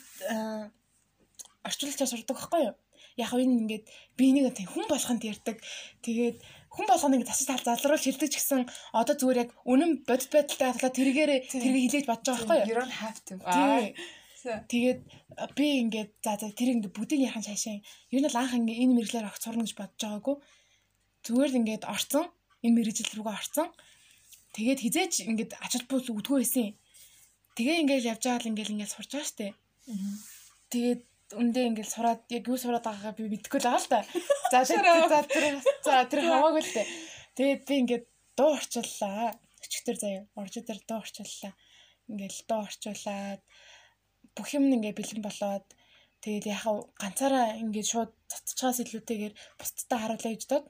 орчуулагчаа сурдаг байхгүй юу? Яг энэ ингээд би нэг хүн болоход ярьдаг. Тэгээд хүн болгоно ингэ засаж тал залруулж хэлдэг ч гэсэн одоо зүгээр яг үнэн бодит байдалтай хатгалаа тэргээр тэрийг хилээж бодож байгаа байхгүй юу? You don't have to. Тэгээд би ингээд за за тэр ингээд бүгдийг яхан цаашаа ер нь л анх ингээд энэ мэрэглээр огт сурна гэж бодож байгаагүй. Зүгээр л ингээд орцсон энэ мэрэгжил рүүгээ орцсон. Тэгээд хизээч ингээд ач холбогдол өгдгөө байсан. Тэгээ ингээд явж байгаа л ингээд ингээд сурч байгаа штэ. Тэгээд үндэ ингээл сураад яг юу сураад байгаагаа би мэдэхгүй л байгаа л та. За за тэр за тэр хаваагүй л дээ. Тэгээд би ингээд дуу орчууллаа. Өчигдөр заяа орж дээр дуу орчууллаа. Ингээл дуу орчуулаад бүх юм ингээ бэлэн болоод тэгээд яхаа ганцаараа ингээд шууд цацчихаас илүүтэйгээр бусдтай харуулъя гэж дод.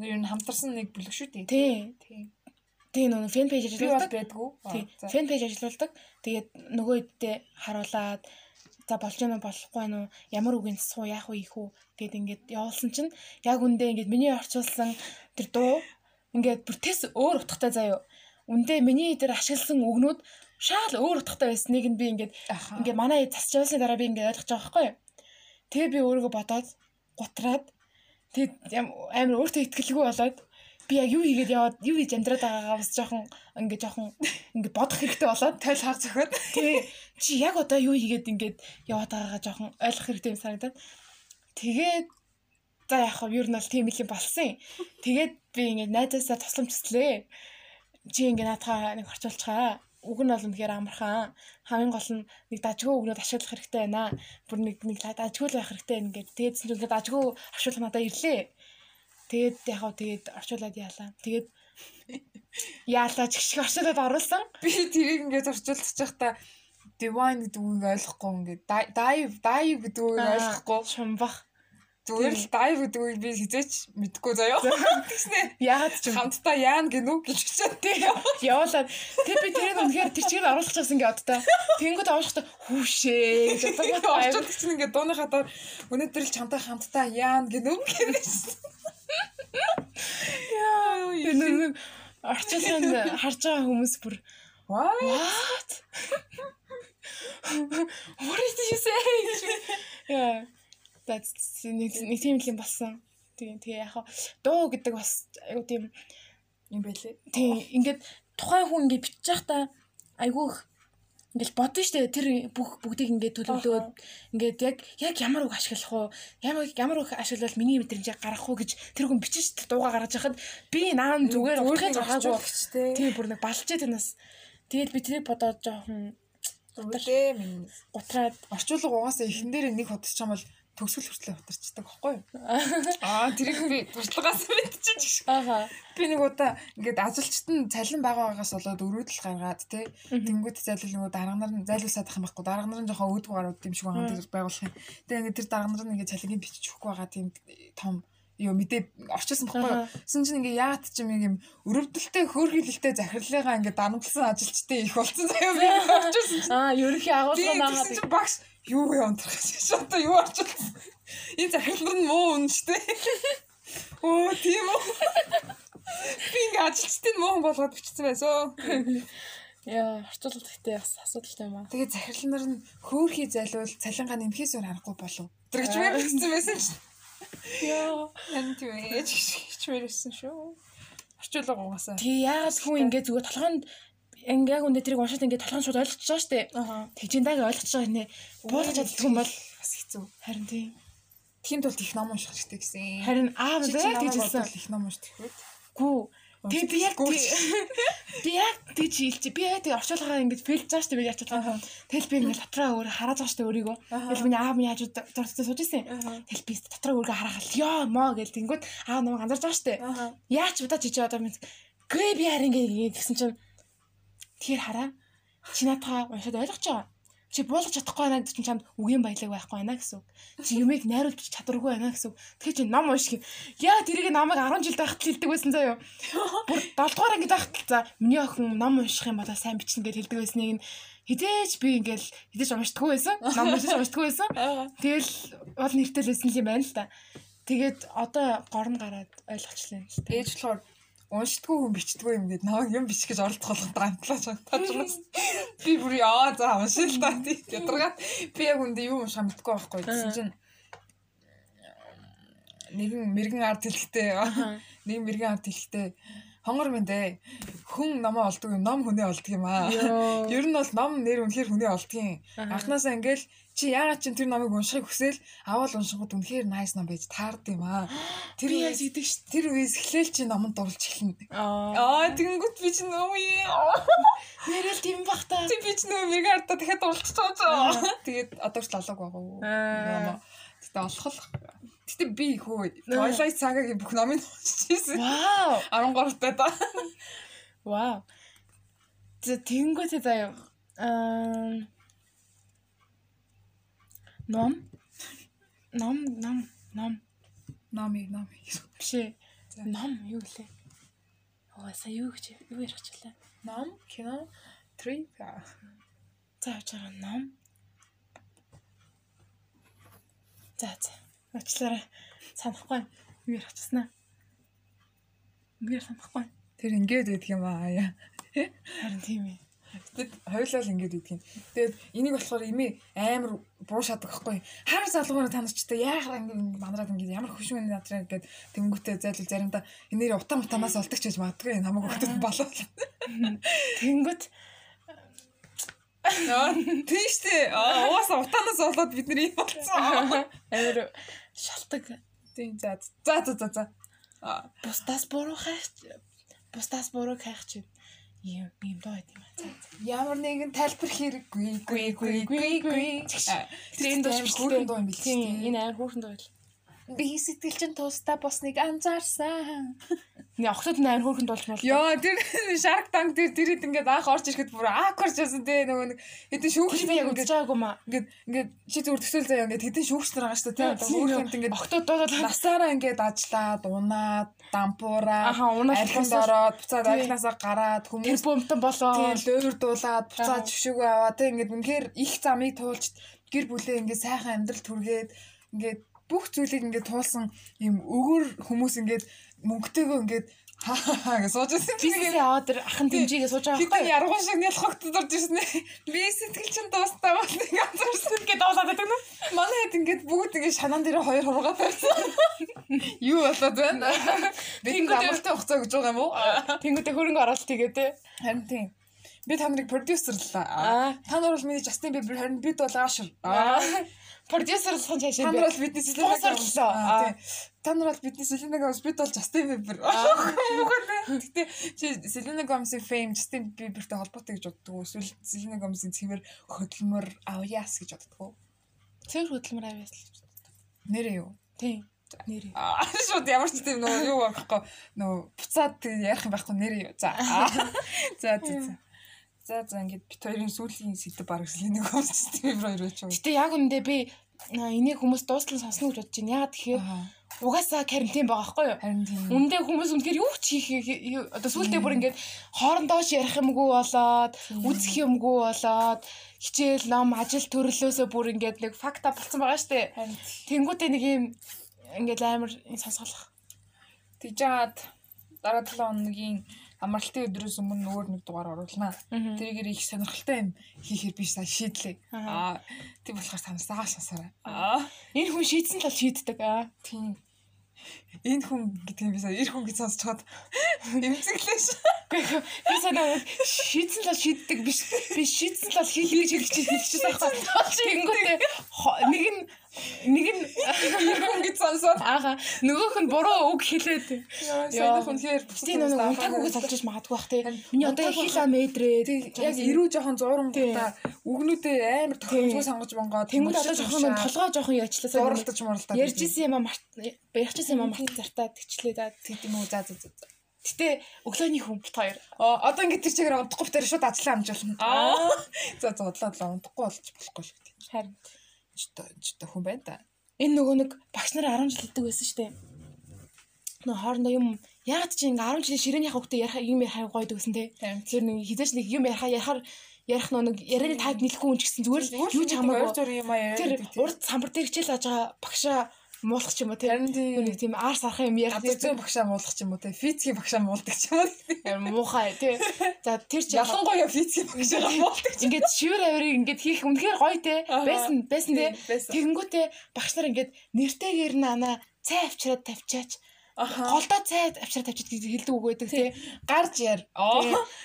Ер нь хамтарсан нэг бүлэг шүү дээ. Тий. Тий. Тэгээ нөгөө фэн пэйж ажилладаг байдгүй. Тий. Фэн пэйж ажилладаг. Тэгээд нөгөө хэдтэй харуулад за болж гэнэ болохгүй байна уу? Ямар үгийн суу яах вэ? Их үү? Гэд ингээд явуулсан чинь яг үндэ ингээд миний орчуулсан тэр дуу ингээд бүр тест өөр утгатай заяо. Үндэ миний дээр ашигласан үгнүүд шаал өөр утгатай байсныг нь би ингээд ингээд манай засч явуулсны дараа би ингээд ойлгож байгаа байхгүй тэгээ би өөрийгөө бодоод гутраад тэгээ амар өөртөө ихтгэлгүй болоод би яг юу хийгээд яваад юу хийж амьдраад байгаагаа бас жоохон ингээ жоохон ингээ бодох хэрэгтэй болоод тойл хаг зөхөд тий. Чи яг одоо юу хийгээд ингээд яваад байгаагаа жоохон ойлгох хэрэгтэй юм санагдаад. Тэгээд за яг хав ер нь бол тийм юм болсон. Тэгээд би ингээ найзаасаа тусламжчлээ чи ингээ наадхаа нэг орчуулчихаа. Үг нь бол үнэхээр амархан. Хамгийн гол нь нэг дажгүй үгнүүд ашиглах хэрэгтэй байна. Бүр нэг нэг дажгүй байх хэрэгтэй ингээд тэгээдсэн чинь дажгүй орчуулах надад ирлээ. Тэгээд яг хав тэгээд орчуулад яалаа. Тэгээд яалаа ч гişг орчуулад оруулсан. Би тэрийг ингээд орчуулчих байхдаа divine гэдэг үгийг ойлгохгүй ингээд dive dive гэдэг үгийг ойлгохгүй шумбах. Зүгээр л dive гэдэг үгийг би хизээч мэдэхгүй заяа. Тэгснэ. Яагаад ч хамтдаа яана гинүү гэж чичээд тий. Явуулаад тэг би тэрийг үнэхээр тэр чигээр оруулчихсан ингээд одтой. Тэнгүүд авахта хүүшээ гэж одоо орчуулдаг чинь ингээд дууныхаа доор өнөөдөр л чамтай хамтдаа яана гинүү гэж. Яа, энэ орчлон харж байгаа хүмүүс бүр what? What did you say? Яа. That's нэг тийм юм болсон. Тэгээ тэгээ яг дуу гэдэг бас айгу тийм юм байлээ. Тийм ингээд тухайн хүн ингээд бичиж байхдаа айгу их Ингээл бодно штэ тэр бүх бүгдийг ингээд төлөвлөөд ингээд яг яг ямар үг ашиглах уу? Ямар ямар үг ашиглавал миний мэдрэмжийг гаргах уу гэж тэр хүн бичиж дууга гаргаж яхад би наан зүгээр ухахын зургаагүй. Тийм бүр нэг балчээ танаас. Тэгээд би тэрийг бодоод жоохон Үгүй минь гутраад орчуулга угаасаа ихэн дээр нэг ходчих юм бол төгсгөл хүртлээ утарчдаг юу? Аа тэрийг би туршлагаас мэдчихэж шиг. Аа. Би нэг удаа ингээд ажилчт нь цалин бага байгаас болоод өрөөдөл гаргаад тий. Тэнгүүд зайлал нөгөө дарга нар нь зайлуулсаад ах юм байхгүй. Дарга нар нь жоохон өөдгөө гарууд юм шиг байгаа тэр байгуулах юм. Тэгээ ингээд тэр дарга нар нь ингээд цалингийн бичиж өгөхгүй байгаа тийм том юу мэдээ орчилсан баггүй. Син чинь ингээ яат ч юм юм өрөвдөлтөй хөөрхилэлтэй захирлаагаа ингээ данамдсан ажилчтай их болцсон заяа би орчилсан. Аа, ерөнхий агуулгын байгаа. Багш юу вэ унтрах гэж одоо юу орчилсан. Энэ захирлар нь муу үн штэ. Оо тийм үү. Би ингээ ажилчдын муу болгоод бичсэн байсан. Яа, орчуулалт гэхдээ бас асуудалтай юм аа. Тэгээ захирал нар нь хөөрхий зайлуул цалингаа нэмхээс өөр харахгүй болов. Тэр гэж би бичсэн байсан чинь. Яа, энэ ээж хичмээрсэн шүү. Орчуулга угаасаа. Тий, яагаад хүн ингээ зүгээр толгойд ингээ яг үндэ тэрийг уншаад ингээ толгойн шууд ойлгож байгаа штэ. Тэгжиндаг ойлгож байгаа нэ. Буулгаж чаддаг юм бол бас хэцүү. Харин тий. Тийм тулд их ном унших хэрэгтэй гэсэн. Харин аа яг гэж хэлсэн. Их ном уншдаг хэрэг. Гүү. Тэгээ би яг би яг тийч хэлчих. Би яг тэгээ орчуулгаараа ингэж фейлж байгаа шүү дээ би чадлаа. Тэгэл би ингэж дотроо өөр хараад байгаа шүү дээ өөрийгөө. Тэгэл миний аав минь яаж дуртай сууж ирсэн. Тэгэл би дотроо өөрийгөө харахад ёо моо гэл тэнгүүд аав намайг анзарч байгаа шүү дээ. Яаж удаа чичээ одоо минь гээ би харин ингэ гэсэн чинь тэр хараа чи надхаа уншаад ойлгож байгаа чи буулгаж чадахгүй байна гэдэг чинь чамд үгийн баялаг байхгүй байна гэсэн үг. Чи юмыг найруулж чадваргүй байна гэсэн үг. Тэгэхээр чи ном унших. Яа тэрийг намайг 10 жил байхад хэлдэг байсан заа юу. Бүр 7 дугаар ангид байхад за миний охин ном унших юм болоо сайн бичнэ гэж хэлдэг байсныг хідээж би ингээл хідээж уншдаггүй байсан. Ном уншиж уншдаггүй байсан. Тэгэл бол нэртэл байсан юм байна л да. Тэгээд одоо горн гараад ойлгочлаа л. Ээж болохоор уншдаггүй хүн бичдэггүй юм гээд намайг юм бичих гэж оролдох болгоод гантлаач таажмаас би бүр яа за уншил та тий ядаргаад би яг үндэ юу уншаа мэдгүй байхгүй гэсэн чинь нэгэн мэрэгэн ард хэлэхтэй нэг мэрэгэн ард хэлэхтэй хонгор минь дээ хүн намаа олдог юм ном хүнээ олдог юм аа. Ер нь бол ном нэр үнэхээр хүнээ олдгийн анханасаа ингээл Чи яагаад ч тэр номыг уншихыг хүсэл аваад уншихад үнэхээр nice ном байж таард юм аа. Тэр үеэс идэг ш. Тэр үеэс эхлээл чи номонд дурлж эхэлнэ. Аа тэгэнгүүт би чи нөө нэрэл тийм бах та. Чи би чи нөө мэрэг ардаа дахиад дурлж байгаа. Тэгээд одоо ч лалаг байгаа. Тэгтээ олох л. Гэтэ би хөө Twilight Saga-гийн бүх номыг уншижсэн. Вау. 13 таа та. Вау. Тэ тэнгүүт заяа. Аа Ном. Ном, ном, ном. Номи, номи. Биш. Ном юу гэлээ? Угаасаа юу гэж юу ярих чилээ? Ном, кино, трip. За явж байгаа ном. За за. Очлаарай. Санахгүй. Юу ярих часнаа? Юу ярих санахгүй. Тэр ингээд байдаг юм аа. Харин тийм ээ. Тэгэд хоёулаа л ингэж идэх юм. Тэгээд энийг болохоор ими амар буушаадаг байхгүй. Хар залгуугаар танарчтай яахаар ингэ манараад ингэ ямар хөшүүн надраа гэд тэнгүүтээ зайлвал заримдаа энээр утаа мутанаас олдог ч гэж магадгүй намайг өгдөг болоо. Тэнгүүт Наа тийштэй. Аа угаасаа утаанаас болоод бид нэр юм болцсон. Амар шалтак. Тийм за за за за за. Бусдаас буруу хайх. Бусдаас буруу хайх чинь юм юм доо гэдэг юм. Ямар нэгэн тайлбар хэрэггүй. Гүй гүй гүй гүй. Тэр энэ доо хөөрхөн доо юм бил. Энэ аа хөөрхөн доо бил. Би сэтгэл чинь тусдаа босныг анзаарсан. Ингээ охтод нь амар хөөрхөн дуулж мал. Йоо тэр Shark Tank тэр тэрэд ингээд анх орж ирэхэд бүр awkward байсан те нөгөө нэг хэдэн шүүгч би яг үзэж байгаагүй маа. Ингээд ингээд чи зүгээр төсөөл заяа ингээд хэдэн шүүгч нар байгаа шүү дээ те. Хөөрхөнд ингээд охтод дуулаад насаараа ингээд ажиллаад унаад дампуураа архинд ороод буцаад архинасаа гараад хүмүүс бомтон болоо. Тийм лөөр дуулаад буцаад зөвшөөгөө аваа те ингээд үнэхээр их замыг туулж гэр бүлээ ингээд сайхан амьдрал түргээд ингээд бүх зүйлийг ингээд туулсан юм өгөр хүмүүс ингээд мөнгөтэйгөө ингээд хаа гэж сууж байсан. Би яваад тэр ахын дэмжигээ сууж байгаа байхгүй. Би яргуун шиг нялхогт дурж ирсэн ээ. Би сэтгэл чинь дуустаа бол нэг анзаарсан гэдэг дуулаад байдаг нь. Манай хэд ингээд бүгд ингээд шанан дээр хоёр хургаад байсан. Юу болоод байна? Би ингээд амралтай хугацаа гэж байгаа юм уу? Тэнгүүтээ хөрөнгө оруулалт хийгээ те. Харин тийм. Би та нарыг продюсерлаа. Та нар бол миний Justin Bieber харин бид бол Usher. Продюсерлах нь цаашаа. Та нар бол бидний Selena Gomez. Та нар бол бидний Selena Gomez бид бол Justin Bieber. Гэтэ чи Selena Gomez-ийн fame Justin Bieber-тэй холбоотой гэж боддог уу? Эсвэл Selena Gomez-ийн цэвэр хөдөлмөр авьяас гэж боддог уу? Цэвэр хөдөлмөр авьяас л гэж боддог. Нэрээ юу? Тийм нэр. Аа шууд ямар ч тийм нөө юу байхгүй нөө буцаад ярих юм байхгүй нэр. За. За за. За за ингээд бит хоёрын сүүлийн сэдв баг нэг хүмүүс тийм хоёр байж байгаа. Гэтэ яг үндэ би энийг хүмүүс дуустал сонсно гэж бодож байна. Яагаад тэгэхээр угаасаа карантин байгаа байхгүй юу? Харин тийм. Үндэ хүмүүс үнэхээр юу ч хийх одоо сүүлдээ бүр ингээд хоорондоо ярих юмгүй болоод үзэх юмгүй болоод хичээл ном ажил төрлөөсөө бүр ингээд нэг факта болцсон байгаа штэ. Тэнгүүтээ нэг юм ингээд амар сонсголох. Тэгж жаад дараа 7 хоногийн амралтын өдрөөс өмнө өөр нэг дугаар оруулнаа. Тэрийгээр их сонирхолтой юм хийхээр би сая шийдлээ. Аа тийм болохоор санасаа шансаарай. Аа энэ хүн шийдсэн л шийддэг. Аа тийм энэ хүн гэдэг юм би сая эр хүн гэж сонсож чад эмзэглээш. Би санаа шийдсэн л шийддэг биш. Би шийдсэн л хийх гэж хэлчихсэн байхгүй. Тэнгүүтээ нэг нь нэг нь хүн гэж сонсоод ааха нөгөөх нь буруу үг хэлээд. Яа үнэхээр тийм нэг унтаг үгээс олж иж магадгүй бах тий. Миний одоо километрээ яг ирүү жоохон зуурангуудаа үгнүүдээ амар тохиолдгоо сонгож бонгоо. Тэнгүүд одоо жоохон толгой жоохон яачлаасаа зурлаж мурлаа. Ярьжсэн юм а баярчсан юм а март зартаа тэгчлээ да. Тийм үү за за за. Гэтэ өглөөний бит хоёр. Аа одоо ингэ тэр чигээр унтахгүй тэр шууд ажлаа амжуулна. Аа. За за удлаа удлаа унтахгүй болж болохгүй шүү дээ. Харин ч ч хүн байна та. Энэ нөгөө нэг багш нар 10 жил хэлдэг байсан шүү дээ. Нөө хоорондоо юм яагаад чи ингээ 10 жилийн ширээний хавхтай ярих юм ярих гоё дүүсэн те. Тэр нэг хизээч нэг юм ярих ярихаар ярих нэг ярианы тайп нийлэхгүй юм ч гэсэн зүгээр л юу ч хамаагүй. Тэр урд самбар дээр хичээл зааж байгаа багшаа муулах ч юм уу тийм нэг тийм арс арах юм ярих зүүн багшаа муулах ч юм уу тийм физикийн багшаа муулдаг ч юм уу муухай тийм за тэр чи ялангуяа физикийн багшаа муулдаг ингээд шивэр авирыг ингээд хийх үнэхээр гоё те байсан байсан те тэгэнгүүтээ багш нар ингээд нэртэйгээр наа цай авчираад тавьчаач голдоо цай авчираад тавьчих гэж хэлдэг үг байдаг тий. Гарч яар.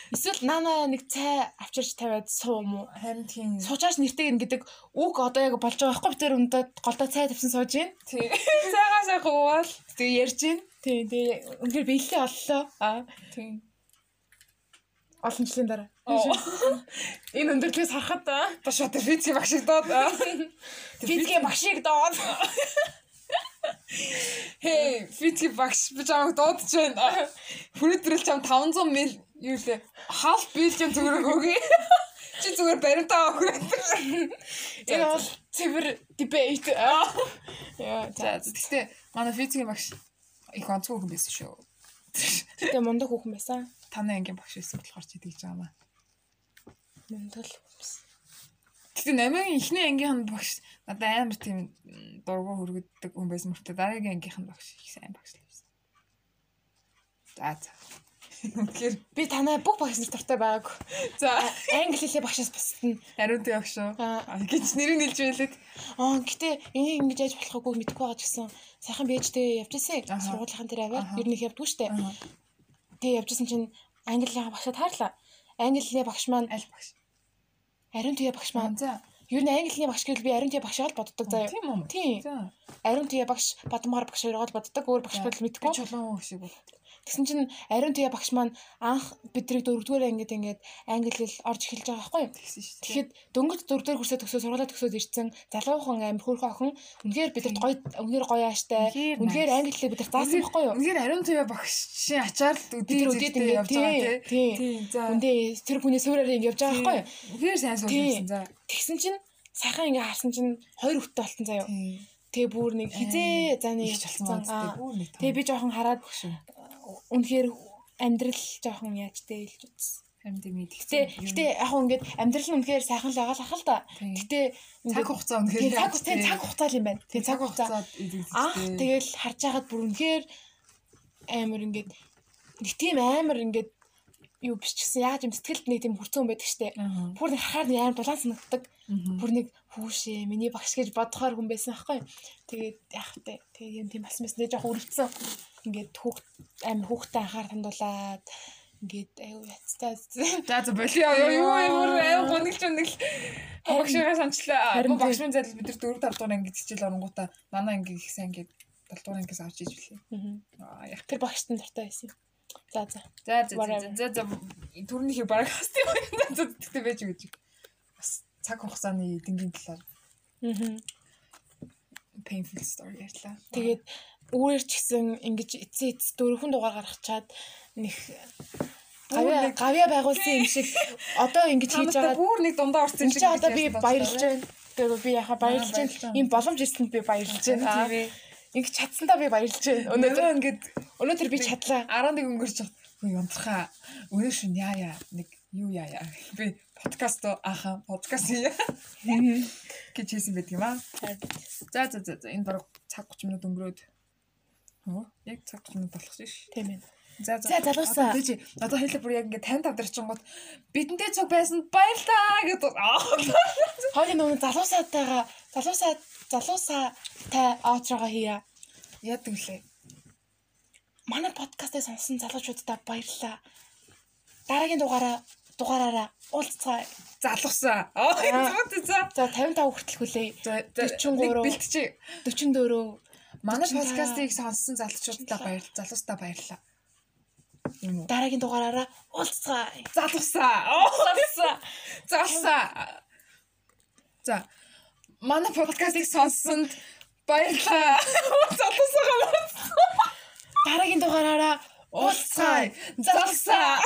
Эсвэл наана нэг цай авчирч тавиад суу юм уу? Харин тийм. Суужааш нэртэйг гэдэг үг одоо яг болж байгаа байхгүй тэр өндөө голдоо цай тавьсан сууж гин. Тий. Цайгаа сайхан уувал тэгээ ярьж гин. Тий. Тэгээ үнээр биелээ оллоо. Аа. Тий. Олон жилийн дараа. Энэ өндөрлөөс харахад та шат физик багшиг доод. Физик багшиг доод. Хей, физик багш би чамд дуудаж байна. Хүрээдрэл чам 500 мил юу лээ. Half billion зүгээр өгөөе. Чи зүгээр баримтаа хүрээдрэл. Энэ бол цэвэр debate. Яа, за тэгтээ манай физикийн багш их онцгой хүн байсан шүү. Тэгээ мундаг хүн байсан. Танай ангийн багш байсан болохоор чи тэгж байгаа маа. Мундаг Гэтэ 8-ын эхний ангийнхан багш надад амар тийм дургу хүргэдэг хүн байсан мөртөө дараагийн ангийнхан багш их сайн багш л байсан. За за. Тэгэхээр би танай бүх багш нар дуртай байгааг. За англи хэлээ багшаас бусдна. Ариун тэг багш шүү. Гэж нэрийг нэлж байлаа. Аа гэтээ энийг ингэж яаж болохгүй мэдэхгүй байгаа ч гэсэн сайхан бэжтэй явж ирсэн. Сургуулийн тэр аваад ер нь явдгүй штэ. Тэгээ явж ирсэн чинь англигийн багшаа таарлаа. Англи багш маань аль багш? Ариун төвөө багш маань. За. Ер нь англи хэлний багш гэвэл би ариун төвөө багшаа л боддог заяа. Тийм үү? Тийм. Ариун төвөө багш Бадамгаар багш хоёроо л боддог. Өөр багш бол мэдгүй. Чулуун шиг бол. Тэгсэн чинь ариун төвөө багш маань анх бидрийг дөрөвдүгээр ангид ингээд англи хэл орж эхэлж байгаа байхгүй юу? Тэгсэн шүү. Тэгэхэд дөнгөж дөрөвдүгээр курсээ төгсөө сургуулаа төгсөөд ирсэн залуухан амир хөөрхөн охин үнээр бидэнд гоё үнээр гоё ааштай үнээр англи хэлийг бидэнд заасан байхгүй юу? Үнээр ариун төвөө багшийн ачаар л үдээ үдээд ингээд явж байгаа тийм. За. Үндэ тэр хүний суураар ингээд явж байгаа байхгүй юу? Үнээр сайн суурьсан за. Тэгсэн чинь сайхан ингээ харсан чинь хоёр хүттэй болсон заяа. Тэгээ бүр нэг хизээ за нэг болсон. Тэгээ би жоохон хараад үнэхээр амьдрал жоохон яачтэй илж үзсэн. Амьд юм тэгтээ гэтээ яг хөө ингээд амьдрал нь үнэхээр сайхан л байгаа л ахал та. Гэтээ цаг хугацаа үнэхээр цаг хугацаа цаг хугацаа юм байна. Тэгээ цаг хугацаа. Аа тэгэл харж байгаад бүр үнэхээр амар ингээд нэг тийм амар ингээд юу биш ч гэсэн яаж юм сэтгэлд нэг тийм хүрцэн байдаг штэ. Бүр нэг харахаар нэг амар дулаан санагддаг. Бүр нэг хүүшээ миний багш гэж бодохоор хүн байсан аахгүй. Тэгээд яах вэ? Тэгээд юм тийм болсон байсан. Тэгээд жоох өрөвцсөн. Ингээд хүүхд амар хүүхдтэй анхаар хандуулаад ингээд аюу яцтай. За за болио юу ямар аюу гонглж нэг багшгаа санчлаа. Багш минь зайлс бид нар 4 5 дугаар ангид хичээл оронгуудаа манай анги их сайн ингээд 7 дугаар ангиас авч иж билээ. Аа яг тэр багштай дуртай байсан юм. За за. За за за за төрнийхийг бараг хасдаг юм. За тэгтээ байж гэж. Бас цаг хугацааны эдингийн талаар. Аа. Painful story ярьлаа. Тэгээд үүрээр ч гэсэн ингэж эцээ эц дөрвөн дугаар гаргачаад нэг гавья гавья байгуулсан юм шиг одоо ингэж хийж байгаа бүр нэг дундаа орсон юм шиг одоо би баярлж байна. Тэгээд би яхаа баярлж байна. Ийм боломж ирсэнд би баярлж байна. Ингэ чадсандаа би баярлж байна. Өнөөдөр ингээд өнөөдөр би чадлаа. 11 өнгөрч байгаа. Хөө янтрахаа өнөө шин яа яа нэг юу яа яа. Би подкаст аха подкаст яа. гэж хэлсэн байдаг юм аа. За за за энэ бараг цаг 30 минут өнгөрөөд. Оо яг цаг 30 минут болох шиш. Тийм ээ. За за залуусаа. Тэгэж одоо хэлээ бүр яг ингээ 50 тавдрчингууд бидэнтэй цуг байсан баярлаа гэдэг. Хойны нөгөө залуусаатайгаа залуусаа залуусаатай аутрага хийя. Яадаг лээ. Манай подкастыг сонсон залуучуудаа баярлалаа. Дараагийн дугаараа дугаараараа уулзцай залуусаа. Аа за за 55 хүртэл хүлээе. 43 бэлтжи 44 манай подкастыг сонссон залуучуудаа баярлалаа. Залуустаа баярлалаа дараагийн дугаараараа уулзцаа. Залуусаа. Уулзцаа. Залуусаа. За. Манай подкастыг сонссонд баярлалаа. Залуусаа. Дараагийн дугаараараа уулзцаа. Залуусаа.